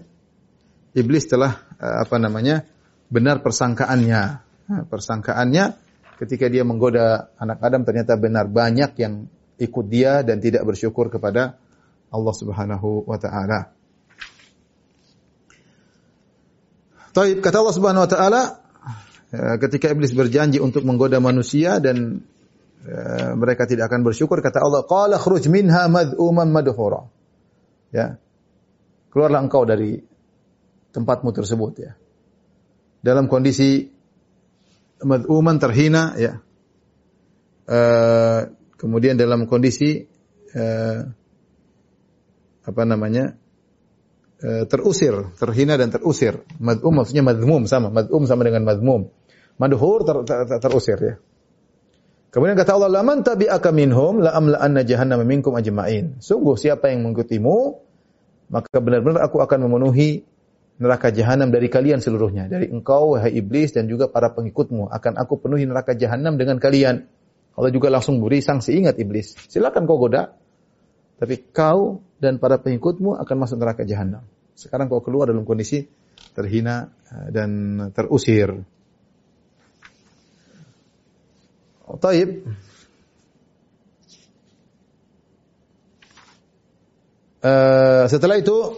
iblis telah uh, apa namanya? benar persangkaannya. Nah, persangkaannya ketika dia menggoda anak Adam ternyata benar banyak yang ikut dia dan tidak bersyukur kepada Allah Subhanahu wa taala. Taib kata Allah Subhanahu wa taala ya, ketika iblis berjanji untuk menggoda manusia dan ya, mereka tidak akan bersyukur kata Allah qala khruj minha mad'uman madhura. Ya. Keluarlah engkau dari tempatmu tersebut ya. Dalam kondisi mad'uman terhina ya. Uh, kemudian dalam kondisi uh, apa namanya? Uh, terusir, terhina dan terusir. Mad'um maksudnya madmum sama, mad'um sama dengan madmum. Madhur ter, ter, ter, terusir ya. Kemudian kata Allah, "Laman tabi'aka minhum la amla anna jahannama minkum ajma'in." Sungguh siapa yang mengikutimu, maka benar-benar aku akan memenuhi neraka jahanam dari kalian seluruhnya. Dari engkau, wahai iblis, dan juga para pengikutmu. Akan aku penuhi neraka jahanam dengan kalian. Allah juga langsung beri sanksi ingat iblis. Silakan kau goda. Tapi kau dan para pengikutmu akan masuk neraka jahanam. Sekarang kau keluar dalam kondisi terhina eh, dan terusir. Oh, taib. Uh, setelah itu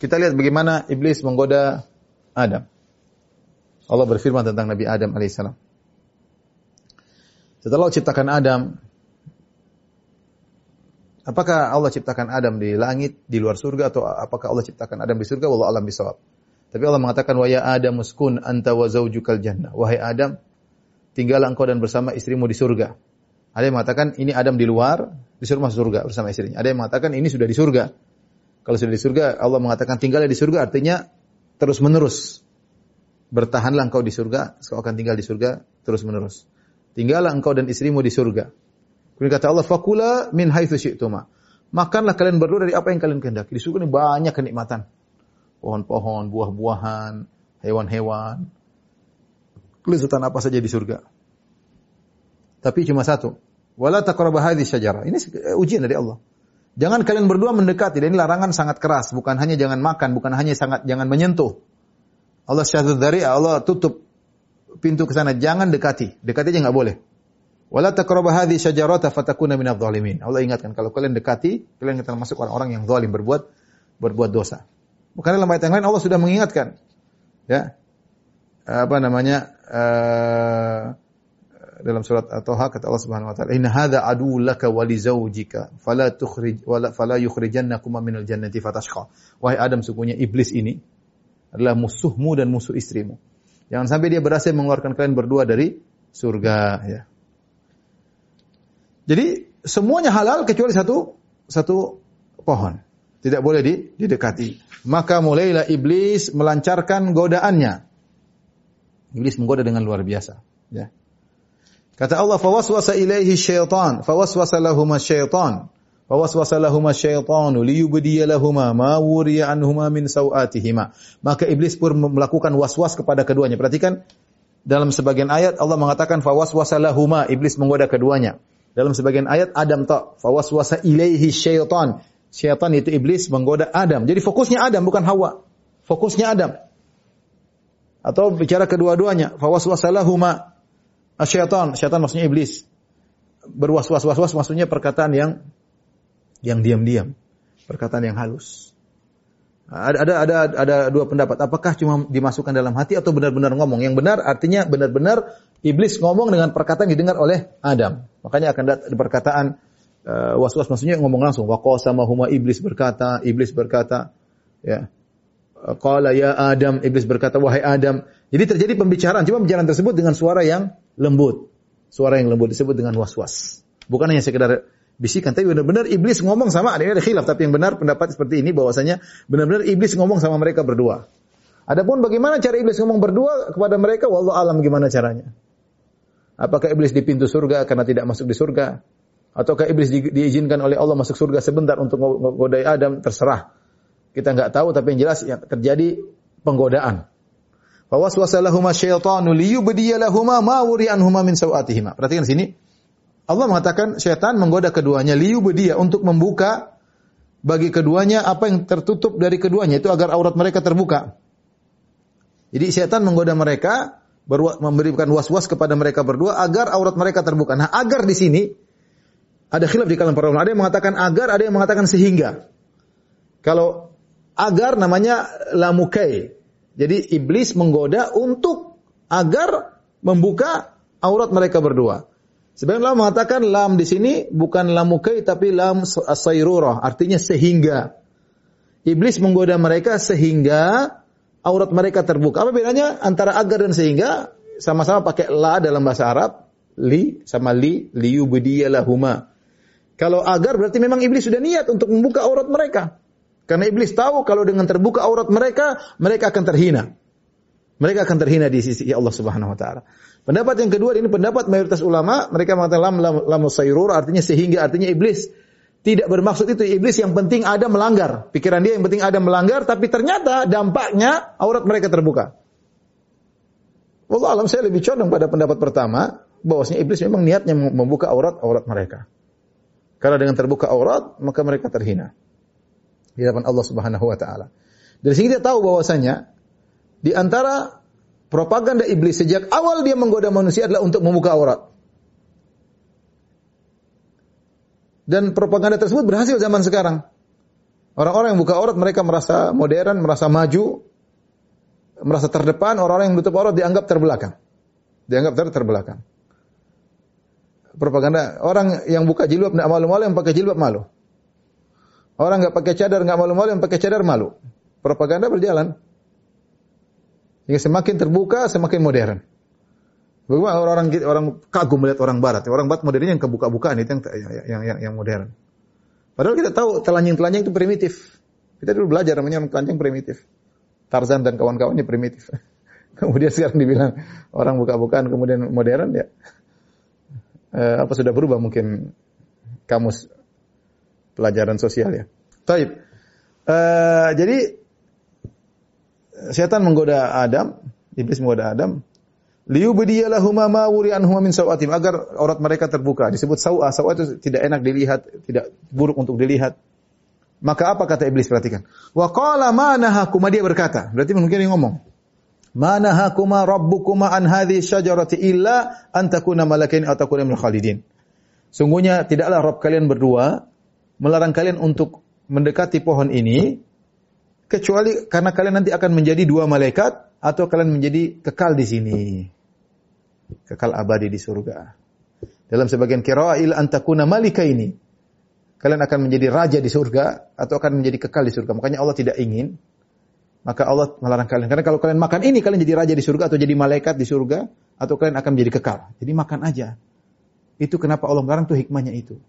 kita lihat bagaimana iblis menggoda Adam. Allah berfirman tentang Nabi Adam alaihissalam. Setelah Allah ciptakan Adam, apakah Allah ciptakan Adam di langit, di luar surga, atau apakah Allah ciptakan Adam di surga? Wallahu alam bisawab. Tapi Allah mengatakan, Wa ya Adam muskun anta wa zaujukal jannah. Wahai Adam, tinggallah engkau dan bersama istrimu di surga. Ada yang mengatakan, ini Adam di luar, disuruh masuk surga bersama istrinya. Ada yang mengatakan, ini sudah di surga. Kalau sudah di surga, Allah mengatakan tinggalnya di surga artinya terus menerus. Bertahanlah engkau di surga, kau akan tinggal di surga terus menerus. Tinggallah engkau dan istrimu di surga. Kemudian kata Allah, fakula min haitsu syi'tuma. Makanlah kalian berdua dari apa yang kalian kehendaki. Di surga ini banyak kenikmatan. Pohon-pohon, buah-buahan, hewan-hewan. Kelezatan apa saja di surga. Tapi cuma satu. Wala taqrabu hadhihi syajarah. Ini ujian dari Allah. Jangan kalian berdua mendekati. Dan ini larangan sangat keras. Bukan hanya jangan makan, bukan hanya sangat jangan menyentuh. Allah syahadu dari Allah tutup pintu ke sana. Jangan dekati. Dekati aja boleh. Wala taqrabu hadhi syajarata fatakuna minadh dhalimin. Allah ingatkan kalau kalian dekati, kalian akan masuk orang-orang yang zalim berbuat berbuat dosa. Bukan dalam ayat yang lain Allah sudah mengingatkan. Ya. Apa namanya? Uh, dalam surat At-Taha kata Allah Subhanahu wa taala, "Inna hadza aduwwun laka wa li zawjika, fala tukhrij wala fala yukhrijannakum minal jannati fatashqa." Wahai Adam, sungguhnya iblis ini adalah musuhmu dan musuh istrimu. Jangan sampai dia berhasil mengeluarkan kalian berdua dari surga ya. Jadi semuanya halal kecuali satu satu pohon. Tidak boleh didekati. Maka mulailah iblis melancarkan godaannya. Iblis menggoda dengan luar biasa. Ya. Kata Allah, fawaswasa ilaihi syaitan, fawaswasa lahuma syaitan. Fawaswasa lahuma syaitan liyubdiya lahuma ma wuriya anhuma min sawatihima. Maka iblis pun melakukan waswas kepada keduanya. Perhatikan dalam sebagian ayat Allah mengatakan fawaswasa lahuma, iblis menggoda keduanya. Dalam sebagian ayat Adam tak fawaswasa ilaihi syaitan. Syaitan itu iblis menggoda Adam. Jadi fokusnya Adam bukan Hawa. Fokusnya Adam. Atau bicara kedua-duanya, fawaswasa lahuma Syaitan, syaitan maksudnya iblis. Berwas-was-was-was maksudnya perkataan yang yang diam-diam, perkataan yang halus. Ada, ada ada ada dua pendapat. Apakah cuma dimasukkan dalam hati atau benar-benar ngomong? Yang benar artinya benar-benar iblis ngomong dengan perkataan yang didengar oleh Adam. Makanya akan ada perkataan uh, was-was maksudnya ngomong langsung. sama huma iblis berkata, iblis berkata, ya. Qala ya Adam, iblis berkata wahai Adam. Jadi terjadi pembicaraan, cuma pembicaraan tersebut dengan suara yang lembut. Suara yang lembut disebut dengan was-was. Bukan hanya sekedar bisikan, tapi benar-benar iblis ngomong sama, ini ada khilaf, tapi yang benar pendapat seperti ini bahwasanya benar-benar iblis ngomong sama mereka berdua. Adapun bagaimana cara iblis ngomong berdua kepada mereka, wallahu alam gimana caranya. Apakah iblis di pintu surga karena tidak masuk di surga? Ataukah iblis di, diizinkan oleh Allah masuk surga sebentar untuk menggodai Adam? Terserah. Kita nggak tahu, tapi yang jelas yang terjadi penggodaan. Fawaswasa syaitanu liyubdiya ma wuri'anhuma min sawatihima. Perhatikan sini. Allah mengatakan syaitan menggoda keduanya liyubdiya untuk membuka bagi keduanya apa yang tertutup dari keduanya itu agar aurat mereka terbuka. Jadi syaitan menggoda mereka memberikan was-was kepada mereka berdua agar aurat mereka terbuka. Nah, agar di sini ada khilaf di kalangan para ulama. Ada yang mengatakan agar, ada yang mengatakan sehingga. Kalau agar namanya lamukai. Jadi iblis menggoda untuk agar membuka aurat mereka berdua. Sebagian ulama mengatakan lam di sini bukan lamukai tapi lam asairurah, artinya sehingga. Iblis menggoda mereka sehingga aurat mereka terbuka. Apa bedanya antara agar dan sehingga? Sama-sama pakai la dalam bahasa Arab, li sama li liyubdiyalahuma. Kalau agar berarti memang iblis sudah niat untuk membuka aurat mereka. Karena iblis tahu kalau dengan terbuka aurat mereka, mereka akan terhina. Mereka akan terhina di sisi Allah Subhanahu wa taala. Pendapat yang kedua ini pendapat mayoritas ulama, mereka mengatakan lam lam, lam artinya sehingga artinya iblis tidak bermaksud itu iblis yang penting ada melanggar. Pikiran dia yang penting ada melanggar tapi ternyata dampaknya aurat mereka terbuka. Wallah alam saya lebih condong pada pendapat pertama bahwasanya iblis memang niatnya membuka aurat-aurat mereka. Karena dengan terbuka aurat, maka mereka terhina. Di hadapan Allah Subhanahu wa taala. Dari sini dia tahu bahwasanya di antara propaganda iblis sejak awal dia menggoda manusia adalah untuk membuka aurat. Dan propaganda tersebut berhasil zaman sekarang. Orang-orang yang buka aurat mereka merasa modern, merasa maju, merasa terdepan, orang-orang yang tutup aurat dianggap terbelakang. Dianggap ter terbelakang propaganda orang yang buka jilbab tidak malu-malu yang pakai jilbab malu. Orang nggak pakai cadar nggak malu-malu yang pakai cadar malu. Propaganda berjalan. Hingga semakin terbuka semakin modern. Bagaimana orang orang orang kagum melihat orang barat. Orang barat modernnya yang kebuka-bukaan itu yang, yang yang yang modern. Padahal kita tahu telanjang-telanjang itu primitif. Kita dulu belajar namanya telanjang primitif. Tarzan dan kawan-kawannya primitif. kemudian sekarang dibilang orang buka-bukaan kemudian modern ya eh, apa sudah berubah mungkin kamus pelajaran sosial ya. Taib. Eh, jadi setan menggoda Adam, iblis menggoda Adam. Liyubdiyalahuma ma wuri anhuma min sawatim agar aurat mereka terbuka. Disebut sawa, sawa itu tidak enak dilihat, tidak buruk untuk dilihat. Maka apa kata iblis perhatikan? Wa qala ma nahakuma dia berkata. Berarti mungkin dia ngomong. Mana hakuma rabbukuma an hadhi syajarati illa an takuna malakain atau takuna min khalidin. Sungguhnya tidaklah Rabb kalian berdua melarang kalian untuk mendekati pohon ini kecuali karena kalian nanti akan menjadi dua malaikat atau kalian menjadi kekal di sini. Kekal abadi di surga. Dalam sebagian kiraah ila an takuna malika ini. Kalian akan menjadi raja di surga atau akan menjadi kekal di surga. Makanya Allah tidak ingin maka Allah melarang kalian. Karena kalau kalian makan ini, kalian jadi raja di surga atau jadi malaikat di surga, atau kalian akan menjadi kekal. Jadi makan aja. Itu kenapa Allah melarang itu hikmahnya itu.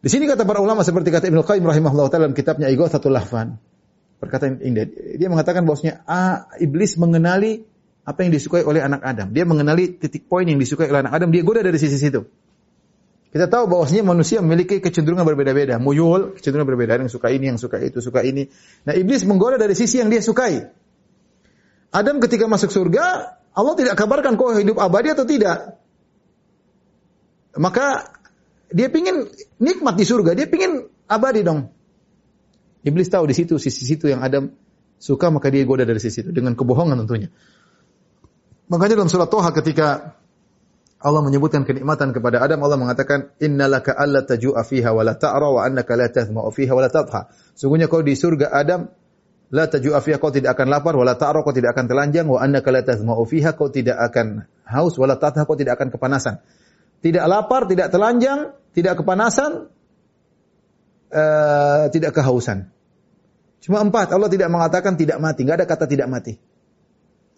Di sini kata para ulama seperti kata Ibnu Qayyim rahimahullah taala dalam kitabnya Ighathatul Lahfan. Perkataan indah. Dia mengatakan bahwasanya ah, iblis mengenali apa yang disukai oleh anak Adam. Dia mengenali titik poin yang disukai oleh anak Adam, dia goda dari sisi situ. Kita tahu bahwasanya manusia memiliki kecenderungan berbeda-beda. Muyul, kecenderungan berbeda. Yang suka ini, yang suka itu, suka ini. Nah, iblis menggoda dari sisi yang dia sukai. Adam ketika masuk surga, Allah tidak kabarkan kau hidup abadi atau tidak. Maka dia pingin nikmat di surga, dia pingin abadi dong. Iblis tahu di situ sisi situ yang Adam suka maka dia goda dari sisi itu dengan kebohongan tentunya. Makanya dalam surat Toha ketika Allah menyebutkan kenikmatan kepada Adam, Allah mengatakan, Innalaka alla taju'a fiha wa la ta'ra wa annaka la tathma'u fiha wa la tadha. Sungguhnya kau di surga Adam, la taju'a fiha kau tidak akan lapar, wa la ta'ra kau tidak akan telanjang, wa annaka la tathma'u fiha kau tidak akan haus, wa la tadha kau tidak akan kepanasan. Tidak lapar, tidak telanjang, tidak kepanasan, uh, tidak kehausan. Cuma empat, Allah tidak mengatakan tidak mati, nggak ada kata tidak mati.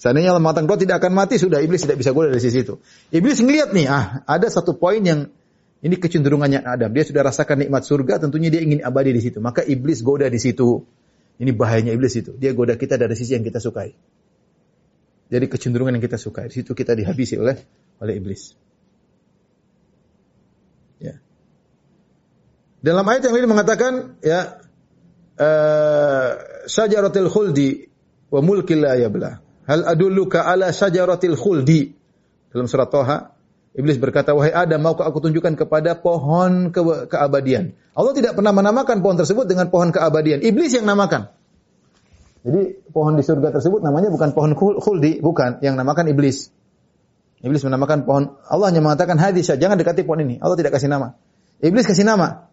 Seandainya Allah mengatakan kau tidak akan mati, sudah iblis tidak bisa goda dari sisi itu. Iblis ngelihat nih, ah ada satu poin yang ini kecenderungannya Adam. Dia sudah rasakan nikmat surga, tentunya dia ingin abadi di situ. Maka iblis goda di situ. Ini bahayanya iblis itu. Dia goda kita dari sisi yang kita sukai. Jadi kecenderungan yang kita sukai. Di situ kita dihabisi oleh oleh iblis. Ya. Dalam ayat yang ini mengatakan ya uh, syajaratul khuldi wa mulkil la yabla. Hal adulluka ala syajaratil khuldi. Dalam surat Toha, Iblis berkata, wahai Adam, maukah aku tunjukkan kepada pohon ke keabadian. Allah tidak pernah menamakan pohon tersebut dengan pohon keabadian. Iblis yang namakan. Jadi pohon di surga tersebut namanya bukan pohon khuldi, bukan, yang namakan iblis. Iblis menamakan pohon Allah hanya mengatakan hadis jangan dekati pohon ini. Allah tidak kasih nama. Iblis kasih nama.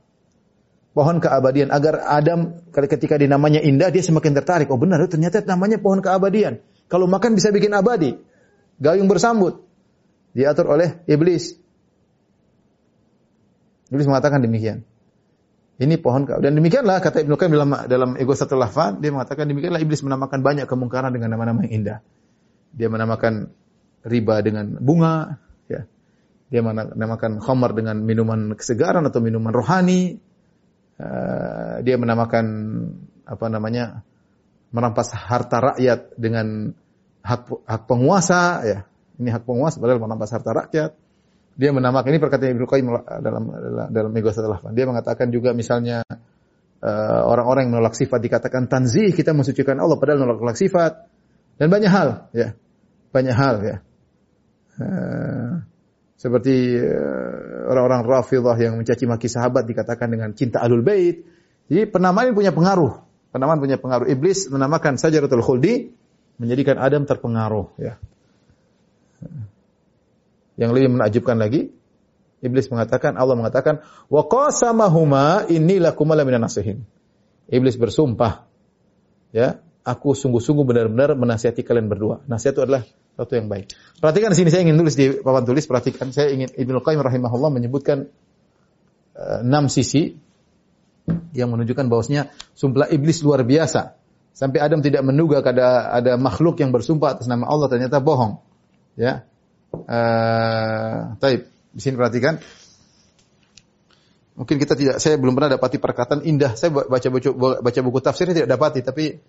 Pohon keabadian agar Adam ketika dinamanya indah dia semakin tertarik. Oh benar, ternyata namanya pohon keabadian. Kalau makan bisa bikin abadi. Gayung bersambut. Diatur oleh iblis. Iblis mengatakan demikian. Ini pohon dan demikianlah kata Ibnu Qayyim dalam dalam Ego Satu Lafan dia mengatakan demikianlah iblis menamakan banyak kemungkaran dengan nama-nama yang indah. Dia menamakan riba dengan bunga, ya. Dia menamakan khamar dengan minuman kesegaran atau minuman rohani. Uh, dia menamakan apa namanya merampas harta rakyat dengan hak hak penguasa, ya. Ini hak penguasa padahal merampas harta rakyat dia menamakan ini perkataan Ibnu Qayyim dalam dalam, dalam. Dia mengatakan juga misalnya uh, orang-orang yang menolak sifat dikatakan tanzih, kita mensucikan Allah padahal menolak sifat dan banyak hal ya. Banyak hal ya. Uh, seperti uh, orang-orang Rafidhah yang mencaci maki sahabat dikatakan dengan cinta alul bait. Jadi penamaan ini punya pengaruh. Penamaan punya pengaruh. Iblis menamakan Sajaratul Khuldi menjadikan Adam terpengaruh ya. Yang lebih menakjubkan lagi, Iblis mengatakan, Allah mengatakan, wa qasamahuma inni lakuma laminan nasihin. Iblis bersumpah, ya, aku sungguh-sungguh benar-benar menasihati kalian berdua. Nasihat itu adalah sesuatu yang baik. Perhatikan di sini saya ingin tulis di papan tulis, perhatikan saya ingin Ibnu Qayyim rahimahullah menyebutkan uh, enam sisi yang menunjukkan bahwasanya sumpah iblis luar biasa. Sampai Adam tidak menduga ada ada makhluk yang bersumpah atas nama Allah ternyata bohong. Ya. Uh, taib. Di sini perhatikan. Mungkin kita tidak, saya belum pernah dapati perkataan indah. Saya baca buku, baca buku tafsir tidak dapati, tapi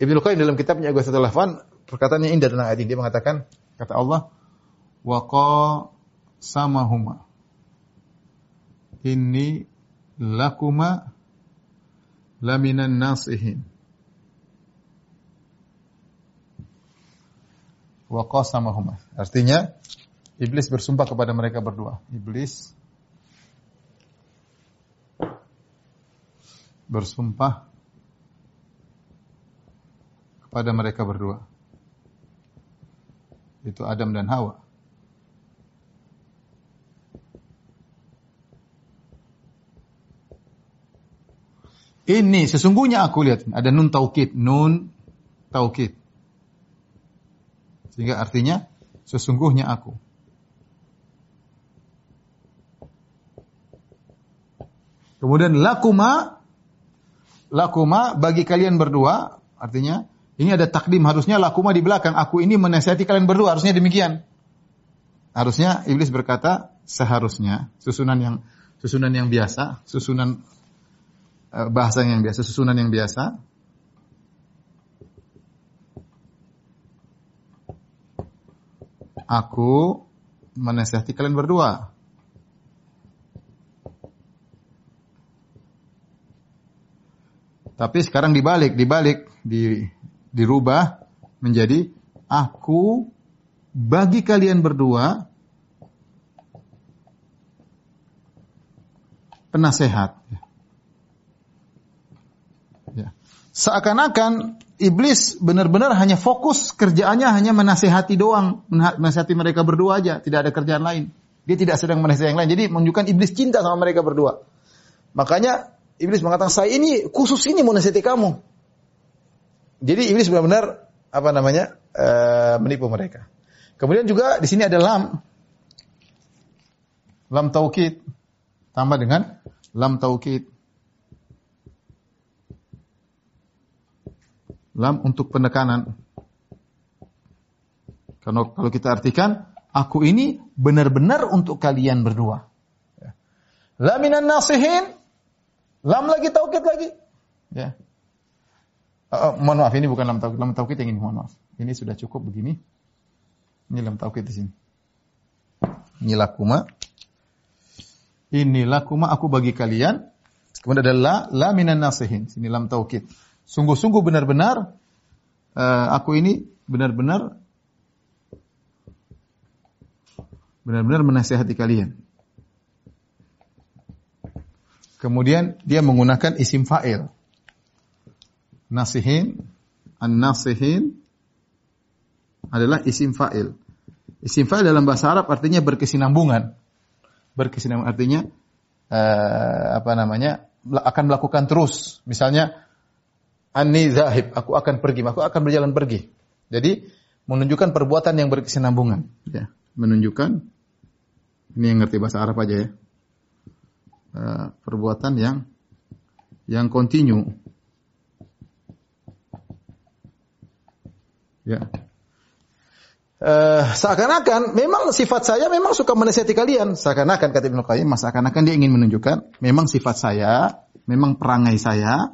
Ibnu Qayyim dalam kitabnya Aghasatul Lahfan perkataannya indah tentang ayat ini. Dia mengatakan, kata Allah, wa samahuma. Inni lakuma laminan nasihin. wa qasamahuma. Artinya iblis bersumpah kepada mereka berdua. Iblis bersumpah kepada mereka berdua. Itu Adam dan Hawa. Ini sesungguhnya aku lihat ada nun taukid, nun taukid. Sehingga artinya sesungguhnya aku. Kemudian lakuma lakuma bagi kalian berdua artinya ini ada takdim harusnya lakuma di belakang aku ini menasihati kalian berdua harusnya demikian. Harusnya iblis berkata seharusnya susunan yang susunan yang biasa, susunan bahasa yang biasa, susunan yang biasa aku menasihati kalian berdua. Tapi sekarang dibalik, dibalik, di, dirubah menjadi aku bagi kalian berdua penasehat. Seakan-akan iblis benar-benar hanya fokus kerjaannya hanya menasehati doang, menasehati mereka berdua aja, tidak ada kerjaan lain. Dia tidak sedang menasehati yang lain. Jadi menunjukkan iblis cinta sama mereka berdua. Makanya iblis mengatakan saya ini khusus ini mau kamu. Jadi iblis benar-benar apa namanya uh, menipu mereka. Kemudian juga di sini ada lam, lam taukid tambah dengan lam taukid. Lam untuk penekanan. Kalau kalau kita artikan, aku ini benar-benar untuk kalian berdua. Ya. Laminan nasihin, lam lagi taukid lagi. Ya. Uh, mohon maaf, ini bukan lam taukid, lam taukid yang ini, mohon maaf. Ini sudah cukup begini. Ini lam taukid di sini. Ini lakuma. Ini lakuma aku bagi kalian. Kemudian ada la, la minan nasihin. Sini lam taukid. Sungguh-sungguh benar-benar uh, aku ini benar-benar benar-benar menasihati kalian. Kemudian dia menggunakan isim fa'il. Nasihin An-nasihin adalah isim fa'il. Isim fa'il dalam bahasa Arab artinya berkesinambungan. Berkesinambungan artinya uh, apa namanya? akan melakukan terus. Misalnya anni zahib, aku akan pergi, aku akan berjalan pergi. Jadi menunjukkan perbuatan yang berkesinambungan, ya. Menunjukkan ini yang ngerti bahasa Arab aja ya. Uh, perbuatan yang yang kontinu. Ya. Uh, seakan-akan memang sifat saya memang suka menasihati kalian. Seakan-akan kata Ibnu Qayyim, seakan-akan dia ingin menunjukkan memang sifat saya, memang perangai saya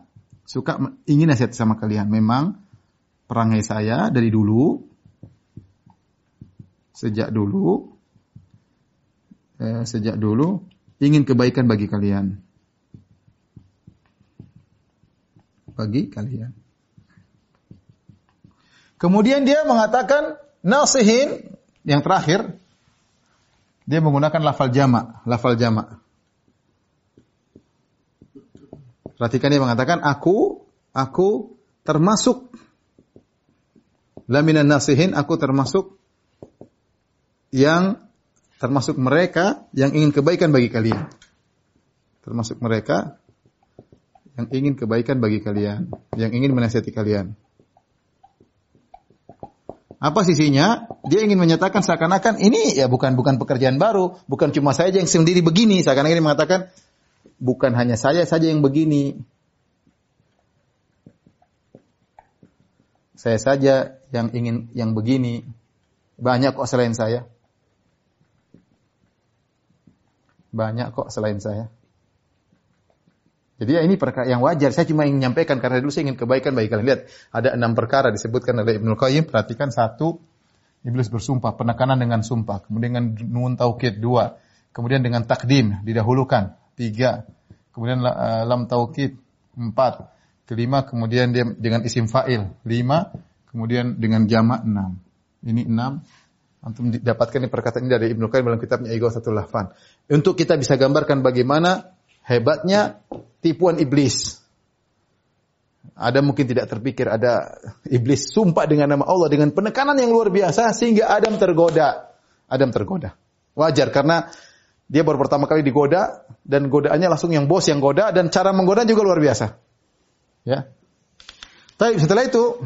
suka ingin nasihat sama kalian. Memang perangai saya dari dulu sejak dulu eh, sejak dulu ingin kebaikan bagi kalian. Bagi kalian. Kemudian dia mengatakan nasihin yang terakhir dia menggunakan lafal jamak, lafal jamak. Perhatikan dia mengatakan aku aku termasuk laminan nasihin aku termasuk yang termasuk mereka yang ingin kebaikan bagi kalian. Termasuk mereka yang ingin kebaikan bagi kalian, yang ingin menasihati kalian. Apa sisinya? Dia ingin menyatakan seakan-akan ini ya bukan bukan pekerjaan baru, bukan cuma saya yang sendiri begini. Seakan-akan ini mengatakan bukan hanya saya saja yang begini. Saya saja yang ingin yang begini. Banyak kok selain saya. Banyak kok selain saya. Jadi ya ini perkara yang wajar. Saya cuma ingin menyampaikan karena dulu saya ingin kebaikan bagi kalian. Lihat, ada enam perkara disebutkan oleh Ibnu Qayyim. Perhatikan satu, iblis bersumpah, penekanan dengan sumpah. Kemudian dengan nun taukid dua. Kemudian dengan takdim, didahulukan tiga. Kemudian uh, lam taukid empat. Kelima, kemudian dia dengan isim fa'il lima. Kemudian dengan jamak enam. Ini enam. Antum dapatkan ini perkataan ini dari Ibnu Qayyim dalam kitabnya Ighathatul Lahfan. Untuk kita bisa gambarkan bagaimana hebatnya tipuan iblis. Ada mungkin tidak terpikir ada iblis sumpah dengan nama Allah dengan penekanan yang luar biasa sehingga Adam tergoda. Adam tergoda. Wajar karena dia baru pertama kali digoda dan godaannya langsung yang bos yang goda dan cara menggoda juga luar biasa. Ya. Tapi setelah itu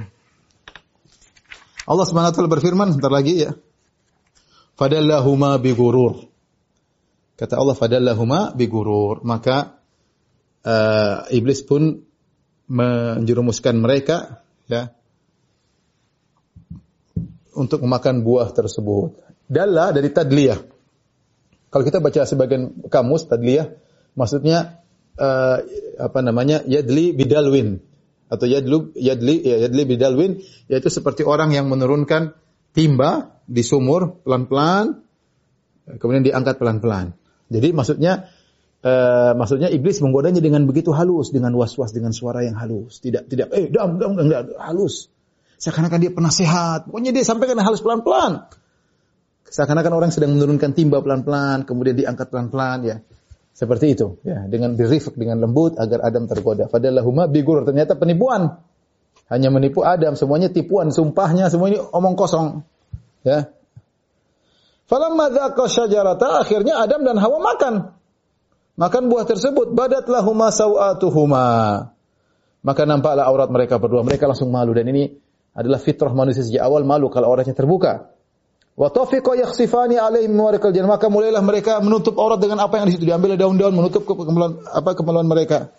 Allah Subhanahu wa berfirman sebentar lagi ya. Fadallahuma bigurur. Kata Allah fadallahuma bigurur. Maka uh, iblis pun menjerumuskan mereka ya untuk memakan buah tersebut. Dalla dari tadliyah. Kalau kita baca sebagian kamus tadliyah maksudnya uh, apa namanya? yadli bidalwin atau yadlu yadli ya yadli bidalwin yaitu seperti orang yang menurunkan timba di sumur pelan-pelan kemudian diangkat pelan-pelan. Jadi maksudnya Uh, maksudnya iblis menggodanya dengan begitu halus, dengan was-was, dengan suara yang halus. Tidak, tidak, eh, dam, dam, dam halus. Seakan-akan dia penasehat. Pokoknya dia sampaikan halus pelan-pelan. Seakan-akan orang sedang menurunkan timba pelan-pelan, kemudian diangkat pelan-pelan, ya. Seperti itu, ya. Dengan birifq, dengan lembut, agar Adam tergoda. Fadallahuma bigur. Ternyata penipuan. Hanya menipu Adam. Semuanya tipuan, sumpahnya, semua ini omong kosong. Ya. Falamma dzaqa syajarata, akhirnya Adam dan Hawa makan makan buah tersebut badatlah huma sawatuhuma maka nampaklah aurat mereka berdua mereka langsung malu dan ini adalah fitrah manusia sejak awal malu kalau auratnya terbuka wa tafiqa yakhsifani alaihim warikal jannah maka mulailah mereka menutup aurat dengan apa yang di situ diambil daun-daun menutup kemaluan apa kemaluan mereka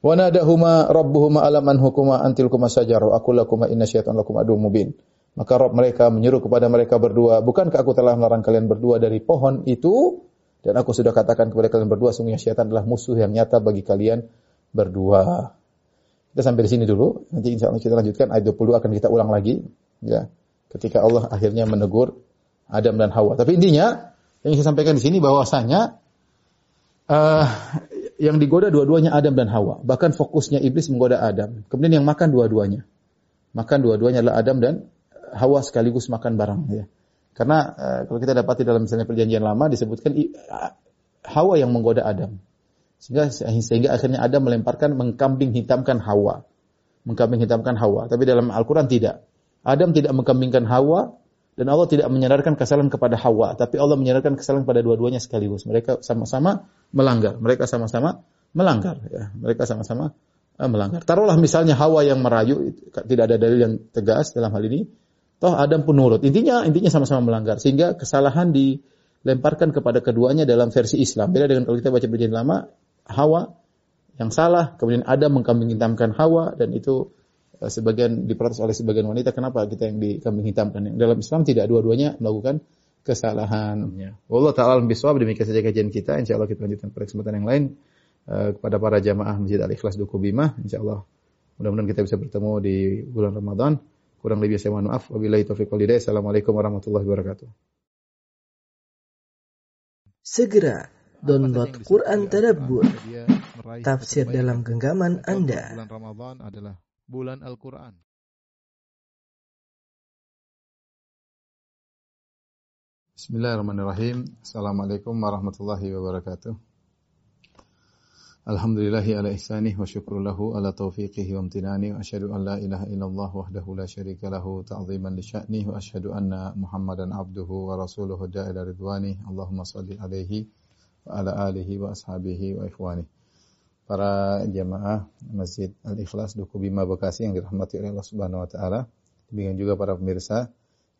wa nadahuma rabbuhuma alam an hukuma antil kuma sajaru aqul lakum inna syaitan lakum adu mubin maka Rabb mereka menyuruh kepada mereka berdua, bukankah aku telah melarang kalian berdua dari pohon itu? Dan aku sudah katakan kepada kalian berdua, sungguhnya syaitan adalah musuh yang nyata bagi kalian berdua. Kita sampai di sini dulu. Nanti insya Allah kita lanjutkan ayat 22 akan kita ulang lagi. Ya, ketika Allah akhirnya menegur Adam dan Hawa. Tapi intinya yang saya sampaikan di sini bahwasanya uh, yang digoda dua-duanya Adam dan Hawa. Bahkan fokusnya iblis menggoda Adam. Kemudian yang makan dua-duanya. Makan dua-duanya adalah Adam dan Hawa sekaligus makan barang. Ya. Karena uh, kalau kita dapati dalam misalnya perjanjian lama disebutkan Hawa yang menggoda Adam. Sehingga sehingga akhirnya Adam melemparkan mengkambing hitamkan Hawa. mengkambing hitamkan Hawa, tapi dalam Al-Qur'an tidak. Adam tidak mengkambingkan Hawa dan Allah tidak menyadarkan kesalahan kepada Hawa, tapi Allah menyadarkan kesalahan kepada dua-duanya sekaligus. Mereka sama-sama melanggar, mereka sama-sama melanggar ya. Mereka sama-sama uh, melanggar. Taruhlah misalnya Hawa yang merayu, tidak ada dalil yang tegas dalam hal ini. Toh Adam pun nurut. Intinya intinya sama-sama melanggar sehingga kesalahan dilemparkan kepada keduanya dalam versi Islam. Beda dengan kalau kita baca perjanjian lama, Hawa yang salah, kemudian Adam mengkambing Hawa dan itu sebagian diprotes oleh sebagian wanita kenapa kita yang dikambing hitamkan. Yang dalam Islam tidak dua-duanya melakukan kesalahan. Ya. Allah taala bisawab demikian saja kajian kita. Insya Allah kita lanjutkan pada kesempatan yang lain uh, kepada para jamaah Masjid Al Ikhlas Duku Bima. Insya Allah mudah-mudahan kita bisa bertemu di bulan Ramadan. Kurang lebih saya mohon maaf. Wabillahi taufiq wal Assalamualaikum warahmatullahi wabarakatuh. Segera download Quran Tadabbur tafsir dalam genggaman Anda. Bulan Ramadan adalah bulan Al-Quran. Bismillahirrahmanirrahim. Assalamualaikum warahmatullahi wabarakatuh. Alhamdulillahi ala ihsanih wa syukru lahu ala taufiqihi wa amtinani wa asyhadu an la ilaha illallah wahdahu la syarika lahu ta'ziman li sya'nih wa asyhadu anna Muhammadan abduhu wa rasuluhu da'ila ridwani. Allahumma salli alaihi wa ala alihi wa ashabihi wa ikhwani para jamaah Masjid Al-Ikhlas Duku Bima Bekasi yang dirahmati oleh Allah Subhanahu wa taala. Demikian juga para pemirsa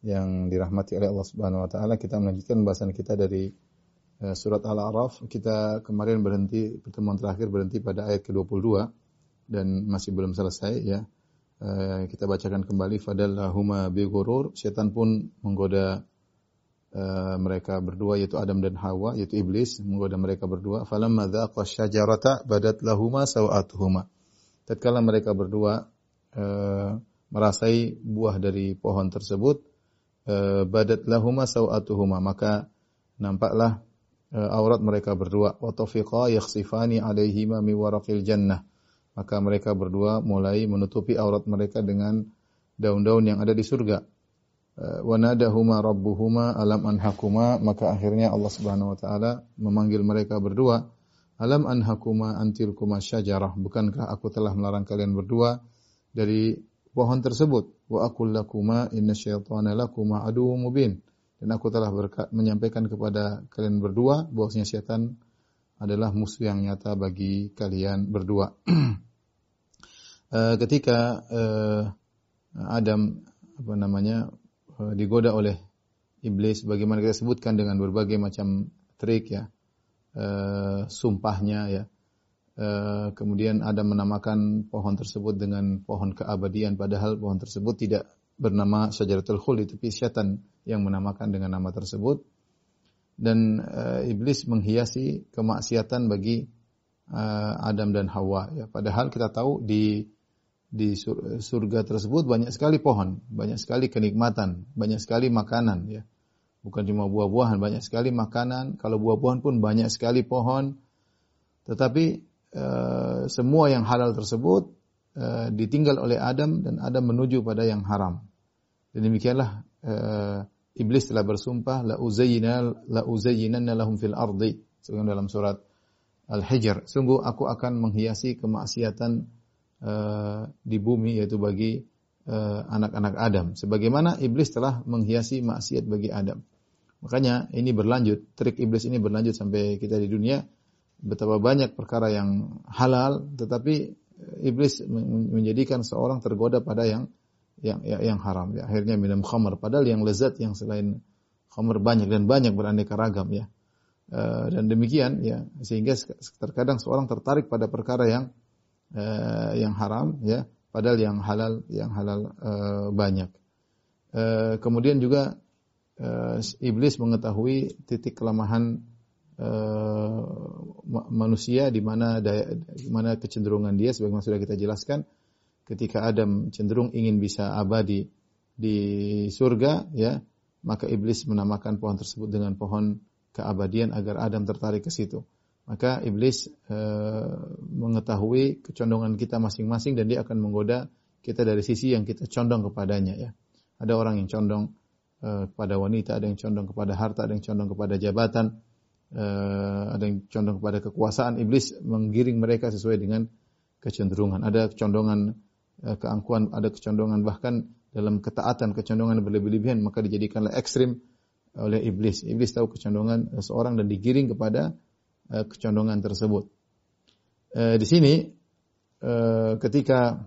yang dirahmati oleh Allah Subhanahu wa taala, kita melanjutkan pembahasan kita dari uh, surat Al-A'raf. Kita kemarin berhenti pertemuan terakhir berhenti pada ayat ke-22 dan masih belum selesai ya. Uh, kita bacakan kembali fadallahuma bi ghurur, setan pun menggoda Eh, mereka berdua yaitu Adam dan Hawa yaitu iblis menggoda mereka berdua. Falamma dzaqa syajarata badat lahuma sawatuhuma. Tatkala mereka berdua uh, merasai buah dari pohon tersebut uh, badat lahuma sawatuhuma. Maka nampaklah uh, aurat mereka berdua. Wa tafiqa yakhsifani alaihima mi waraqil jannah. Maka mereka berdua mulai menutupi aurat mereka dengan daun-daun yang ada di surga Eh, wanadahuma rabbuhuma alam anhakuma maka akhirnya Allah Subhanahu wa taala memanggil mereka berdua. Alam anhakuma antilkuma syajarah. Bukankah aku telah melarang kalian berdua dari pohon tersebut? Wa aqul lakuma inna syaitana lakuma aduwwum mubin. Dan aku telah menyampaikan kepada kalian berdua bahwasanya setan adalah musuh yang nyata bagi kalian berdua. uh, ketika uh, Adam apa namanya Eh, digoda oleh iblis. Bagaimana kita sebutkan dengan berbagai macam trik ya. Uh, sumpahnya ya. Uh, kemudian ada menamakan pohon tersebut dengan pohon keabadian. Padahal pohon tersebut tidak bernama syajaratul khuld itu syaitan yang menamakan dengan nama tersebut. Dan iblis menghiasi kemaksiatan bagi Adam dan Hawa ya. Padahal kita tahu di di surga tersebut banyak sekali pohon, banyak sekali kenikmatan, banyak sekali makanan ya. Bukan cuma buah-buahan, banyak sekali makanan. Kalau buah-buahan pun banyak sekali pohon. Tetapi uh, semua yang halal tersebut uh, ditinggal oleh Adam dan Adam menuju pada yang haram. Dan demikianlah uh, iblis telah bersumpah la uzayyina la uzayyinanna lahum fil ardi. Sebagaimana dalam surat Al-Hijr, sungguh aku akan menghiasi kemaksiatan uh, di bumi yaitu bagi eh, anak-anak Adam. Sebagaimana iblis telah menghiasi maksiat bagi Adam. Makanya ini berlanjut, trik iblis ini berlanjut sampai kita di dunia. Betapa banyak perkara yang halal, tetapi eh, iblis menjadikan seorang tergoda pada yang yang yang, haram. Ya, akhirnya minum khamar. Padahal yang lezat yang selain khamar banyak dan banyak beraneka ragam ya. Uh, dan demikian ya sehingga terkadang seorang tertarik pada perkara yang uh, yang haram ya padahal yang halal yang halal uh, banyak. Uh, kemudian juga uh, iblis mengetahui titik kelemahan uh, manusia di mana daya, di mana kecenderungan dia sebagaimana sudah kita jelaskan. Ketika Adam cenderung ingin bisa abadi di surga ya maka iblis menamakan pohon tersebut dengan pohon keabadian agar Adam tertarik ke situ maka iblis e, mengetahui kecondongan kita masing-masing dan dia akan menggoda kita dari sisi yang kita condong kepadanya ya. Ada orang yang condong e, kepada wanita, ada yang condong kepada harta, ada yang condong kepada jabatan, e, ada yang condong kepada kekuasaan. Iblis menggiring mereka sesuai dengan kecenderungan. Ada condongan eh, keangkuhan, ada kecondongan bahkan dalam ketaatan kecondongan berlebih-lebihan maka dijadikanlah ekstrim oleh iblis. Iblis tahu kecondongan seorang dan digiring kepada kecondongan tersebut. Eh, di sini ketika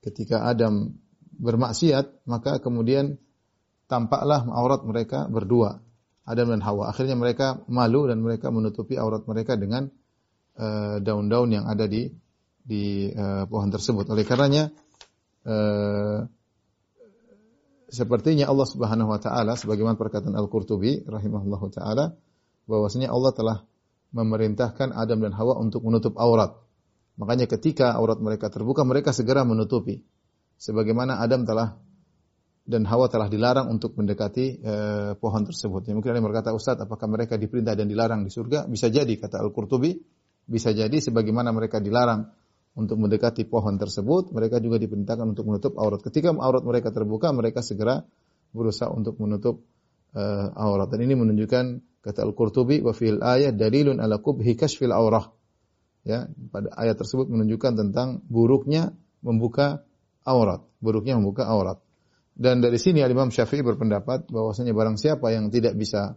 ketika Adam bermaksiat maka kemudian tampaklah aurat mereka berdua Adam dan Hawa. Akhirnya mereka malu dan mereka menutupi aurat mereka dengan daun-daun uh, yang ada di di uh, pohon tersebut. Oleh karenanya uh, sepertinya Allah Subhanahu wa taala sebagaimana perkataan Al-Qurtubi rahimahullahu taala bahwasanya Allah telah memerintahkan Adam dan Hawa untuk menutup aurat. Makanya ketika aurat mereka terbuka mereka segera menutupi. Sebagaimana Adam telah dan Hawa telah dilarang untuk mendekati uh, pohon tersebut. Ya, mungkin ada yang berkata, Ustaz, apakah mereka diperintah dan dilarang di surga? Bisa jadi, kata Al-Qurtubi. Bisa jadi sebagaimana mereka dilarang untuk mendekati pohon tersebut, mereka juga diperintahkan untuk menutup aurat. Ketika aurat mereka terbuka, mereka segera berusaha untuk menutup uh, aurat. Dan ini menunjukkan kata Al-Qurtubi wa fil ayat dalilun ala kubhi kashfil aurah. Ya, pada ayat tersebut menunjukkan tentang buruknya membuka aurat, buruknya membuka aurat. Dan dari sini Imam Syafi'i berpendapat bahwasanya barang siapa yang tidak bisa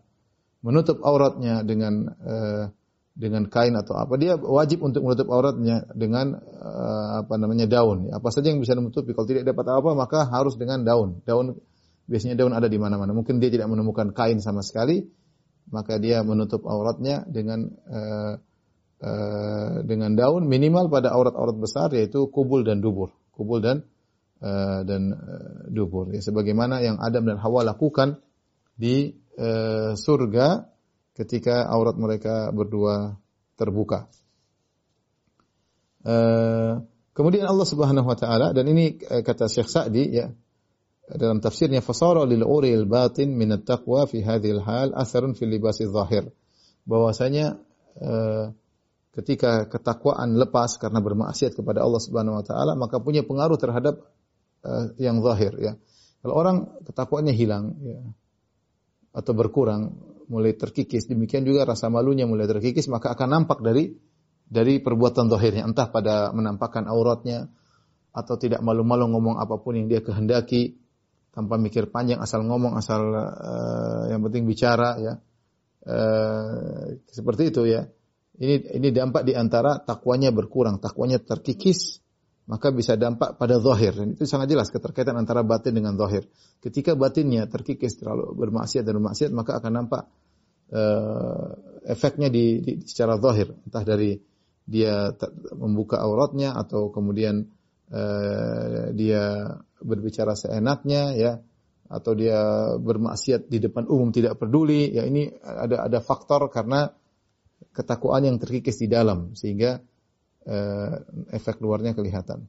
menutup auratnya dengan uh, dengan kain atau apa dia wajib untuk menutup auratnya dengan uh, apa namanya daun apa saja yang bisa menutupi kalau tidak dapat apa maka harus dengan daun daun biasanya daun ada di mana-mana mungkin dia tidak menemukan kain sama sekali maka dia menutup auratnya dengan uh, uh, dengan daun minimal pada aurat-aurat besar yaitu kubul dan dubur kubul dan uh, dan uh, dubur ya sebagaimana yang Adam dan Hawa lakukan di uh, surga ketika aurat mereka berdua terbuka. Uh, kemudian Allah Subhanahu wa taala dan ini uh, kata Syekh Sa'di ya dalam tafsirnya fasara lil uril batin min at-taqwa fi hadhil hal atharun fil libasi zahir bahwasanya uh, ketika ketakwaan lepas karena bermaksiat kepada Allah Subhanahu wa taala maka punya pengaruh terhadap uh, yang zahir ya. Kalau orang ketakwaannya hilang ya atau berkurang mulai terkikis, demikian juga rasa malunya mulai terkikis, maka akan nampak dari dari perbuatan zahirnya, entah pada menampakkan auratnya atau tidak malu-malu ngomong apa pun yang dia kehendaki tanpa mikir panjang asal ngomong asal uh, yang penting bicara ya. Uh, seperti itu ya. Ini ini dampak di antara takwanya berkurang, takwanya terkikis, maka bisa dampak pada zahir. Dan itu sangat jelas keterkaitan antara batin dengan zahir. Ketika batinnya terkikis terlalu bermaksiat dan bermaksiat, maka akan nampak uh, efeknya di, di secara zahir, entah dari dia membuka auratnya atau kemudian uh, dia berbicara seenaknya ya atau dia bermaksiat di depan umum tidak peduli ya ini ada ada faktor karena ketakwaan yang terkikis di dalam sehingga uh, efek luarnya kelihatan.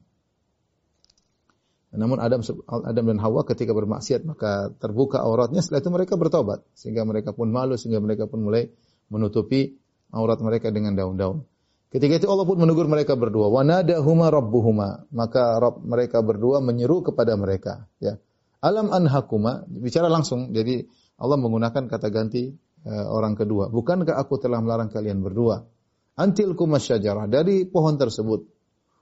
Namun Adam Adam dan Hawa ketika bermaksiat maka terbuka auratnya setelah itu mereka bertobat sehingga mereka pun malu sehingga mereka pun mulai menutupi aurat mereka dengan daun-daun. Ketika itu Allah pun menegur mereka berdua, wanadahuma rabbuhuma, maka Rabb mereka berdua menyeru kepada mereka, ya. Alam anhakuma, bicara langsung. Jadi Allah menggunakan kata ganti uh, orang kedua. Bukankah aku telah melarang kalian berdua? antil syajarah dari pohon tersebut.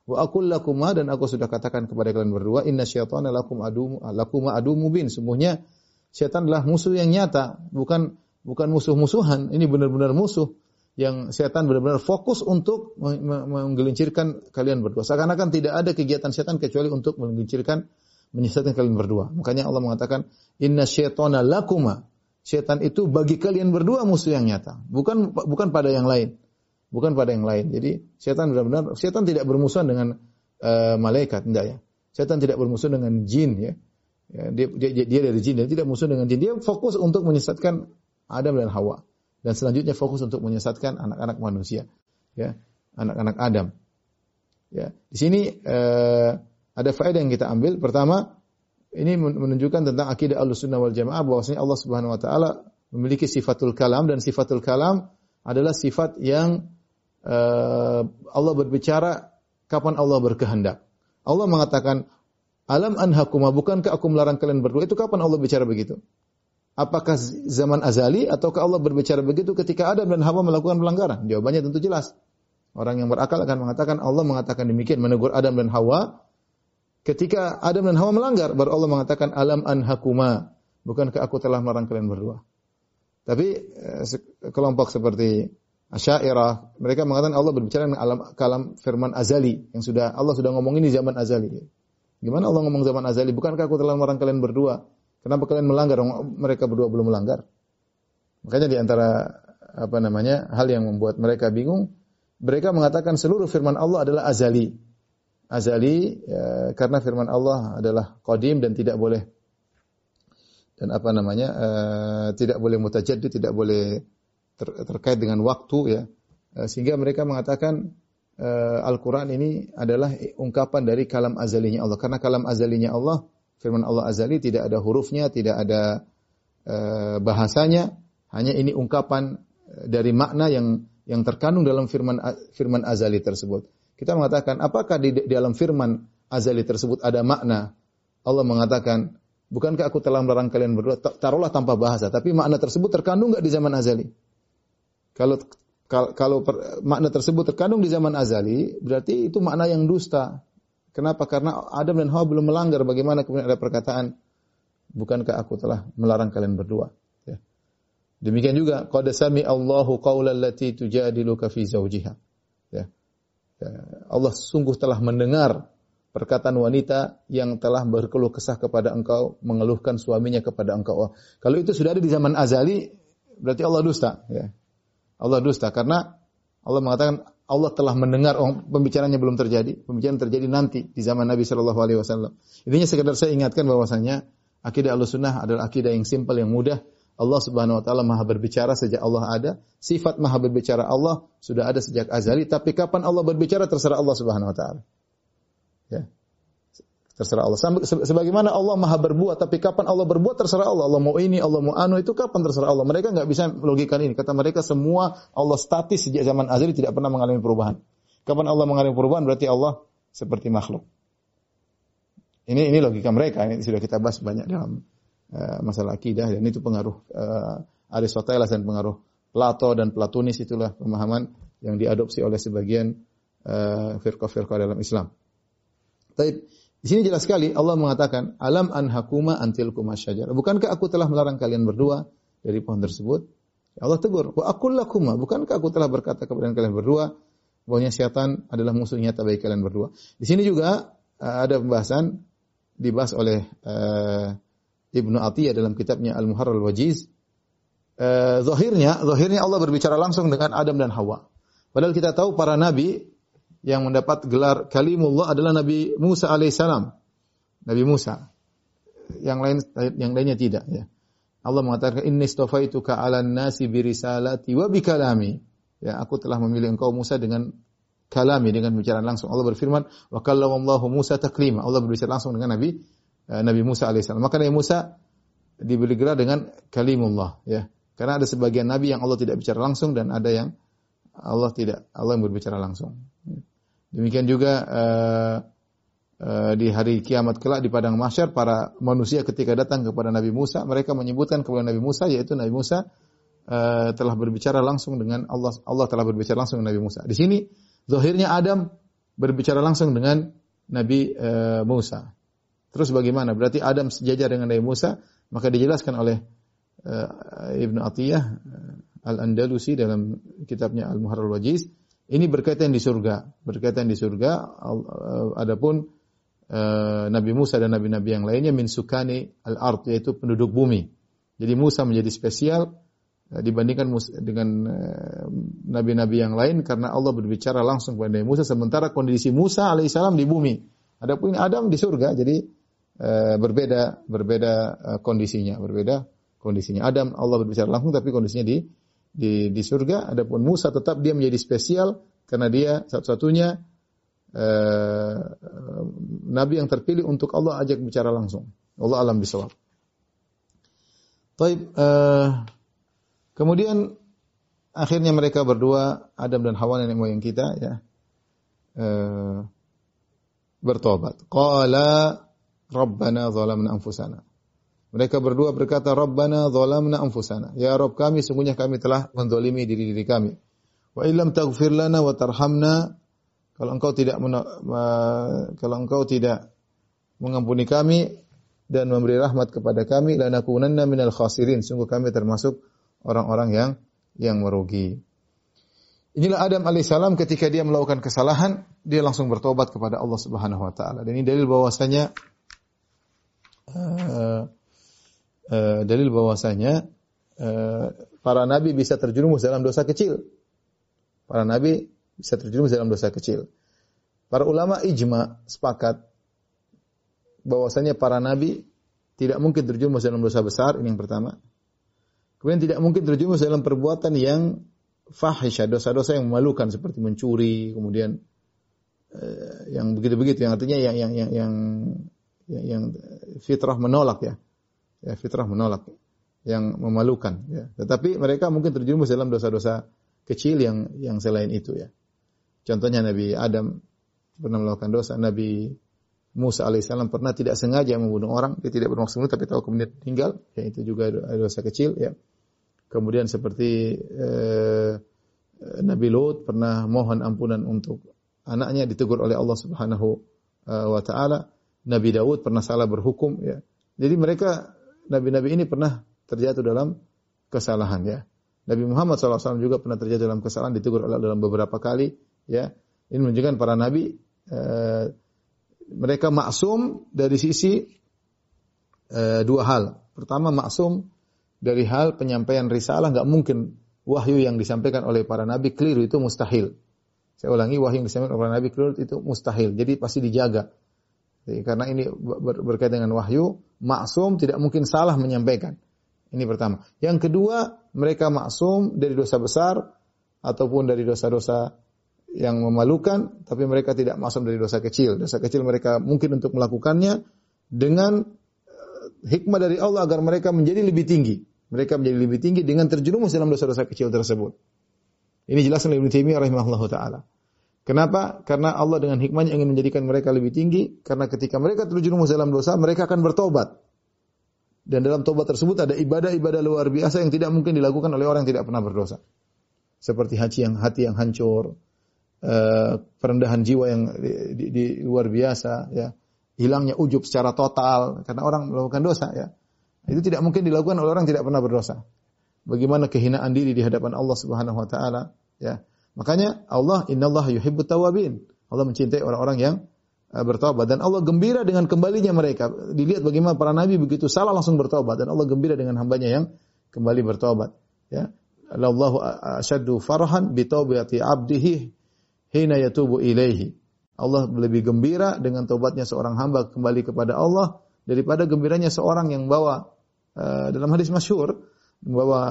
Wa aqul lakuma dan aku sudah katakan kepada kalian berdua inna syaitana lakum adu lakuma adu mubin. Sungguhnya setan adalah musuh yang nyata, bukan bukan musuh-musuhan. Ini benar-benar musuh yang setan benar-benar fokus untuk menggelincirkan kalian berdua. Seakan-akan tidak ada kegiatan setan kecuali untuk menggelincirkan menyesatkan kalian berdua. Makanya Allah mengatakan inna syaitana lakuma. Setan itu bagi kalian berdua musuh yang nyata, bukan bukan pada yang lain bukan pada yang lain. Jadi setan benar-benar setan tidak bermusuhan dengan uh, malaikat, tidak ya. Setan tidak bermusuh dengan jin ya. ya dia, dia, dia dari jin, dia tidak musuh dengan jin. Dia fokus untuk menyesatkan Adam dan Hawa dan selanjutnya fokus untuk menyesatkan anak-anak manusia, ya, anak-anak Adam. Ya, di sini uh, ada faedah yang kita ambil. Pertama, ini menunjukkan tentang akidah Ahlussunnah wal Jamaah bahwasanya Allah Subhanahu wa taala memiliki sifatul kalam dan sifatul kalam adalah sifat yang uh, Allah berbicara kapan Allah berkehendak. Allah mengatakan, Alam anhakuma, bukankah aku melarang kalian berdua? Itu kapan Allah bicara begitu? Apakah zaman azali ataukah Allah berbicara begitu ketika Adam dan Hawa melakukan pelanggaran? Jawabannya tentu jelas. Orang yang berakal akan mengatakan Allah mengatakan demikian menegur Adam dan Hawa ketika Adam dan Hawa melanggar, baru Allah mengatakan alam anhakuma. Bukankah aku telah melarang kalian berdua? Tapi eh, kelompok seperti Asy'ariyah, mereka mengatakan Allah berbicara dengan alam kalam firman azali yang sudah Allah sudah ngomongin di zaman azali. Gimana Allah ngomong zaman azali? Bukankah aku telah melarang kalian berdua? Kenapa kalian melanggar? Mereka berdua belum melanggar. Makanya di antara apa namanya hal yang membuat mereka bingung, mereka mengatakan seluruh firman Allah adalah azali. Azali ya, karena firman Allah adalah qadim dan tidak boleh dan apa namanya uh, tidak boleh mutajaddid, tidak boleh ter, terkait dengan waktu ya. Uh, sehingga mereka mengatakan uh, Al-Qur'an ini adalah ungkapan dari kalam azalinya Allah. Karena kalam azalinya Allah, firman Allah azali tidak ada hurufnya, tidak ada uh, bahasanya, hanya ini ungkapan dari makna yang yang terkandung dalam firman firman azali tersebut. Kita mengatakan apakah di, di dalam firman azali tersebut ada makna? Allah mengatakan, bukankah aku telah melarang kalian berdua? Taruhlah tanpa bahasa, tapi makna tersebut terkandung nggak di zaman azali? Kalau kalau makna tersebut terkandung di zaman azali, berarti itu makna yang dusta. Kenapa? Karena Adam dan Hawa belum melanggar. Bagaimana kemudian ada perkataan, bukankah aku telah melarang kalian berdua? Ya. Demikian juga, qad sami Allahu qaulal lati tujadiluka fi zawjiha. Ya. ya. Allah sungguh telah mendengar perkataan wanita yang telah berkeluh kesah kepada engkau, mengeluhkan suaminya kepada engkau. Kalau itu sudah ada di zaman azali, berarti Allah dusta. Ya. Allah dusta karena Allah mengatakan Allah telah mendengar oh, pembicaranya belum terjadi, pembicaraan terjadi nanti di zaman Nabi Shallallahu alaihi wasallam. Intinya sekedar saya ingatkan bahwasanya akidah Ahlussunnah adalah akidah yang simpel yang mudah. Allah Subhanahu wa taala Maha berbicara sejak Allah ada. Sifat Maha berbicara Allah sudah ada sejak azali, tapi kapan Allah berbicara terserah Allah Subhanahu wa taala. Ya. Terserah Allah. Sebagaimana Allah maha berbuat, tapi kapan Allah berbuat terserah Allah. Allah mau ini, Allah mau anu itu kapan terserah Allah. Mereka nggak bisa logikan ini. Kata mereka semua Allah statis sejak zaman azali tidak pernah mengalami perubahan. Kapan Allah mengalami perubahan berarti Allah seperti makhluk. Ini ini logika mereka. Ini sudah kita bahas banyak dalam uh, masalah akidah dan itu pengaruh uh, Aristoteles dan pengaruh Plato dan Platonis itulah pemahaman yang diadopsi oleh sebagian uh, firqah-firqah dalam Islam. Tapi di sini jelas sekali Allah mengatakan, "Alam anhakuma antil syajar." Bukankah aku telah melarang kalian berdua dari pohon tersebut? Allah tegur, "Wa aqul lakuma." Bukankah aku telah berkata kepada kalian berdua bahwanya syaitan adalah musuh nyata bagi kalian berdua? Di sini juga uh, ada pembahasan dibahas oleh uh, Ibnu Atiyah dalam kitabnya Al-Muharrar Al-Wajiz. Uh, zahirnya, zahirnya Allah berbicara langsung dengan Adam dan Hawa. Padahal kita tahu para nabi yang mendapat gelar kalimullah adalah Nabi Musa alaihissalam. Nabi Musa. Yang lain yang lainnya tidak ya. Allah mengatakan inni istafaituka 'alan nasi bi risalati wa bi kalami. Ya, aku telah memilih engkau Musa dengan kalami dengan bicara langsung. Allah berfirman, "Wa kallamallahu Musa taklima." Allah berbicara langsung dengan Nabi uh, Nabi Musa alaihissalam. Maka Nabi Musa diberi gelar dengan kalimullah ya. Karena ada sebagian nabi yang Allah tidak bicara langsung dan ada yang Allah tidak Allah yang berbicara langsung. Demikian juga uh, uh, di hari kiamat kelak di padang mahsyar para manusia ketika datang kepada Nabi Musa mereka menyebutkan kepada Nabi Musa yaitu Nabi Musa uh, telah berbicara langsung dengan Allah Allah telah berbicara langsung dengan Nabi Musa. Di sini zahirnya Adam berbicara langsung dengan Nabi uh, Musa. Terus bagaimana? Berarti Adam sejajar dengan Nabi Musa, maka dijelaskan oleh uh, Ibnu Atiyah uh, Al-Andalusi dalam kitabnya Al-Muharrar Wajiz ini berkaitan di surga, berkaitan di surga. Uh, adapun uh, Nabi Musa dan nabi-nabi yang lainnya min sukani al-ard yaitu penduduk bumi. Jadi Musa menjadi spesial uh, dibandingkan dengan nabi-nabi yang lain karena Allah berbicara langsung kepada Nabi Musa sementara kondisi Musa alaihissalam di bumi. Adapun Adam di surga jadi berbeda berbeda kondisinya, berbeda kondisinya. Adam Allah berbicara langsung tapi kondisinya di di di surga. Adapun Musa tetap dia menjadi spesial karena dia satu-satunya uh, nabi yang terpilih untuk Allah ajak bicara langsung. Allah alam bisawab. Taib, uh, kemudian akhirnya mereka berdua Adam dan Hawa nenek moyang kita ya uh, bertobat. Qala Rabbana zalamna anfusana. Mereka berdua berkata, Rabbana zalamna anfusana. Ya Rabb kami, sungguhnya kami telah menzalimi diri-diri kami. Wa illam taghfir lana wa tarhamna, kalau engkau tidak kalau engkau tidak mengampuni kami dan memberi rahmat kepada kami lanakunanna minal khasirin sungguh kami termasuk orang-orang yang yang merugi Inilah Adam alaihissalam ketika dia melakukan kesalahan, dia langsung bertobat kepada Allah Subhanahu wa taala. Dan ini dalil bahwasanya uh, uh, dalil bahwasanya uh, para nabi bisa terjerumus dalam dosa kecil. Para nabi bisa terjerumus dalam dosa kecil. Para ulama ijma sepakat bahwasanya para nabi tidak mungkin terjerumus dalam dosa besar, ini yang pertama. Kemudian tidak mungkin terjerumus dalam perbuatan yang fahisha, dosa-dosa yang memalukan seperti mencuri, kemudian uh, yang begitu-begitu yang artinya yang yang yang, yang fitrah menolak ya. Ya, fitrah menolak yang memalukan ya. Tetapi mereka mungkin terjerumus dalam dosa-dosa kecil yang yang selain itu ya. Contohnya Nabi Adam pernah melakukan dosa, Nabi Musa alaihissalam pernah tidak sengaja membunuh orang, dia tidak bermaksud tapi tahu kemudian tinggal, ya itu juga dosa kecil ya. Kemudian seperti eh, Nabi Lut pernah mohon ampunan untuk anaknya ditegur oleh Allah Subhanahu eh, wa taala. Nabi Daud pernah salah berhukum ya. Jadi mereka nabi-nabi ini pernah terjatuh dalam kesalahan ya. Nabi Muhammad SAW juga pernah terjatuh dalam kesalahan ditegur Allah dalam beberapa kali ya. Ini menunjukkan para nabi eh, mereka maksum dari sisi eh, dua hal. Pertama maksum dari hal penyampaian risalah nggak mungkin wahyu yang disampaikan oleh para nabi keliru itu mustahil. Saya ulangi wahyu yang disampaikan oleh para nabi keliru itu mustahil. Jadi pasti dijaga. Jadi, karena ini ber berkaitan dengan wahyu, maksum tidak mungkin salah menyampaikan. Ini pertama. Yang kedua, mereka maksum dari dosa besar ataupun dari dosa-dosa yang memalukan, tapi mereka tidak maksum dari dosa kecil. Dosa kecil mereka mungkin untuk melakukannya dengan hikmah dari Allah agar mereka menjadi lebih tinggi. Mereka menjadi lebih tinggi dengan terjerumus dalam dosa-dosa kecil tersebut. Ini jelas oleh Ibnu Taimiyah rahimahullah taala. Kenapa? Karena Allah dengan hikmahnya ingin menjadikan mereka lebih tinggi. Karena ketika mereka terjerumus dalam dosa, mereka akan bertobat. Dan dalam tobat tersebut ada ibadah-ibadah luar biasa yang tidak mungkin dilakukan oleh orang yang tidak pernah berdosa. Seperti hati yang hati yang hancur, uh, perendahan jiwa yang di, di, di luar biasa, ya hilangnya ujub secara total karena orang melakukan dosa ya. Itu tidak mungkin dilakukan oleh orang yang tidak pernah berdosa. Bagaimana kehinaan diri di hadapan Allah Subhanahu wa taala ya. Makanya Allah innallaha yuhibbut tawabin. Allah mencintai orang-orang yang uh, bertobat dan Allah gembira dengan kembalinya mereka. Dilihat bagaimana para nabi begitu salah langsung bertobat dan Allah gembira dengan hambanya yang kembali bertobat. Ya. Allahu asyaddu farhan bi abdihi hina yatubu ilaihi. Allah lebih gembira dengan tobatnya seorang hamba kembali kepada Allah daripada gembiranya seorang yang bawa uh, dalam hadis masyhur membawa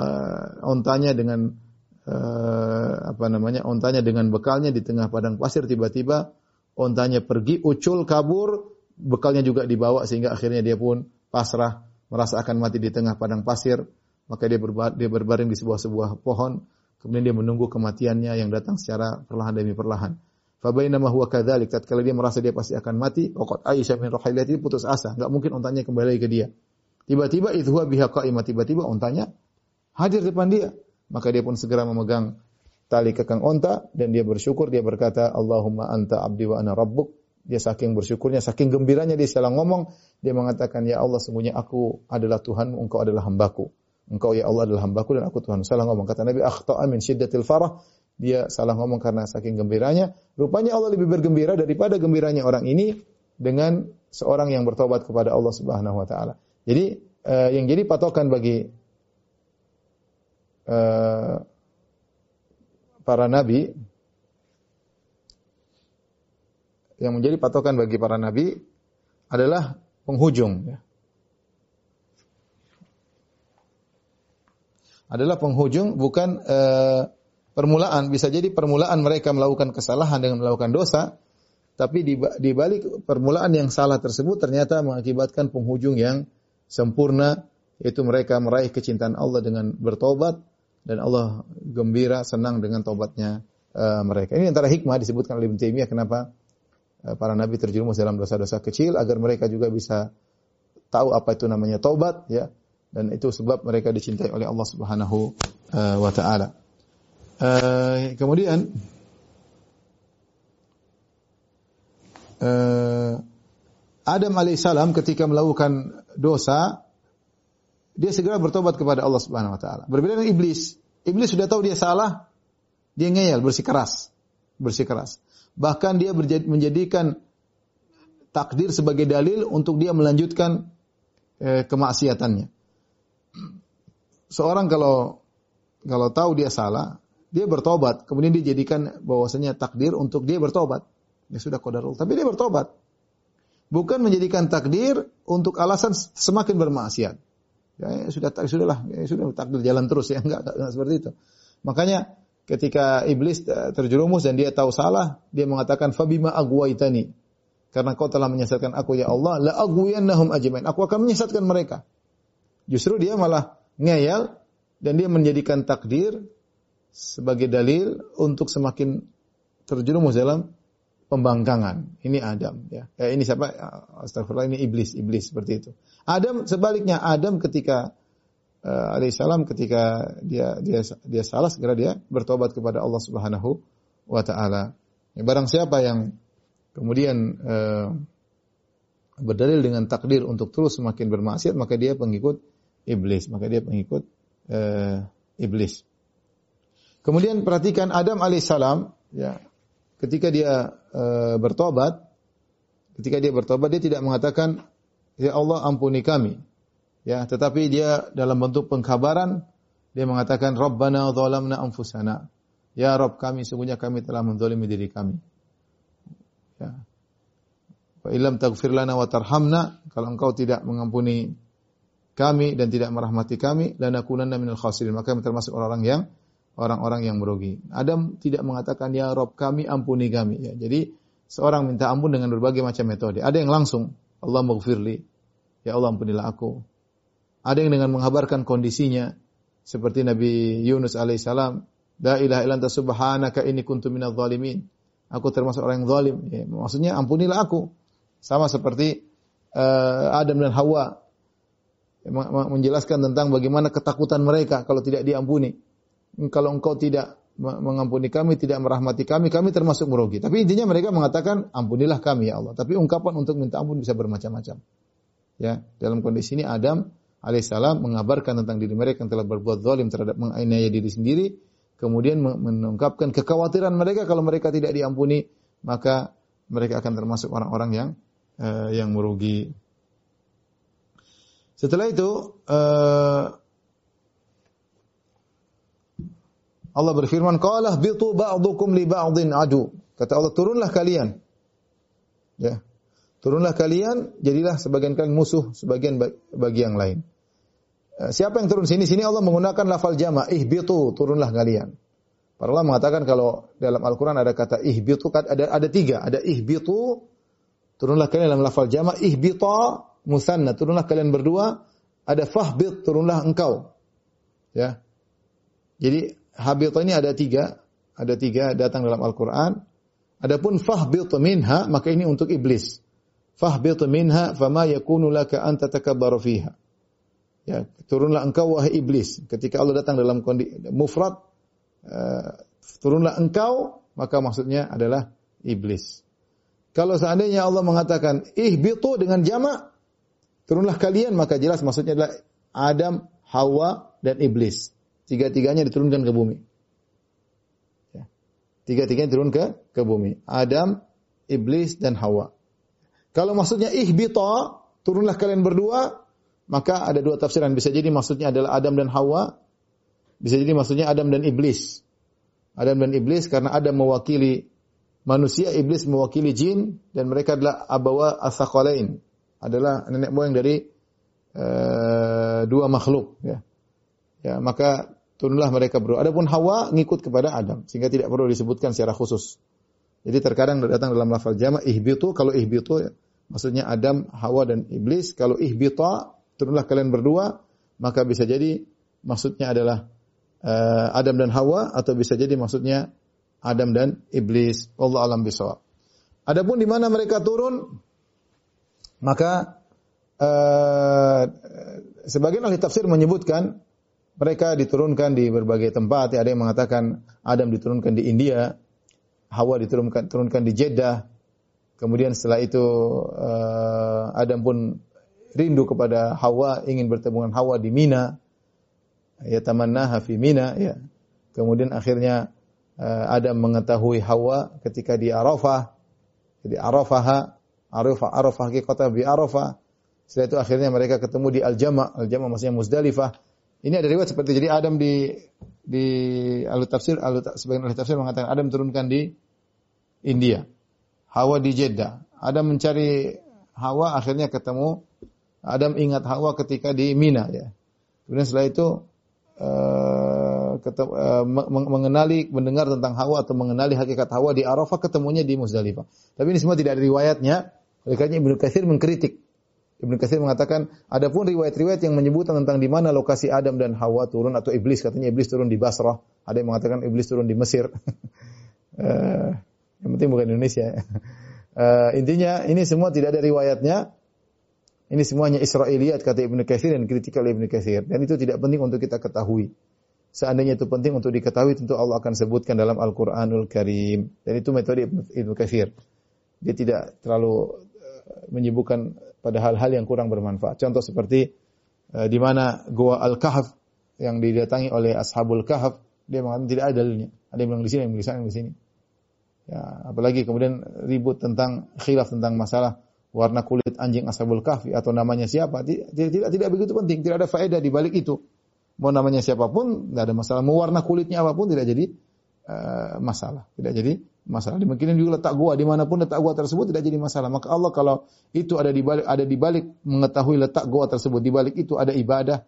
ontanya dengan uh, apa namanya ontanya dengan bekalnya di tengah padang pasir tiba-tiba ontanya pergi ucul kabur bekalnya juga dibawa sehingga akhirnya dia pun pasrah merasa akan mati di tengah padang pasir maka dia dia berbaring di sebuah sebuah pohon kemudian dia menunggu kematiannya yang datang secara perlahan demi perlahan Fabainama huwa kadzalik, tatkala dia merasa dia pasti akan mati, waqad Aisyah min rahilati putus asa, enggak mungkin ontanya kembali ke dia. Tiba-tiba itu huwa biha qa'imah, tiba-tiba ontanya hadir depan dia. Maka dia pun segera memegang tali kekang onta dan dia bersyukur, dia berkata, Allahumma anta abdi wa ana rabbuk. Dia saking bersyukurnya, saking gembiranya dia salah ngomong, dia mengatakan, Ya Allah, sungguhnya aku adalah Tuhanmu, engkau adalah hambaku. Engkau ya Allah adalah hambaku dan aku Tuhan. Salah ngomong. Kata Nabi, akhta'a min syiddatil farah dia salah ngomong karena saking gembiranya. Rupanya Allah lebih bergembira daripada gembiranya orang ini dengan seorang yang bertobat kepada Allah Subhanahu wa taala. Jadi uh, yang jadi patokan bagi uh, para nabi yang menjadi patokan bagi para nabi adalah penghujung ya. Adalah penghujung bukan uh, permulaan bisa jadi permulaan mereka melakukan kesalahan dengan melakukan dosa tapi di balik permulaan yang salah tersebut ternyata mengakibatkan penghujung yang sempurna yaitu mereka meraih kecintaan Allah dengan bertobat dan Allah gembira senang dengan tobatnya uh, mereka. Ini antara hikmah disebutkan oleh Ibnu Taimiyah kenapa uh, para nabi terjerumus dalam dosa-dosa kecil agar mereka juga bisa tahu apa itu namanya tobat ya dan itu sebab mereka dicintai oleh Allah Subhanahu uh, wa taala. Uh, kemudian uh, Adam alaihissalam ketika melakukan dosa, dia segera bertobat kepada Allah Subhanahu wa taala. Berbeda dengan iblis. Iblis sudah tahu dia salah, dia ngeyel, bersikeras. Bersikeras. Bahkan dia menjadikan takdir sebagai dalil untuk dia melanjutkan eh, kemaksiatannya. Seorang kalau kalau tahu dia salah, dia bertobat, kemudian dia jadikan bahwasanya takdir untuk dia bertobat. Ya sudah qadarul, tapi dia bertobat bukan menjadikan takdir untuk alasan semakin bermaksiat. Ya, ya sudah tak sudahlah, ya, sudah takdir jalan terus ya enggak, enggak, enggak seperti itu. Makanya ketika iblis eh, terjerumus dan dia tahu salah, dia mengatakan fabima agwaitani. Karena kau telah menyesatkan aku ya Allah, la agwiyannahum ajmain. Aku akan menyesatkan mereka. Justru dia malah ngeyel dan dia menjadikan takdir sebagai dalil untuk semakin terjerumus dalam pembangkangan. Ini Adam ya. Eh, ini siapa? Astagfirullah ini iblis, iblis seperti itu. Adam sebaliknya Adam ketika uh, alaihissalam ketika dia dia dia salah segera dia bertobat kepada Allah Subhanahu wa taala. Ya, barang siapa yang kemudian uh, berdalil dengan takdir untuk terus semakin bermaksiat maka dia pengikut iblis, maka dia pengikut uh, iblis. Kemudian perhatikan Adam alaihissalam ya ketika dia e, bertobat, ketika dia bertobat dia tidak mengatakan ya Allah ampuni kami. Ya, tetapi dia dalam bentuk pengkabaran dia mengatakan Rabbana zalamna anfusana. Ya Rabb kami sungguhnya kami telah menzalimi diri kami. Ya. Wa illam taghfir lana wa tarhamna, kalau engkau tidak mengampuni kami dan tidak merahmati kami, lanakunanna minal khasirin, maka kami termasuk orang-orang yang orang-orang yang merugi. Adam tidak mengatakan ya Rob kami ampuni kami. Ya, jadi seorang minta ampun dengan berbagai macam metode. Ada yang langsung Allah maghfirli. Ya Allah ampunilah aku. Ada yang dengan menghabarkan kondisinya seperti Nabi Yunus alaihissalam, La ilaha illa anta subhanaka inni kuntu minadh zalimin. Aku termasuk orang yang zalim. Ya, maksudnya ampunilah aku. Sama seperti uh, Adam dan Hawa menjelaskan tentang bagaimana ketakutan mereka kalau tidak diampuni kalau engkau tidak mengampuni kami, tidak merahmati kami, kami termasuk merugi. Tapi intinya mereka mengatakan, ampunilah kami ya Allah. Tapi ungkapan untuk minta ampun bisa bermacam-macam. Ya, dalam kondisi ini Adam alaihissalam mengabarkan tentang diri mereka yang telah berbuat zalim terhadap menganiaya diri sendiri, kemudian mengungkapkan kekhawatiran mereka kalau mereka tidak diampuni, maka mereka akan termasuk orang-orang yang uh, yang merugi. Setelah itu uh, Allah berfirman, "Qala bitu ba'dukum li ba'din adu." Kata Allah, turunlah kalian. Ya. Turunlah kalian, jadilah sebagian kalian musuh, sebagian bagi yang lain. Eh, siapa yang turun sini? Sini Allah menggunakan lafal jama, ihbitu, turunlah kalian. Para Allah mengatakan kalau dalam Al-Quran ada kata ihbitu, ada ada tiga. Ada ihbitu, turunlah kalian dalam lafal jama, ihbita, musanna, turunlah kalian berdua. Ada fahbit, turunlah engkau. Ya. Jadi habit ini ada tiga, ada tiga datang dalam Al-Quran. Adapun fahbit minha, maka ini untuk iblis. Fahbit minha, fama yakunu laka anta takabbaru fiha. Ya, turunlah engkau wahai iblis. Ketika Allah datang dalam kondisi mufrad, uh, turunlah engkau, maka maksudnya adalah iblis. Kalau seandainya Allah mengatakan ihbitu dengan jamak, turunlah kalian, maka jelas maksudnya adalah Adam, Hawa, dan iblis. Tiga-tiganya diturunkan ke bumi. Ya. Tiga-tiganya turun ke ke bumi. Adam, iblis dan Hawa. Kalau maksudnya ihbita, turunlah kalian berdua, maka ada dua tafsiran. Bisa jadi maksudnya adalah Adam dan Hawa. Bisa jadi maksudnya Adam dan iblis. Adam dan iblis karena Adam mewakili manusia, iblis mewakili jin dan mereka adalah abawa asakolain. Adalah nenek moyang dari uh, dua makhluk ya. Ya, maka turunlah mereka berdua. Adapun Hawa ngikut kepada Adam sehingga tidak perlu disebutkan secara khusus. Jadi terkadang datang dalam lafal jama' ihbitu kalau ihbitu ya, maksudnya Adam, Hawa dan iblis. Kalau ihbita turunlah kalian berdua maka bisa jadi maksudnya adalah uh, Adam dan Hawa atau bisa jadi maksudnya Adam dan iblis. Allah alam bisawab. Adapun di mana mereka turun maka uh, sebagian ahli tafsir menyebutkan mereka diturunkan di berbagai tempat. Ada yang mengatakan Adam diturunkan di India, Hawa diturunkan turunkan di Jeddah, Kemudian setelah itu uh, Adam pun rindu kepada Hawa, ingin bertemu dengan Hawa di Mina. Ya tamannaha fi Mina ya. Kemudian akhirnya uh, Adam mengetahui Hawa ketika di Arafah. Jadi Arafah, Arafah, Arafah hakikatnya bi Arafah. Setelah itu akhirnya mereka ketemu di Al-Jama. Al-Jama maksudnya Muzdalifah. Ini ada riwayat seperti jadi Adam di di ahli tafsir, ahli, sebagian ahli tafsir mengatakan Adam turunkan di India. Hawa di Jeddah. Adam mencari Hawa akhirnya ketemu Adam ingat Hawa ketika di Mina ya. Kemudian setelah itu uh, ketemu, uh, mengenali mendengar tentang Hawa atau mengenali hakikat Hawa di Arafah ketemunya di Muzdalifah. Tapi ini semua tidak ada riwayatnya. Oleh karena Ibnu Katsir mengkritik Ibnu Katsir mengatakan, ada pun riwayat-riwayat yang menyebutkan tentang di mana lokasi Adam dan Hawa turun atau iblis katanya iblis turun di Basrah, ada yang mengatakan iblis turun di Mesir. uh, yang penting bukan Indonesia. uh, intinya ini semua tidak ada riwayatnya. Ini semuanya Israiliyat kata Ibnu Katsir dan kritikal Ibnu Katsir dan itu tidak penting untuk kita ketahui. Seandainya itu penting untuk diketahui tentu Allah akan sebutkan dalam Al-Qur'anul Karim. Dan itu metode Ibnu Katsir. Dia tidak terlalu menyibukkan pada hal-hal yang kurang bermanfaat. Contoh seperti uh, di mana gua Al-Kahf yang didatangi oleh Ashabul Kahf, dia mengatakan tidak ada dalilnya. Ada yang bilang di sini, yang di sana, yang di sini. Ya, apalagi kemudian ribut tentang khilaf tentang masalah warna kulit anjing Ashabul Kahfi atau namanya siapa. Tidak, tidak, tidak begitu penting, tidak ada faedah di balik itu. Mau namanya siapa pun, tidak ada masalah. Mau warna kulitnya apa pun tidak jadi uh, masalah. Tidak jadi masalah. Mungkin juga letak gua di mana pun letak gua tersebut tidak jadi masalah. Maka Allah kalau itu ada di balik ada di balik mengetahui letak gua tersebut di balik itu ada ibadah,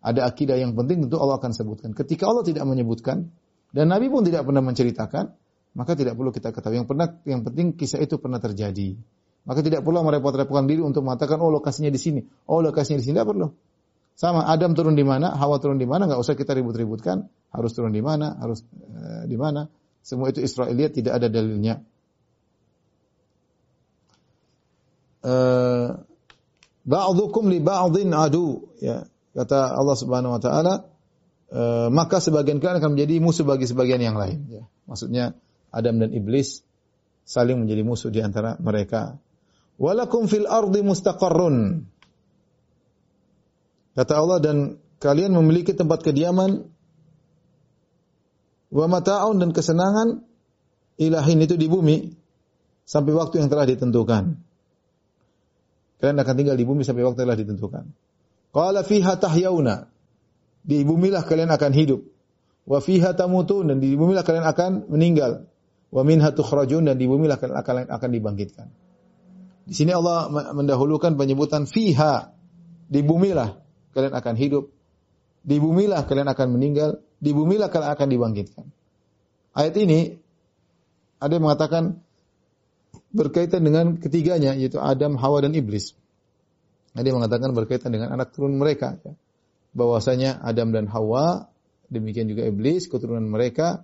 ada akidah yang penting tentu Allah akan sebutkan. Ketika Allah tidak menyebutkan dan Nabi pun tidak pernah menceritakan, maka tidak perlu kita ketahui. Yang pernah yang penting kisah itu pernah terjadi. Maka tidak perlu merepot-repotkan diri untuk mengatakan oh lokasinya di sini, oh lokasinya di sini tidak perlu. Sama Adam turun di mana, Hawa turun di mana, nggak usah kita ribut-ributkan. Harus turun di mana, harus uh, di mana. Semua itu Israiliyat tidak ada dalilnya. Eh, ba'dukum li ba'dhin adu. Ya kata Allah Subhanahu wa taala uh, maka sebagian kalian akan menjadi musuh bagi sebagian yang lain. Ya maksudnya Adam dan iblis saling menjadi musuh di antara mereka. Walakum fil ardi mustaqarrun. Kata Allah dan kalian memiliki tempat kediaman wa mata'un dan kesenangan ilahin itu di bumi sampai waktu yang telah ditentukan. Kalian akan tinggal di bumi sampai waktu yang telah ditentukan. Qala fiha tahyauna. Di bumilah kalian akan hidup. Wa fiha tamutun dan di bumilah kalian akan meninggal. Wa minha tukhrajun dan di bumilah kalian akan, akan dibangkitkan. Di sini Allah mendahulukan penyebutan fiha. Di bumilah kalian akan hidup. Di bumilah kalian akan meninggal di bumi lah kalian akan dibangkitkan. Ayat ini ada yang mengatakan berkaitan dengan ketiganya yaitu Adam, Hawa dan Iblis. Ada yang mengatakan berkaitan dengan anak turun mereka. Ya. Bahwasanya Adam dan Hawa demikian juga Iblis keturunan mereka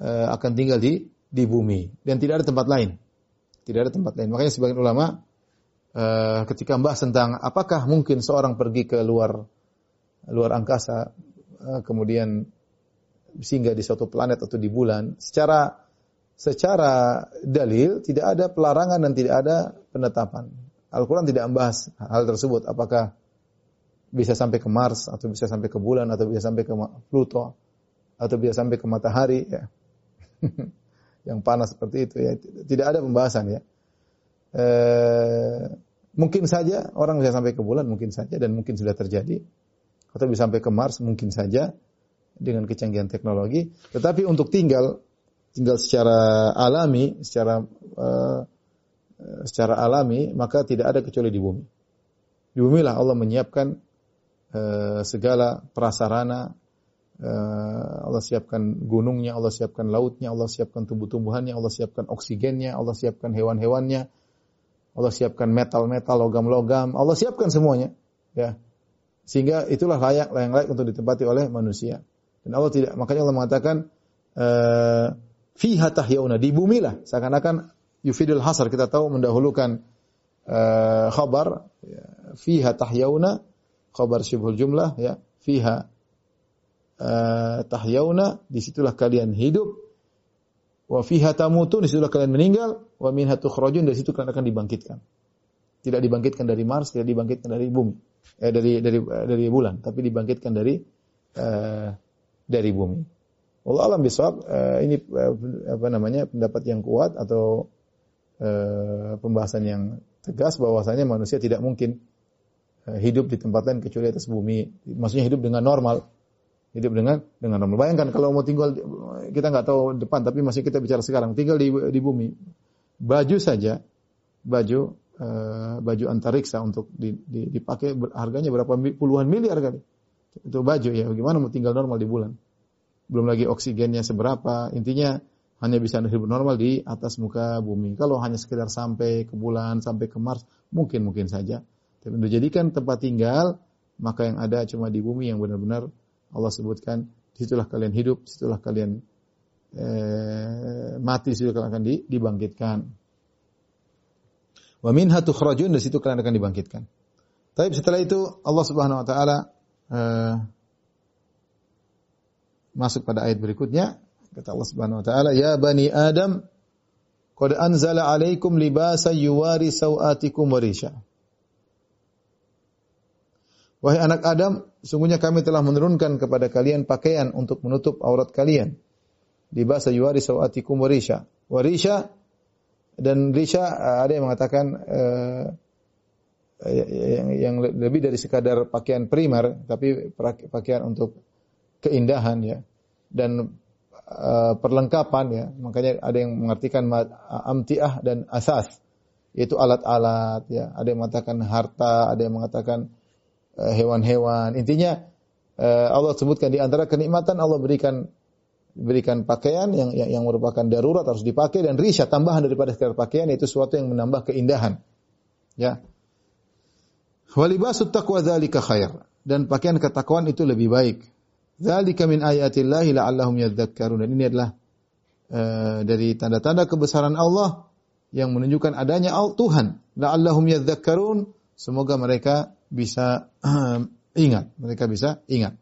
uh, akan tinggal di di bumi dan tidak ada tempat lain. Tidak ada tempat lain. Makanya sebagian ulama uh, ketika membahas tentang apakah mungkin seorang pergi ke luar luar angkasa Eh, kemudian singgah di suatu planet atau di bulan, secara secara dalil tidak ada pelarangan dan tidak ada penetapan. Al-Quran tidak membahas hal tersebut. Apakah bisa sampai ke Mars atau bisa sampai ke bulan atau bisa sampai ke Pluto atau bisa sampai ke matahari ya. yang panas seperti itu ya. Tidak ada pembahasan ya. E, mungkin saja orang bisa sampai ke bulan mungkin saja dan mungkin sudah terjadi atau bisa sampai ke Mars mungkin saja dengan kecanggihan teknologi. Tetapi untuk tinggal tinggal secara alami, secara uh, secara alami, maka tidak ada kecuali di bumi. Di bumi lah Allah menyiapkan uh, segala prasarana, uh, Allah siapkan gunungnya, Allah siapkan lautnya, Allah siapkan tumbuh-tumbuhannya, Allah siapkan oksigennya, Allah siapkan hewan-hewannya, Allah siapkan metal-metal, logam-logam, Allah siapkan semuanya. Ya, sehingga itulah layak yang layak untuk ditempati oleh manusia. Dan Allah tidak makanya Allah mengatakan uh, fiha tahyauna di bumi lah. Seakan-akan yufidul hasar kita tahu mendahulukan uh, khabar ya, fiha tahyauna khabar syibhul jumlah ya fiha uh, tahyauna di situlah kalian hidup. Wa fiha tamutun, di situlah kalian meninggal, wa minha tukhrajun, dari situ kalian akan dibangkitkan. Tidak dibangkitkan dari Mars, tidak dibangkitkan dari bumi, eh, dari dari dari bulan, tapi dibangkitkan dari eh, dari bumi. Allah alam bisawab, eh, ini eh, apa namanya pendapat yang kuat atau eh, pembahasan yang tegas bahwasanya manusia tidak mungkin hidup di tempat lain kecuali atas bumi. Maksudnya hidup dengan normal hidup dengan dengan normal. Bayangkan kalau mau tinggal kita nggak tahu depan tapi masih kita bicara sekarang tinggal di di bumi. Baju saja baju baju antariksa untuk di, di, dipakai harganya berapa puluhan miliar kali. Itu baju ya bagaimana mau tinggal normal di bulan. Belum lagi oksigennya seberapa. Intinya hanya bisa hidup normal di atas muka bumi. Kalau hanya sekedar sampai ke bulan, sampai ke Mars, mungkin mungkin saja. Tapi untuk jadikan tempat tinggal, maka yang ada cuma di bumi yang benar-benar Allah sebutkan, di situlah kalian hidup, di situlah kalian eh, mati, situ kalian akan dibangkitkan. Wa minha tukhrajun, dari situ kalian akan dibangkitkan. Tapi setelah itu Allah Subhanahu wa taala eh, masuk pada ayat berikutnya, kata Allah Subhanahu wa taala, "Ya bani Adam, qad anzala 'alaikum libasa yuwari sawatikum wa risha." Wahai anak Adam, sungguhnya kami telah menurunkan kepada kalian pakaian untuk menutup aurat kalian. Di bahasa yuwari sawatikum warisha. Warisha dan risha eh, ada yang mengatakan uh, yang, yang lebih dari sekadar pakaian primer, tapi pakaian untuk keindahan ya dan uh, perlengkapan ya. Makanya ada yang mengartikan amtiah dan asas, yaitu alat-alat ya. Ada yang mengatakan harta, ada yang mengatakan Eh, hewan-hewan. Intinya eh, Allah sebutkan di antara kenikmatan Allah berikan berikan pakaian yang, yang yang merupakan darurat harus dipakai dan risya tambahan daripada sekedar pakaian itu sesuatu yang menambah keindahan. Ya. Walibasut taqwa dzalika khair dan pakaian ketakwaan itu lebih baik. Dzalika min ayatillahi la'allahum yadhakkarun. Dan ini adalah uh, dari tanda-tanda kebesaran Allah yang menunjukkan adanya Tuhan. La'allahum yadhakkarun. Semoga mereka bisa ingat, mereka bisa ingat.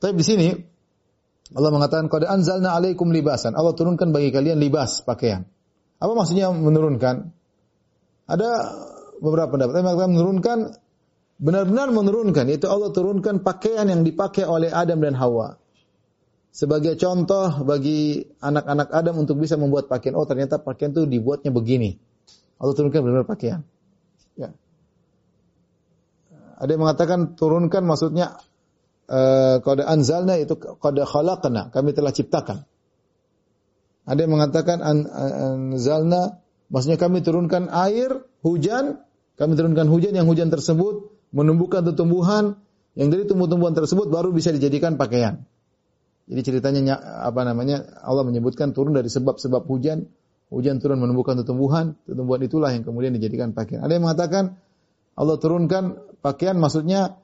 Tapi di sini Allah mengatakan qad anzalna alaikum libasan. Allah turunkan bagi kalian libas pakaian. Apa maksudnya menurunkan? Ada beberapa pendapat. Tapi mengatakan menurunkan benar-benar menurunkan yaitu Allah turunkan pakaian yang dipakai oleh Adam dan Hawa. Sebagai contoh bagi anak-anak Adam untuk bisa membuat pakaian. Oh ternyata pakaian itu dibuatnya begini. Allah turunkan benar-benar pakaian. Ya. Ada yang mengatakan turunkan maksudnya uh, kode anzalna itu kode khalaqna, kami telah ciptakan. Ada yang mengatakan an, anzalna maksudnya kami turunkan air, hujan, kami turunkan hujan yang hujan tersebut menumbuhkan tumbuhan yang dari tumbuh-tumbuhan tersebut baru bisa dijadikan pakaian. Jadi ceritanya apa namanya Allah menyebutkan turun dari sebab-sebab hujan, hujan turun menumbuhkan tumbuhan, tumbuhan itulah yang kemudian dijadikan pakaian. Ada yang mengatakan Allah turunkan pakaian maksudnya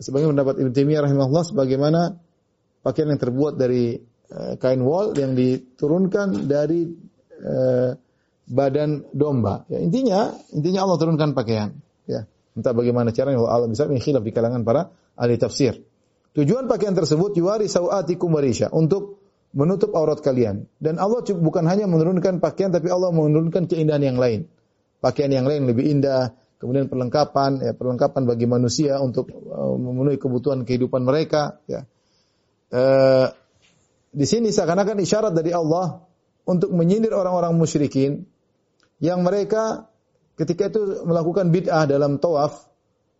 sebagai pendapat Ibnu Taimiyah rahimahullah sebagaimana pakaian yang terbuat dari uh, kain wol yang diturunkan dari uh, badan domba. Ya, intinya intinya Allah turunkan pakaian. Ya, entah bagaimana caranya Allah bisa khilaf di kalangan para ahli tafsir. Tujuan pakaian tersebut yuwari sawatikum warisha untuk menutup aurat kalian. Dan Allah bukan hanya menurunkan pakaian tapi Allah menurunkan keindahan yang lain. Pakaian yang lain lebih indah, kemudian perlengkapan ya perlengkapan bagi manusia untuk uh, memenuhi kebutuhan kehidupan mereka ya uh, di sini seakan-akan isyarat dari Allah untuk menyindir orang-orang musyrikin yang mereka ketika itu melakukan bid'ah dalam tawaf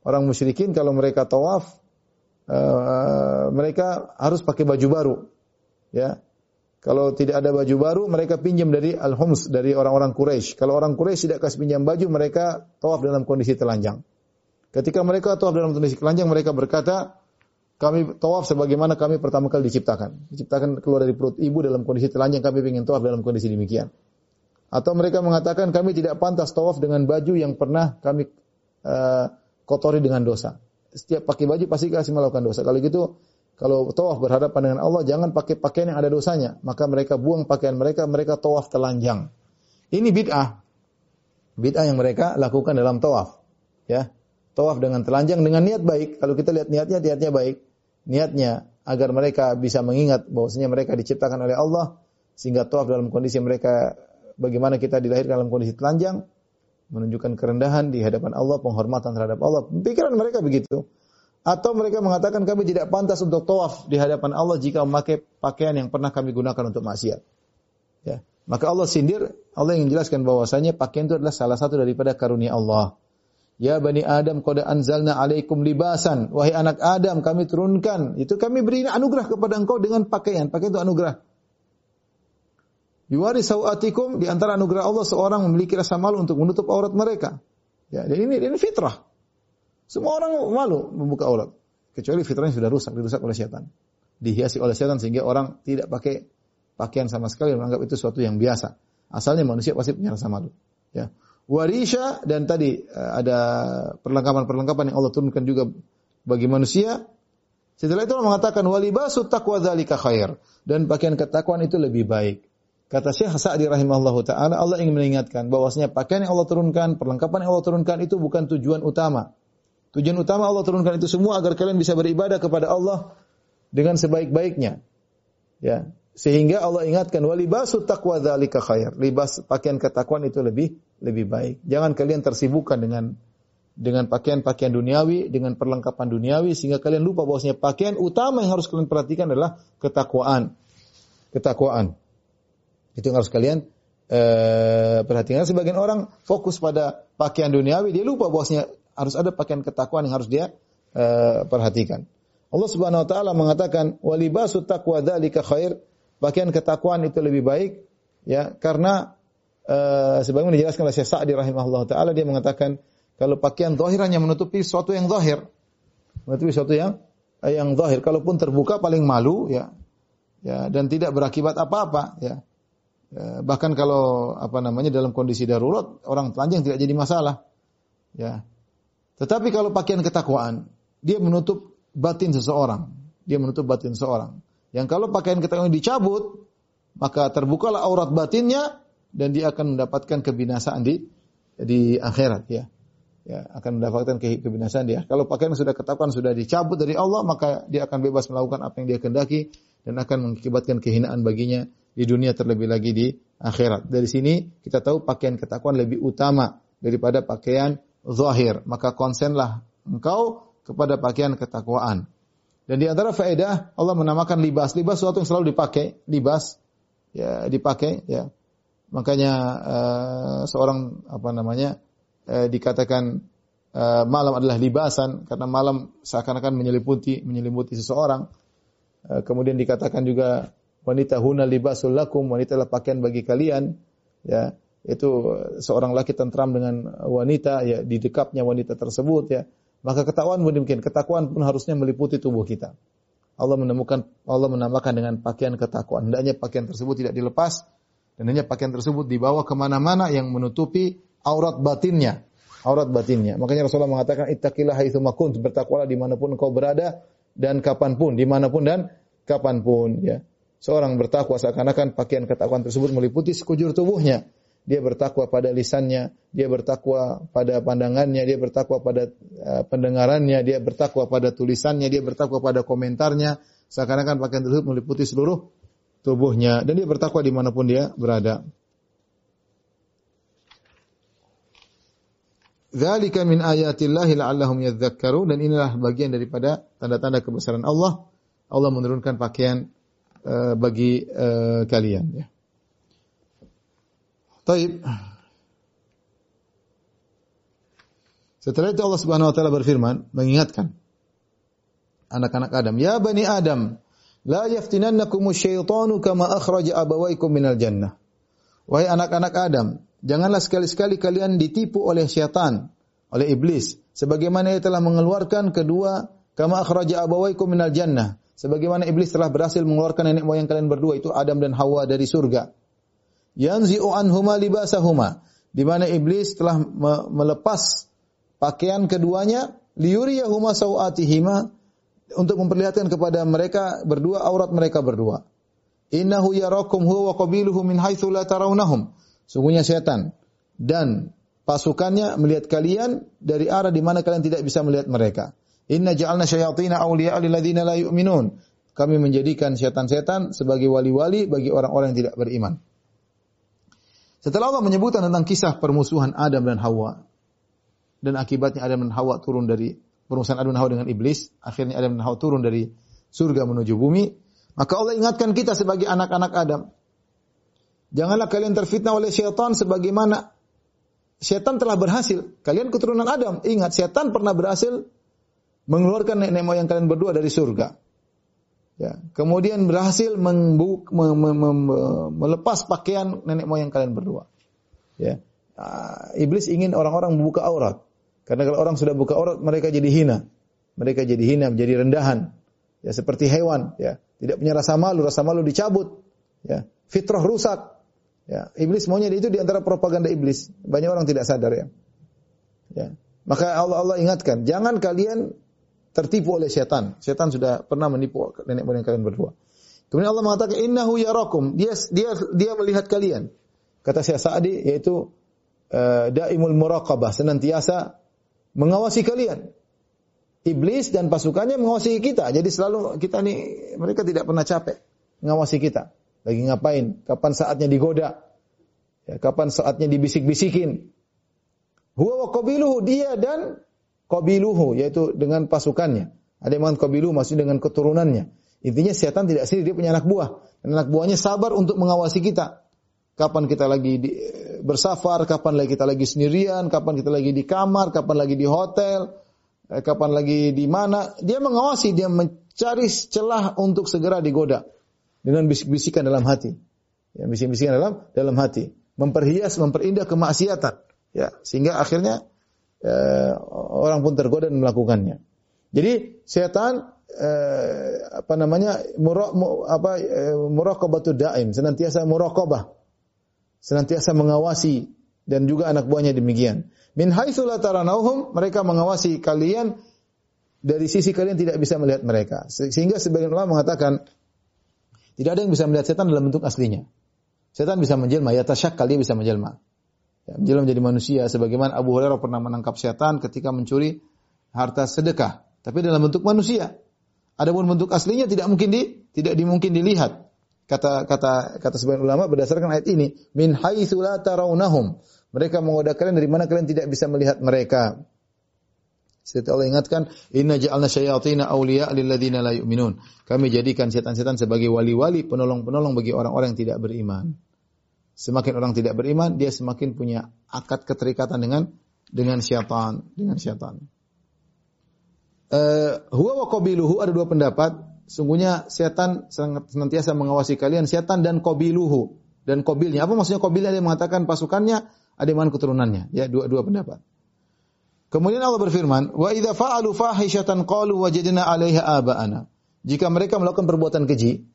orang musyrikin kalau mereka tawaf uh, mereka harus pakai baju baru ya kalau tidak ada baju baru, mereka pinjam dari al-hums, dari orang-orang Quraisy. Kalau orang Quraisy tidak kasih pinjam baju, mereka tawaf dalam kondisi telanjang. Ketika mereka tawaf dalam kondisi telanjang, mereka berkata, kami tawaf sebagaimana kami pertama kali diciptakan. Diciptakan keluar dari perut ibu dalam kondisi telanjang, kami ingin tawaf dalam kondisi demikian. Atau mereka mengatakan kami tidak pantas tawaf dengan baju yang pernah kami uh, kotori dengan dosa. Setiap pakai baju pasti kasih melakukan dosa. Kalau gitu kalau tawaf berhadapan dengan Allah jangan pakai pakaian yang ada dosanya, maka mereka buang pakaian mereka, mereka tawaf telanjang. Ini bid'ah. Bid'ah yang mereka lakukan dalam tawaf. Ya. Tawaf dengan telanjang dengan niat baik. Kalau kita lihat niatnya, niatnya baik. Niatnya agar mereka bisa mengingat bahwasanya mereka diciptakan oleh Allah sehingga tawaf dalam kondisi mereka bagaimana kita dilahirkan dalam kondisi telanjang, menunjukkan kerendahan di hadapan Allah, penghormatan terhadap Allah. Pikiran mereka begitu. Atau mereka mengatakan kami tidak pantas untuk tawaf di hadapan Allah jika memakai pakaian yang pernah kami gunakan untuk maksiat. Ya. Maka Allah sindir, Allah ingin jelaskan bahwasanya pakaian itu adalah salah satu daripada karunia Allah. Ya Bani Adam qad anzalna alaikum libasan. Wahai anak Adam, kami turunkan. Itu kami beri anugerah kepada engkau dengan pakaian. Pakaian itu anugerah. Yuwari sawatikum di antara anugerah Allah seorang memiliki rasa malu untuk menutup aurat mereka. Ya, dan ini ini fitrah. Semua orang malu membuka aurat kecuali fitrahnya sudah rusak, dirusak oleh setan. Dihiasi oleh setan sehingga orang tidak pakai pakaian sama sekali menganggap itu sesuatu yang biasa. Asalnya manusia pasti punya rasa malu. Ya. Warisha dan tadi eh, ada perlengkapan-perlengkapan yang Allah turunkan juga bagi manusia. Setelah itu Allah mengatakan walibasu taqwa dzalika khair dan pakaian ketakwaan itu lebih baik. Kata Syekh Sa'di rahimahullahu taala Allah ingin mengingatkan bahwasanya pakaian yang Allah turunkan, perlengkapan yang Allah turunkan itu bukan tujuan utama. Tujuan utama Allah turunkan itu semua agar kalian bisa beribadah kepada Allah dengan sebaik-baiknya. Ya, sehingga Allah ingatkan walibasu taqwa dzalika khair. Libas pakaian ketakwaan itu lebih lebih baik. Jangan kalian tersibukkan dengan dengan pakaian-pakaian duniawi, dengan perlengkapan duniawi sehingga kalian lupa bahwasanya pakaian utama yang harus kalian perhatikan adalah ketakwaan. Ketakwaan. Itu yang harus kalian eh, perhatikan. Sebagian orang fokus pada pakaian duniawi, dia lupa bahwasanya harus ada pakaian ketakwaan yang harus dia eh, perhatikan. Allah Subhanahu wa taala mengatakan walibasu taqwa dzalika khair pakaian ketakwaan itu lebih baik ya karena uh, sebagaimana dijelaskan oleh Syekh Sa'di rahimahullah taala dia mengatakan kalau pakaian zahir hanya menutupi sesuatu yang zahir menutupi sesuatu yang eh, yang zahir kalaupun terbuka paling malu ya ya dan tidak berakibat apa-apa ya. Ya bahkan kalau apa namanya dalam kondisi darurat orang telanjang tidak jadi masalah ya tetapi kalau pakaian ketakwaan dia menutup batin seseorang dia menutup batin seseorang yang kalau pakaian ketakwaan dicabut, maka terbukalah aurat batinnya dan dia akan mendapatkan kebinasaan di di akhirat ya. Ya, akan mendapatkan kebinasaan dia. Kalau pakaian sudah ketakwaan sudah dicabut dari Allah, maka dia akan bebas melakukan apa yang dia kehendaki dan akan mengakibatkan kehinaan baginya di dunia terlebih lagi di akhirat. Dari sini kita tahu pakaian ketakwaan lebih utama daripada pakaian zahir. Maka konsenlah engkau kepada pakaian ketakwaan. Dan di antara faedah Allah menamakan libas. Libas sesuatu yang selalu dipakai, libas ya dipakai ya. Makanya uh, seorang apa namanya uh, dikatakan uh, malam adalah libasan karena malam seakan-akan menyelimuti menyelimuti seseorang. Uh, kemudian dikatakan juga wanita huna libasul lakum, wanita adalah pakaian bagi kalian ya. Itu seorang laki tentram dengan wanita ya di dekapnya wanita tersebut ya maka ketakwaan pun demikian. Ketakwaan pun harusnya meliputi tubuh kita. Allah menemukan Allah menambahkan dengan pakaian ketakwaan. Hendaknya pakaian tersebut tidak dilepas dan hanya pakaian tersebut dibawa ke mana-mana yang menutupi aurat batinnya. Aurat batinnya. Makanya Rasulullah mengatakan ittaqillah haitsu makunt, bertakwalah di mana pun engkau berada dan kapan pun, di mana pun dan kapan pun. Ya. Seorang bertakwa seakan-akan pakaian ketakwaan tersebut meliputi sekujur tubuhnya dia bertakwa pada lisannya, dia bertakwa pada pandangannya, dia bertakwa pada uh, pendengarannya, dia bertakwa pada tulisannya, dia bertakwa pada komentarnya, seakan-akan pakaian tersebut meliputi seluruh tubuhnya dan dia bertakwa di mana pun dia berada. Dzalika min ayatillahi la'allahum yadhakkarun dan inilah bagian daripada tanda-tanda kebesaran Allah. Allah menurunkan pakaian uh, bagi uh, kalian ya. Taib. Setelah itu Allah Subhanahu wa taala berfirman mengingatkan anak-anak Adam, "Ya bani Adam, la yaftinannakum syaitanu kama akhraja abawaykum minal jannah." Wahai anak-anak Adam, janganlah sekali-sekali kalian ditipu oleh syaitan, oleh iblis, sebagaimana ia telah mengeluarkan kedua kama akhraja abawaykum minal jannah, sebagaimana iblis telah berhasil mengeluarkan nenek moyang kalian berdua itu Adam dan Hawa dari surga yanzi'u anhuma libasahuma di mana iblis telah melepas pakaian keduanya liyuriyahuma sawatihima untuk memperlihatkan kepada mereka berdua aurat mereka berdua. Innahu yarakum huwa wa qabiluhu min haitsu la tarawnahum. Sungguhnya setan dan pasukannya melihat kalian dari arah di mana kalian tidak bisa melihat mereka. Inna ja'alna syayatina awliya'a lil ladzina la yu'minun. kami menjadikan setan-setan sebagai wali-wali bagi orang-orang yang tidak beriman. Setelah Allah menyebutkan tentang kisah permusuhan Adam dan Hawa dan akibatnya Adam dan Hawa turun dari permusuhan Adam dan Hawa dengan iblis, akhirnya Adam dan Hawa turun dari surga menuju bumi, maka Allah ingatkan kita sebagai anak-anak Adam. Janganlah kalian terfitnah oleh syaitan sebagaimana syaitan telah berhasil. Kalian keturunan Adam. Ingat, syaitan pernah berhasil mengeluarkan nenek moyang kalian berdua dari surga. Ya, kemudian berhasil membuk, me, me, me, melepas pakaian nenek moyang kalian berdua. Ya. Uh, iblis ingin orang-orang membuka aurat. Karena kalau orang sudah buka aurat, mereka jadi hina. Mereka jadi hina, menjadi rendahan. Ya, seperti hewan, ya. Tidak punya rasa malu, rasa malu dicabut. Ya. Fitrah rusak. Ya, iblis maunya itu di antara propaganda iblis. Banyak orang tidak sadar ya. Ya. Maka Allah Allah ingatkan, jangan kalian tertipu oleh setan. Setan sudah pernah menipu nenek moyang kalian berdua. Kemudian Allah mengatakan innahu yarakum. Dia dia dia melihat kalian. Kata Syekh Sa'di yaitu uh, daimul muraqabah, senantiasa mengawasi kalian. Iblis dan pasukannya mengawasi kita. Jadi selalu kita nih mereka tidak pernah capek mengawasi kita. Lagi ngapain? Kapan saatnya digoda? Ya, kapan saatnya dibisik-bisikin? Huwa wa dia dan qabiluhu yaitu dengan pasukannya. Ada yang mengatakan qabiluhu maksudnya dengan keturunannya. Intinya setan tidak sendiri dia punya anak buah. Dan anak buahnya sabar untuk mengawasi kita. Kapan kita lagi di, bersafar, kapan lagi kita lagi sendirian, kapan kita lagi di kamar, kapan lagi di hotel, eh, kapan lagi di mana. Dia mengawasi, dia mencari celah untuk segera digoda dengan bisik-bisikan dalam hati. Ya, bisik-bisikan dalam dalam hati, memperhias, memperindah kemaksiatan. Ya, sehingga akhirnya eh, orang pun tergoda dan melakukannya. Jadi setan eh, apa namanya murok apa eh, muraqabatu daim, senantiasa muraqabah. Senantiasa mengawasi dan juga anak buahnya demikian. Min taranauhum, mereka mengawasi kalian dari sisi kalian tidak bisa melihat mereka. Sehingga sebagian ulama mengatakan tidak ada yang bisa melihat setan dalam bentuk aslinya. Setan bisa menjelma, ya tasyak kali bisa menjelma. Ya, menjelma menjadi manusia. Sebagaimana Abu Hurairah pernah menangkap setan ketika mencuri harta sedekah. Tapi dalam bentuk manusia. Adapun bentuk aslinya tidak mungkin di, tidak dimungkin dilihat. Kata kata kata sebagian ulama berdasarkan ayat ini, min haitsu la tarawnahum. Mereka menggoda kalian dari mana kalian tidak bisa melihat mereka. Seperti Allah ingatkan, Inna ja'alna syayatina awliya lilladzina la yu'minun. Kami jadikan setan-setan sebagai wali-wali, penolong-penolong bagi orang-orang yang tidak beriman. Semakin orang tidak beriman, dia semakin punya akad keterikatan dengan dengan syaitan, dengan syaitan. Uh, huwa wa qabiluhu ada dua pendapat. Sungguhnya setan senantiasa mengawasi kalian, setan dan qabiluhu dan qabilnya. Apa maksudnya qabilnya? Ada yang mengatakan pasukannya, ada yang keturunannya. Ya, dua-dua pendapat. Kemudian Allah berfirman, "Wa idza fa'alu fahishatan qalu wajadna 'alaiha aba'ana." Jika mereka melakukan perbuatan keji,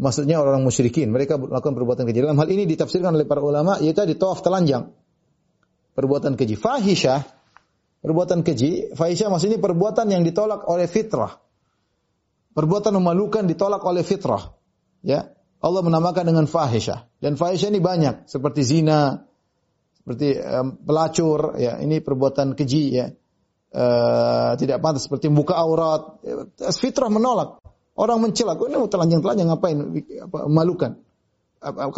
maksudnya orang musyrikin, mereka melakukan perbuatan keji. Dalam hal ini ditafsirkan oleh para ulama yaitu di tawaf telanjang. Perbuatan keji. Fahisyah, perbuatan keji, fahisyah maksudnya perbuatan yang ditolak oleh fitrah. Perbuatan memalukan ditolak oleh fitrah. Ya. Allah menamakan dengan fahisyah. Dan fahisyah ini banyak, seperti zina, seperti um, pelacur ya ini perbuatan keji ya uh, tidak pantas seperti membuka aurat ya, fitrah menolak orang mencela ini mau telanjang telanjang ngapain apa malukan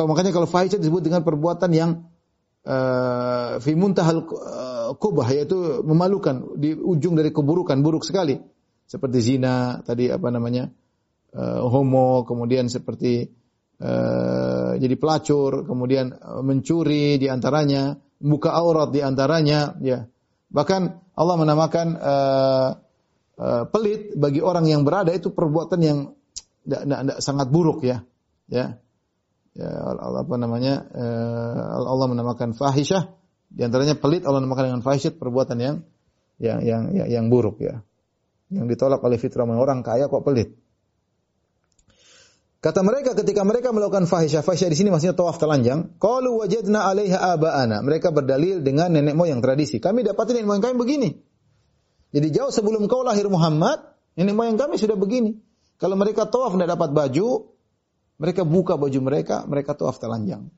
makanya kalau fahisha disebut dengan perbuatan yang uh, fi muntahal kubah yaitu memalukan di ujung dari keburukan buruk sekali. Seperti zina tadi apa namanya uh, homo kemudian seperti uh, jadi pelacur, kemudian mencuri di antaranya, buka aurat di antaranya, ya. Bahkan Allah menamakan uh, uh, pelit bagi orang yang berada itu perbuatan yang tidak, tidak, sangat buruk ya. Ya. Ya Allah apa namanya? Uh, Allah menamakan fahisyah di antaranya pelit Allah menamakan dengan fahisyah perbuatan yang yang yang yang, buruk ya. Yang ditolak oleh fitrah orang kaya kok pelit. Kata mereka ketika mereka melakukan fahisyah, fahisyah di sini maksudnya tawaf telanjang, qalu wajadna 'alaiha aba'ana. Mereka berdalil dengan nenek moyang tradisi. Kami dapatin nenek moyang kami begini. Jadi jauh sebelum kau lahir Muhammad, nenek moyang kami sudah begini. Kalau mereka tawaf tidak dapat baju, mereka buka baju mereka, mereka tawaf telanjang.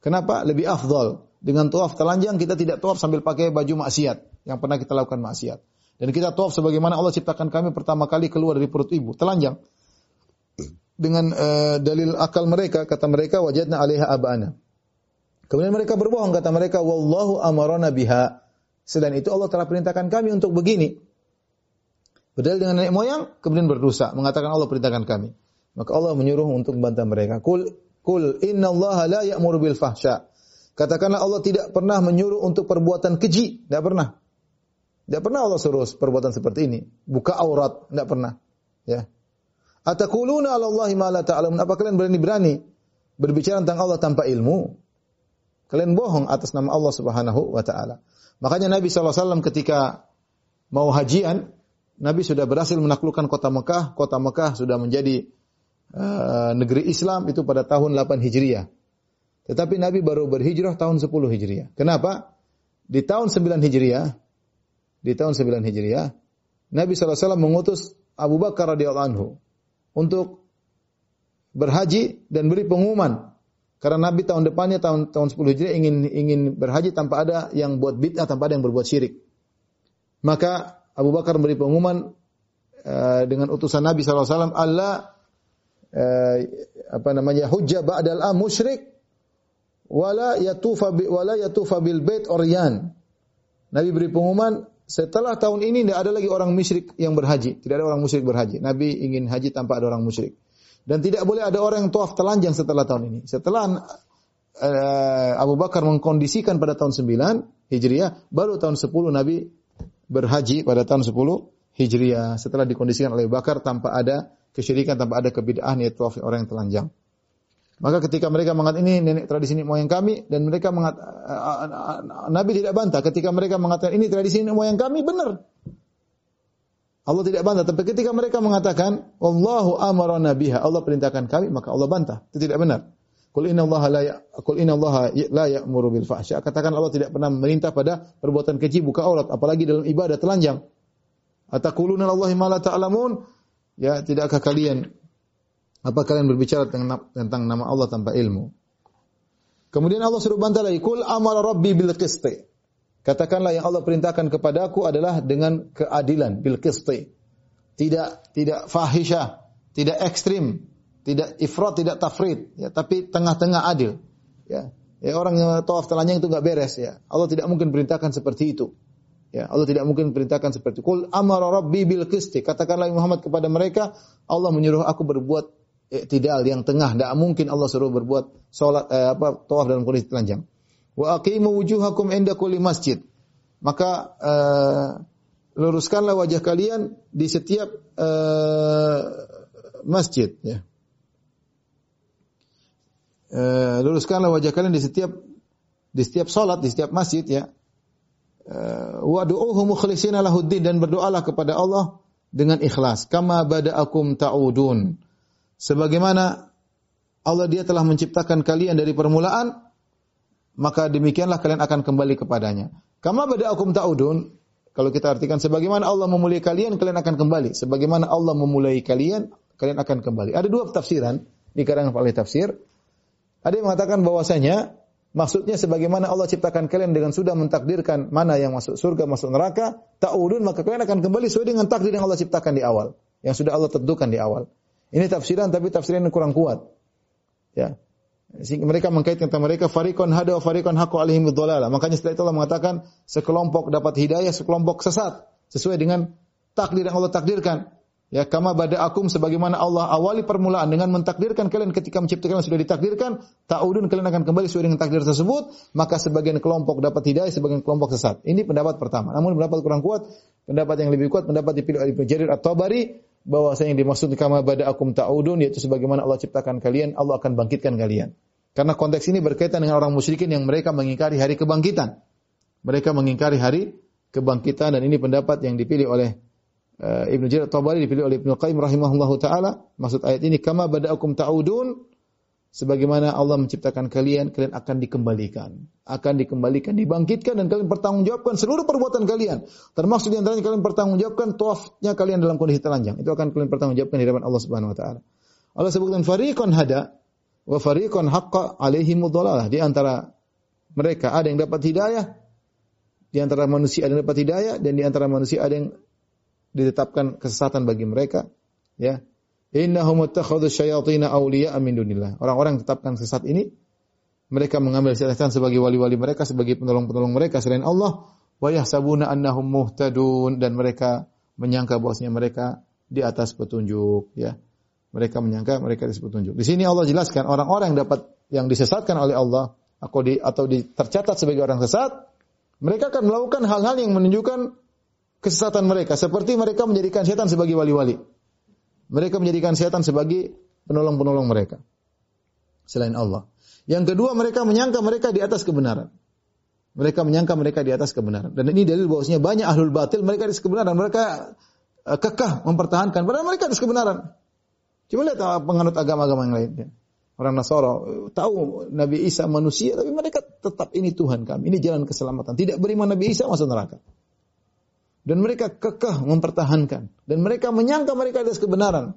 Kenapa? Lebih afdol. Dengan tawaf telanjang kita tidak tawaf sambil pakai baju maksiat yang pernah kita lakukan maksiat. Dan kita tawaf sebagaimana Allah ciptakan kami pertama kali keluar dari perut ibu, telanjang. dengan uh, dalil akal mereka, kata mereka wajadna 'alaiha abana. Kemudian mereka berbohong kata mereka wallahu amarana biha. Selain itu Allah telah perintahkan kami untuk begini. Berdalil dengan nenek moyang kemudian berdosa mengatakan Allah perintahkan kami. Maka Allah menyuruh untuk membantah mereka. Kul kul inna Allah la ya'muru bil fahsya. Katakanlah Allah tidak pernah menyuruh untuk perbuatan keji, tidak pernah. Tidak pernah Allah suruh perbuatan seperti ini. Buka aurat, tidak pernah. Ya. Atakuluna 'ala Allahi ma la ta'lamun. Apa kalian berani-berani berbicara tentang Allah tanpa ilmu? Kalian bohong atas nama Allah Subhanahu wa taala. Makanya Nabi SAW ketika mau hajian, Nabi sudah berhasil menaklukkan kota Mekah. Kota Mekah sudah menjadi uh, negeri Islam itu pada tahun 8 Hijriah. Tetapi Nabi baru berhijrah tahun 10 Hijriah. Kenapa? Di tahun 9 Hijriah, di tahun 9 Hijriah, Nabi SAW mengutus Abu Bakar radhiyallahu anhu untuk berhaji dan beri pengumuman karena Nabi tahun depannya tahun tahun 10 Hijriah ingin ingin berhaji tanpa ada yang buat bid'ah, tanpa ada yang berbuat syirik. Maka Abu Bakar memberi pengumuman uh, dengan utusan Nabi SAW, Allah uh, apa namanya hujjah ba'dal am musyrik wala yatufa bi, wala yatufa bil bait oryan. Nabi beri pengumuman setelah tahun ini tidak ada lagi orang musyrik yang berhaji, tidak ada orang musyrik berhaji. Nabi ingin haji tanpa ada orang musyrik. Dan tidak boleh ada orang yang tawaf telanjang setelah tahun ini. Setelah uh, Abu Bakar mengkondisikan pada tahun 9 Hijriah, baru tahun 10 Nabi berhaji pada tahun 10 Hijriah. Setelah dikondisikan oleh Abu Bakar tanpa ada kesyirikan, tanpa ada kebid'ahan yaitu tawaf orang yang telanjang. Maka ketika mereka mengatakan ini nenek tradisi nenek moyang kami dan mereka mengatakan Nabi tidak bantah ketika mereka mengatakan ini tradisi nenek moyang kami benar. Allah tidak bantah. Tapi ketika mereka mengatakan, Allahu amarana biha, Allah perintahkan kami, maka Allah bantah. Itu tidak benar. Qul inna Allah la ya, qul inna Allah la ya'muru bil fahsya. Katakan Allah tidak pernah memerintah pada perbuatan keji buka aurat, apalagi dalam ibadah telanjang. Ataquluna Allahi ma la ta'lamun? Ya, tidakkah kalian apa kalian berbicara tentang, nama Allah tanpa ilmu? Kemudian Allah suruh bantah lagi, "Qul amara rabbi bil qisti." Katakanlah yang Allah perintahkan kepadaku adalah dengan keadilan bil qisti. Tidak tidak fahisyah, tidak ekstrim, tidak ifrat, tidak tafrid, ya, tapi tengah-tengah adil. Ya. Ya orang yang tawaf telanjang itu enggak beres ya. Allah tidak mungkin perintahkan seperti itu. Ya, Allah tidak mungkin perintahkan seperti itu. Qul amara rabbi bil qisti. Katakanlah Muhammad kepada mereka, Allah menyuruh aku berbuat tidak yang tengah. Tidak mungkin Allah suruh berbuat salat eh, apa tawaf dalam kondisi telanjang wa aqimu wujuhakum inda kulli masjid. Maka uh, luruskanlah wajah kalian di setiap uh, masjid ya. Uh, luruskanlah wajah kalian di setiap di setiap salat, di setiap masjid ya. Uh, wa du'uhu mukhlishina lahuddin dan berdoalah kepada Allah dengan ikhlas. Kama bada'akum ta'udun. Sebagaimana Allah dia telah menciptakan kalian dari permulaan, maka demikianlah kalian akan kembali kepadanya. Kama bada'akum ta'udun, kalau kita artikan sebagaimana Allah memulai kalian, kalian akan kembali. Sebagaimana Allah memulai kalian, kalian akan kembali. Ada dua tafsiran di karangan ahli tafsir. Ada yang mengatakan bahwasanya maksudnya sebagaimana Allah ciptakan kalian dengan sudah mentakdirkan mana yang masuk surga, masuk neraka, ta'udun maka kalian akan kembali sesuai dengan takdir yang Allah ciptakan di awal, yang sudah Allah tentukan di awal. Ini tafsiran tapi tafsiran yang kurang kuat. Ya. Sehingga mereka mengkaitkan tentang mereka farikon hada farikon haqqu alaihim dhalalah. Makanya setelah itu Allah mengatakan sekelompok dapat hidayah, sekelompok sesat sesuai dengan takdir yang Allah takdirkan. Ya, kama bada akum sebagaimana Allah awali permulaan dengan mentakdirkan kalian ketika menciptakan sudah ditakdirkan, ta'udun kalian akan kembali sesuai dengan takdir tersebut, maka sebagian kelompok dapat hidayah, sebagian kelompok sesat. Ini pendapat pertama. Namun pendapat kurang kuat, pendapat yang lebih kuat pendapat dipilih oleh Ibnu Jarir At-Tabari bahwasanya yang dimaksud kama bada akum ta'udun yaitu sebagaimana Allah ciptakan kalian, Allah akan bangkitkan kalian. Karena konteks ini berkaitan dengan orang musyrikin yang mereka mengingkari hari kebangkitan. Mereka mengingkari hari kebangkitan dan ini pendapat yang dipilih oleh uh, Ibnu Jarir Tabari dipilih oleh Ibnu Qayyim rahimahullahu taala. Maksud ayat ini kama bada'akum ta'udun sebagaimana Allah menciptakan kalian, kalian akan dikembalikan. Akan dikembalikan, dibangkitkan dan kalian bertanggungjawabkan seluruh perbuatan kalian. Termasuk di antaranya kalian bertanggungjawabkan tawafnya kalian dalam kondisi telanjang. Itu akan kalian pertanggungjawabkan di hadapan Allah Subhanahu wa taala. Allah sebutkan fariqan hada wa fariqan haqqa alaihim dhalalah. Di antara mereka ada yang dapat hidayah, di antara manusia ada yang dapat hidayah dan di antara manusia ada yang ditetapkan kesesatan bagi mereka, ya. Innahum ittakhadhu syayatin awliya min dunillah. Orang-orang tetapkan sesat ini mereka mengambil setan sebagai wali-wali mereka, sebagai penolong-penolong mereka selain Allah. Wa yahsabuna annahum muhtadun dan mereka menyangka bahwasanya mereka di atas petunjuk, ya. Mereka menyangka mereka di atas petunjuk. Di sini Allah jelaskan orang-orang yang dapat yang disesatkan oleh Allah atau di atau tercatat sebagai orang sesat, mereka akan melakukan hal-hal yang menunjukkan kesesatan mereka, seperti mereka menjadikan setan sebagai wali-wali. Mereka menjadikan setan sebagai penolong-penolong mereka selain Allah. Yang kedua mereka menyangka mereka di atas kebenaran. Mereka menyangka mereka di atas kebenaran. Dan ini dalil bahwasanya banyak ahlul batil mereka di kebenaran. Mereka uh, kekeh mempertahankan padahal mereka di kebenaran. Coba lihat uh, penganut agama-agama yang lain. Ya. Orang Nasara uh, tahu Nabi Isa manusia tapi mereka tetap ini Tuhan kami, ini jalan keselamatan. Tidak beriman Nabi Isa masuk neraka. Dan mereka kekeh mempertahankan dan mereka menyangka mereka atas kebenaran.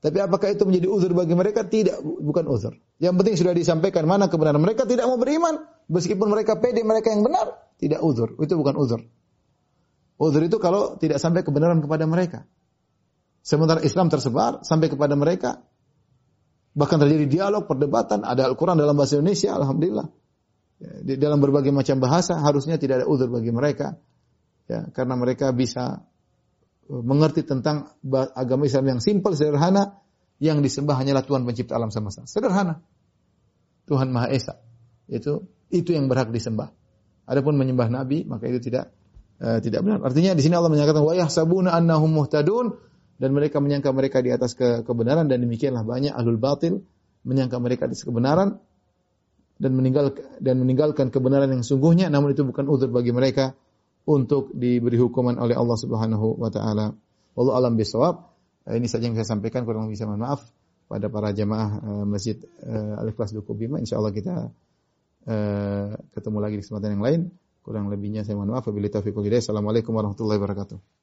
Tapi apakah itu menjadi uzur bagi mereka? Tidak, bukan uzur. Yang penting sudah disampaikan mana kebenaran. Mereka tidak mau beriman, meskipun mereka pede mereka yang benar, tidak uzur. Itu bukan uzur. Uzur itu kalau tidak sampai kebenaran kepada mereka. Sementara Islam tersebar sampai kepada mereka, bahkan terjadi dialog, perdebatan, ada Al-Quran dalam bahasa Indonesia, Alhamdulillah. Ya, di dalam berbagai macam bahasa, harusnya tidak ada uzur bagi mereka. Ya, karena mereka bisa mengerti tentang agama Islam yang simpel, sederhana, yang disembah hanyalah Tuhan pencipta alam semesta. Sederhana. Tuhan Maha Esa. Itu itu yang berhak disembah. Adapun menyembah nabi, maka itu tidak uh, tidak benar. Artinya di sini Allah menyatakan wa yahsabuna annahum muhtadun dan mereka menyangka mereka di atas ke kebenaran dan demikianlah banyak ahlul batil menyangka mereka di atas kebenaran dan meninggal dan meninggalkan kebenaran yang sungguhnya namun itu bukan uzur bagi mereka untuk diberi hukuman oleh Allah Subhanahu wa taala. Wallahu alam bisawab. Eh, ini saja yang saya sampaikan kurang saya mohon maaf pada para jamaah uh, Masjid uh, Al-Ikhlas Duku Bima. Insyaallah kita ketemu lagi di kesempatan yang lain. Kurang lebihnya saya mohon maaf. Wabillahi taufiq Assalamualaikum warahmatullahi wabarakatuh.